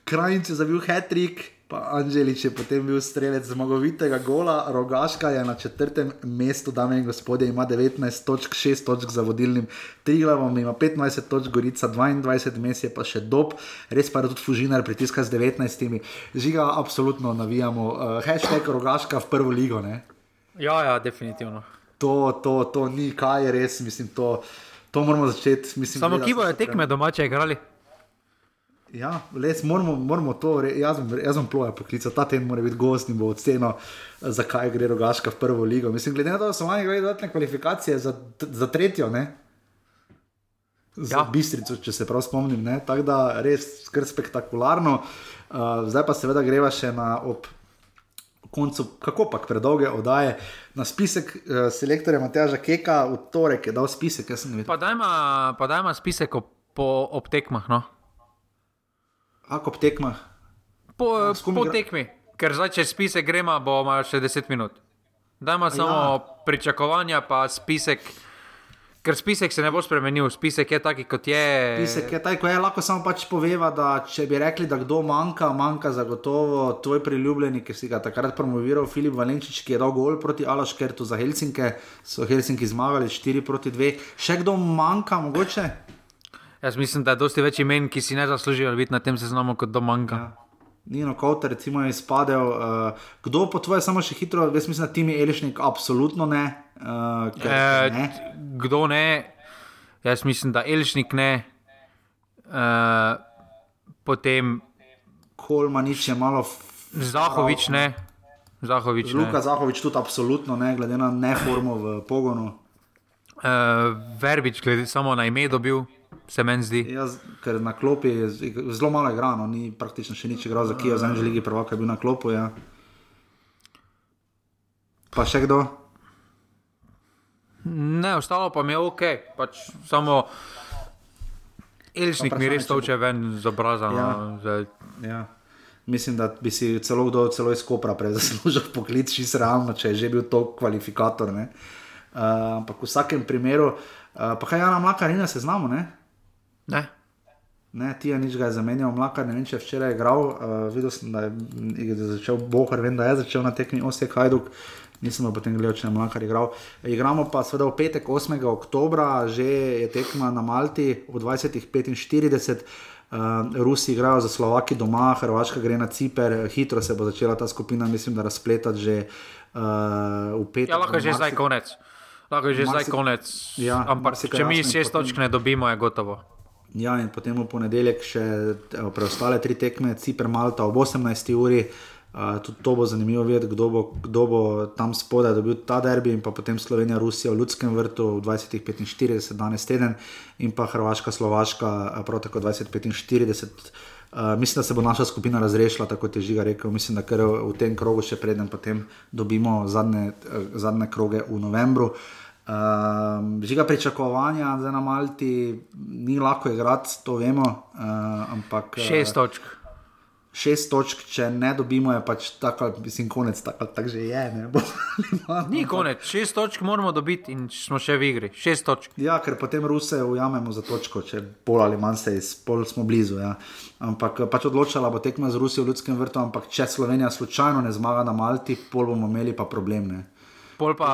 Krajnic je zabil hat-trick, pa Anželič je potem bil strelec zmagovitega gola, Rogaška je na četrtem mestu, dame in gospodje, ima 19 točk, 6 točk za vodilnim Triglavom, ima 25 točk, Gorica 22, mes je pa še dob, res pa je tudi Fužinar pritiska z 19, žiga absolutno navijamo, uh, hashtag Rogaška v prvo ligo, ne? ja, ja, definitivno. to, to, to ni kaj, je res, mislim, to, to moramo začeti. Mislim, Samo gledati ki bojo se tekme domače igrali. Ja, res moramo, moramo to, jaz bom, jaz bom ploja poklical, ta teden mora biti gost in bo ocenil, zakaj gre Rogaška v prvo ligo. Mislim, glede na to, da so oni igrali dodatne kvalifikacije za, za tretjo, ne? Za ja. Bistrico, če se prav spomnim, ne? tako da res kar spektakularno. Uh, zdaj pa seveda greva še na ob koncu, kako pa predolge oddaje, na spisek uh, selektorja Mateža Keka, v torek je dal spisek, jaz sem videl. Pa dajma, pa dajma spisek ob, po, ob tekmah. No? Ako ob tekmah. Po, po tekmi, ker zdaj, če spisek gremo, bomo še 10 minut. Dajmo samo ja. pričakovanja, pa spisek. Ker spisek se ne bo spremenil, spisek je taki, kot je. Pisek je tako, je lahko samo pač poveva, da če bi rekli, da kdo manjka, manjka zagotovo tvoj priljubljeni, ki si ga takrat promoviral, Filip Valenčič, ki je dal gol proti Alaškertu za Helsinke, so Helsinki zmagali 4 proti 2. Še kdo manjka, mogoče? Jaz mislim, da je dosti več imen, ki si ne zaslužijo biti na tem seznamu, kot do manjka. Ja. Nino Kauter, recimo, je izpadel. Uh, kdo po tvoje, samo še hitro, jaz mislim, da Timi Elišnik, absolutno ne. Uh, ker, E, ne. kdo ne? Jaz mislim, da Elšnik ne. E, potem Kolmanič je malo. Zahovič ne. Zahovič ne. Luka Zahovič tudi absolutno ne, glede na neformo v pogonu. E, Verbič, glede samo na ime dobil, se meni zdi. Jaz, ker na klopi je zelo malo igrano, ni praktično še nič igral za Kijev, za Anželigi prvaka je bil na klopu. Ja. Pa še kdo? Ne, ostalo pa mi je ok, pač samo Elšnik mi res toče ven z obraza. Ja. No, zdaj. Ja. Mislim, da bi si celo kdo celo iz Kopra prezaslužil poklic, čisto realno, če je že bil to kvalifikator. ne. Uh, ampak v vsakem primeru, uh, pa kaj Jana Mlaka ni na seznamu, ne? Ne. Ne, ti je nič ga je zamenjal, mlaka, ne vem, če je včeraj igral, uh, videl sem, da je, je začel Bohar, vem, da je začel na tekmi Osek Hajduk, nisem pa potem gledal, če je mlakar igral. Igramo pa seveda v petek 8. oktobra, že je tekma na Malti v 20.45. Uh, Rusi igrajo za Slovaki doma, Hrvaška gre na Ciper, hitro se bo začela ta skupina, mislim, da razpletati že uh, v petek. Ja, lahko je že zdaj konec. Lahko je že zdaj konec. Ja, Ampak če mi šest točk ne dobimo, je gotovo. Ja, in potem v ponedeljek še evo, preostale tri tekme, Cipr, Malta ob 18. uri. Uh, tudi to bo zanimivo videti, kdo bo, kdo bo tam spodaj dobil ta derbi, in pa potem Slovenija, Rusija v Ljudskem vrtu v 2045, danes teden, in pa Hrvaška, Slovaška, eh, prav tako 2045. Uh, mislim, da se bo naša skupina razrešila, tako je Žiga rekel. Mislim, da kar v tem krogu še preden potem dobimo zadnje, zadnje kroge v novembru. Uh, žiga pričakovanja zdaj na Malti, ni lahko igrati, to vemo. Uh, ampak, eh, Šest točk. Šest točk, če ne dobimo, je pač tako, mislim, konec, tako tak že je. Ne, bo, Ni konec, šest točk moramo dobiti in smo še v igri. Šest točk. Ja, ker potem Ruse ujamemo za točko, če bolj ali manj se iz pol smo blizu. Ja. Ampak eh, pač odločala bo tekma z Rusijo v Ljudskem vrtu, ampak če Slovenija slučajno ne zmaga na Malti, pol bomo imeli pa problem. Ne. Pol pa,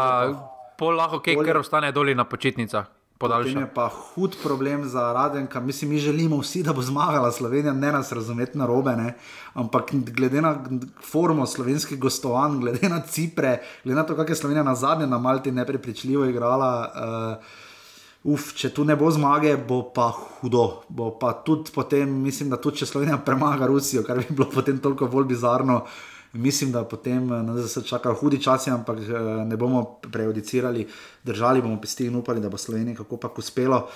pol lahko kaj, ker ostane doli na počitnicah. Potem je Podaljša. pa hud problem za Radenka. Mislim, mi želimo vsi, da bo zmagala Slovenija, ne nas razumeti na robe. Ne? Ampak glede na formo slovenskih gostovanj, glede na Cipre, glede na to, kako je Slovenija na zadnje na Malti neprepričljivo igrala. Uh, uf, če tu ne bo zmage, bo pa hudo. Bo pa tudi potem, mislim, da tudi če Slovenija premaga Rusijo, kar bi bilo potem toliko bolj bizarno. Mislim, da potem eh, nas čakajo hudi časi, ampak eh, ne bomo prejudicirali, držali bomo pesti in upali, da bo Slovenija kako pa uspelo.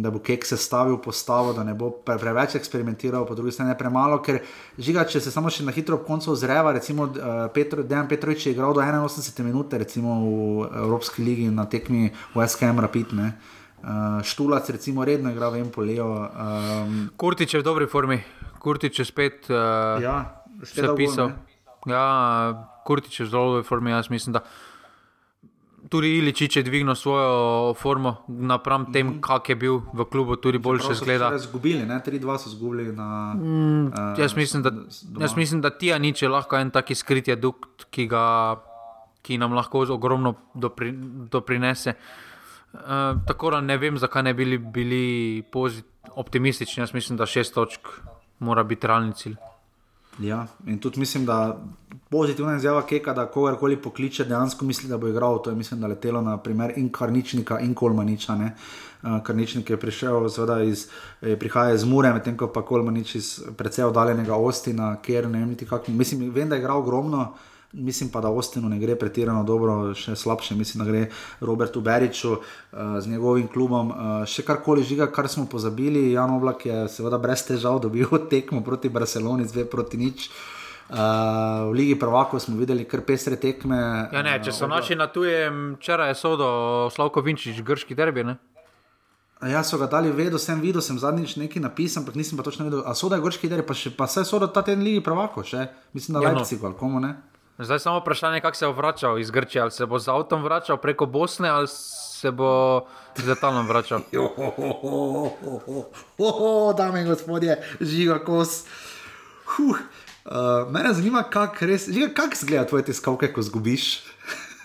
da bo Kek sestavil postavo, da ne bo pre, preveč eksperimentiral, po drugi strani premalo, ker žiga, če se samo še na hitro ob koncu ozreva, recimo uh, Petro, Dejan Petrovič je igral do 81 minut, recimo v Evropski ligi na tekmi USKM Rapid. Ne. Uh, Štulac, recimo, redno igra v Empoliju. Um, Kurtič je v dobrej formi, Kurtič je spet, uh, ja, spet pisal. Ja, Kurtič je v zelo dobrej formi, jaz mislim, da tudi Iličič je dvignil svojo formo napram tem, mm. kak je bil v klubu, tudi boljše zgleda. Zgubili, ne, 3-2 so zgubili na. Mm, uh, jaz, mislim, da, jaz mislim, da Tija nič je lahko en taki skritje dukt, ki, ga, ki nam lahko ogromno dopri, doprinese. Uh, tako da ne vem, zakaj ne bi bili, bili optimistični. Jaz mislim, da šest točk mora biti realni cilj. Ja, in tudi mislim, da pozitivna izjava Keka, da kogarkoli pokliče, dejansko misli, da bo igral. To je mislim, da letelo na primer in Karničnika in Kolmaniča. Ne? Uh, Karničnik je prišel, seveda, iz, je prihaja iz Mure, medtem ko pa Kolmanič iz precej oddaljenega Ostina, kjer ne vem, kako. Mislim, vem, da je igral ogromno. Mislim pa, da Ostinu ne gre pretirano dobro, še slabše, mislim, da gre Robertu Beriču uh, z njegovim klubom. Uh, še karkoli žiga, kar smo pozabili, Jan Oblak je seveda brez težav dobil tekmo proti Barceloni, zdaj proti nič. Uh, v Ligi Prvako smo videli kar pesre tekme. Ja, ne, če so uh, naši na tujem, včeraj je sodo Slavko Vinčič, grški derbi. Ne? Ja, so ga dali vedeti, sem videl, sem zadnjič nekaj napisal, ampak nisem pa točno videl. A so da je grški derbi, pa, pa se so da ta teden Ligi Prvako, še mislim, da ja, no. Leipzig ali komu ne. Zdaj samo vprašanje, kako se bo vračal iz Grčije. Ali se bo z avtom vračal preko Bosne ali se bo z letalom vračal. Dame in gospodje, žiga kos. Huh. Uh, mene zanima, kako kak zgleda tvoje tiskalke, ko zgubiš.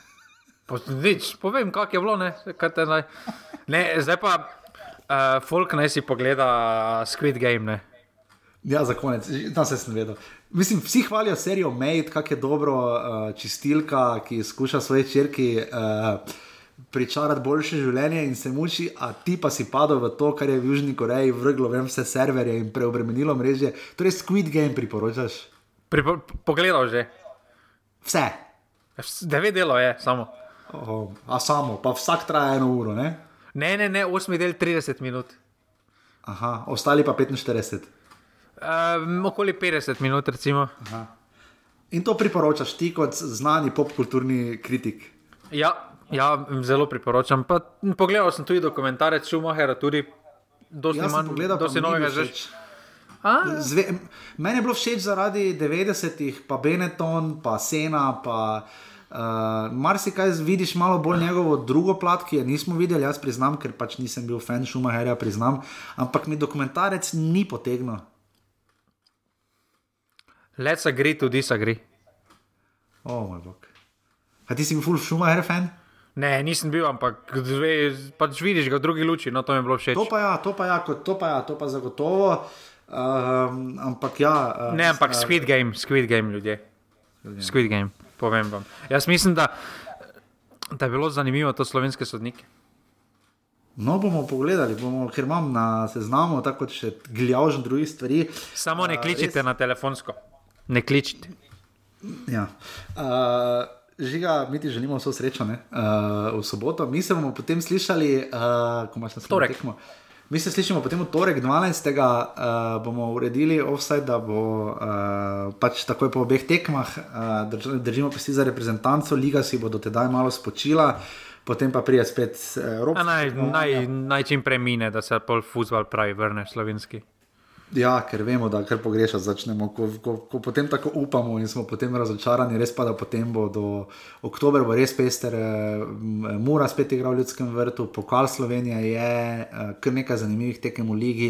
Nič, povem, kako je bilo. Ne? Ne, zdaj pa, uh, folk naj si pogleda Squid Game. Ne? Ja, za konec, tam se sem vedel. Mislim, vsi hvalijo serijo Made, kako je dobro uh, čistilka, ki skuša svoje črki uh, pričarati boljše življenje in se muči, a ti pa si padel v to, kar je v Južni Koreji vrglo vem vse serverje in preobremenilo mreže. Torej, Squid Game priporočaš? Pripo pogledal že. Vse. Devet delo je, samo. Oh, a samo, pa vsak traja eno uro, ne? Ne, ne, ne, osmi del 30 minut. Aha, ostali pa 45. Um, okoli 50 minut, recimo. Aha. In to priporočaš ti kot znani popkulturni kritik? Ja, ja zelo priporočam. Pa, pogledal sem tudi dokumentarec Schumachera, tudi dosti manj pogledal, dosti novega že. Zve, meni je bilo všeč zaradi 90-ih, pa Benetton, pa Sena, pa uh, marsikaj vidiš malo bolj njegovo drugo plat, ki je nismo videli, jaz priznam, ker pač nisem bil fan Schumacherja, priznam, ampak mi dokumentarec ni potegnil. Let's agree to disagree. O oh, moj bog. A ti si bil full Schumacher fan? Ne, nisem bil, ampak dve, pač vidiš ga v drugi luči, no to mi je bilo všeč. To pa ja, to pa ja, to pa ja, to pa zagotovo. Um, ampak ja. Uh, ne, ampak uh, Squid Game, Squid Game ljudje. Squid Game, povem vam. Jaz mislim, da, da je bilo zanimivo to slovenske sodnike. No, bomo pogledali, bomo, ker imam na seznamu tako še gljavžen drugih stvari. Samo ne kličite uh, res... na telefonsko ne kličite. Ja. Uh, žiga, mi ti želimo vso srečo ne? uh, v soboto. Mi se bomo potem slišali, uh, ko imaš na torek. Mi se slišimo potem v torek 12. Uh, bomo uredili offside, da bo uh, pač takoj po obeh tekmah uh, držimo pesti za reprezentanco, liga si bo do tedaj malo spočila. Potem pa prije spet Evropa. Naj, naj, naj čim prej mine, da se pol futbol pravi, vrne slovenski. Ja, ker vemo, da kar pogrešati začnemo. Ko, ko, ko potem tako upamo in smo potem razočarani, res pa da potem bo do oktobra bo res pester, mora spet igrati v ljudskem vrtu, pokal Slovenije je, eh, kar nekaj zanimivih tekem v ligi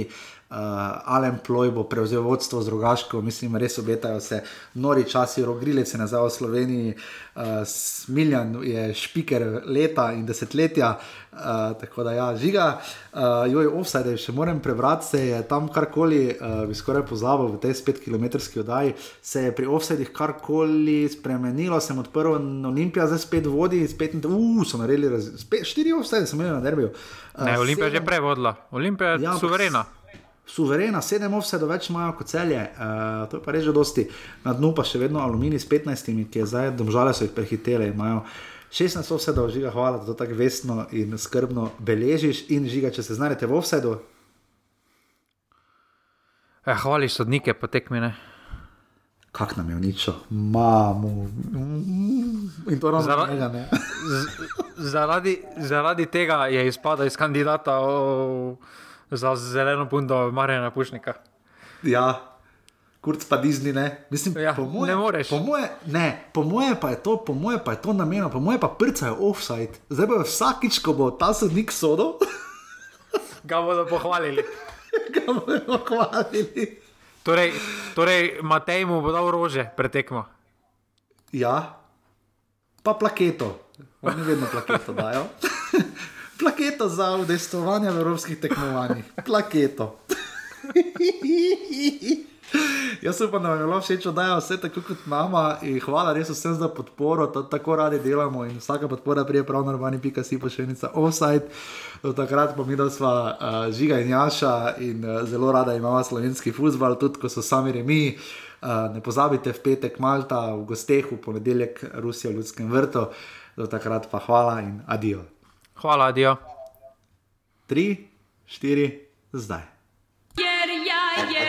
uh, Alem Ploj bo prevzel vodstvo z drugaško, mislim, res obetajo se nori časi, rogrilec je nazaj v Sloveniji, uh, Smiljan je špiker leta in desetletja, uh, tako da ja, žiga, uh, joj, offside, še moram prebrati, se je tam karkoli, uh, bi skoraj pozabil v tej 5 km oddaji, se je pri offsideh karkoli spremenilo, sem odprl Olimpija, zdaj spet vodi, spet, uh, so naredili, spet, štiri offside, sem imel na derbiju. Uh, ne, Olimpija je že prevodila, Olimpija je ja, suverena suverena, sedem ovse do več imajo kot celje, uh, to je pa res že dosti. Na dnu pa še vedno aluminij s 15, ki je zdaj, domžale so jih prehitele, imajo 16 offsetov, žiga, hvala, da to tako vestno in skrbno beležiš. In žiga, če se znajdete v offsetu. Ja, hvali sodnike, potekmine. Kak nam je uničil, mamo. In to Zara- ravno tega, ne. Z- Zaradi, zaradi tega je izpadel iz kandidata o, za zeleno pundo Marjana Pušnika. Ja, kurc pa Disney, ne. Mislim, Ja, po moje, ne moreš. Po moje, ne, po moje pa je to, po moje pa je to namenjeno, po moje pa prcajo offside. Zdaj bo vsakič, ko bo ta sodnik sodel, Ga bodo pohvalili. ga bodo hvalili. Torej, torej Matej mu bo dal rože pretekmo. Ja, pa plaketo. Oni vedno plaketo dajo. plaketo za udejstvovanje v evropskih tekmovanjih. Plaketo. Jaz upam, da vam je bilo všeč, da je vse tako kot mama. In hvala res vsem za podporo, to tako radi delamo in vsaka podpora prije prav normalni, pika si pošiljnica offside. Do takrat pa mi, da smo uh, žiga in jaša in uh, zelo rada imamo slovenski futbal, tudi ko so sami remi. Uh, ne pozabite v petek Malta, v gosteh, v ponedeljek Rusija v ljudskem vrtu. Do takrat pa hvala in adijo. Hvala, adijo. Tri, štiri, zdaj. Jer ja, jer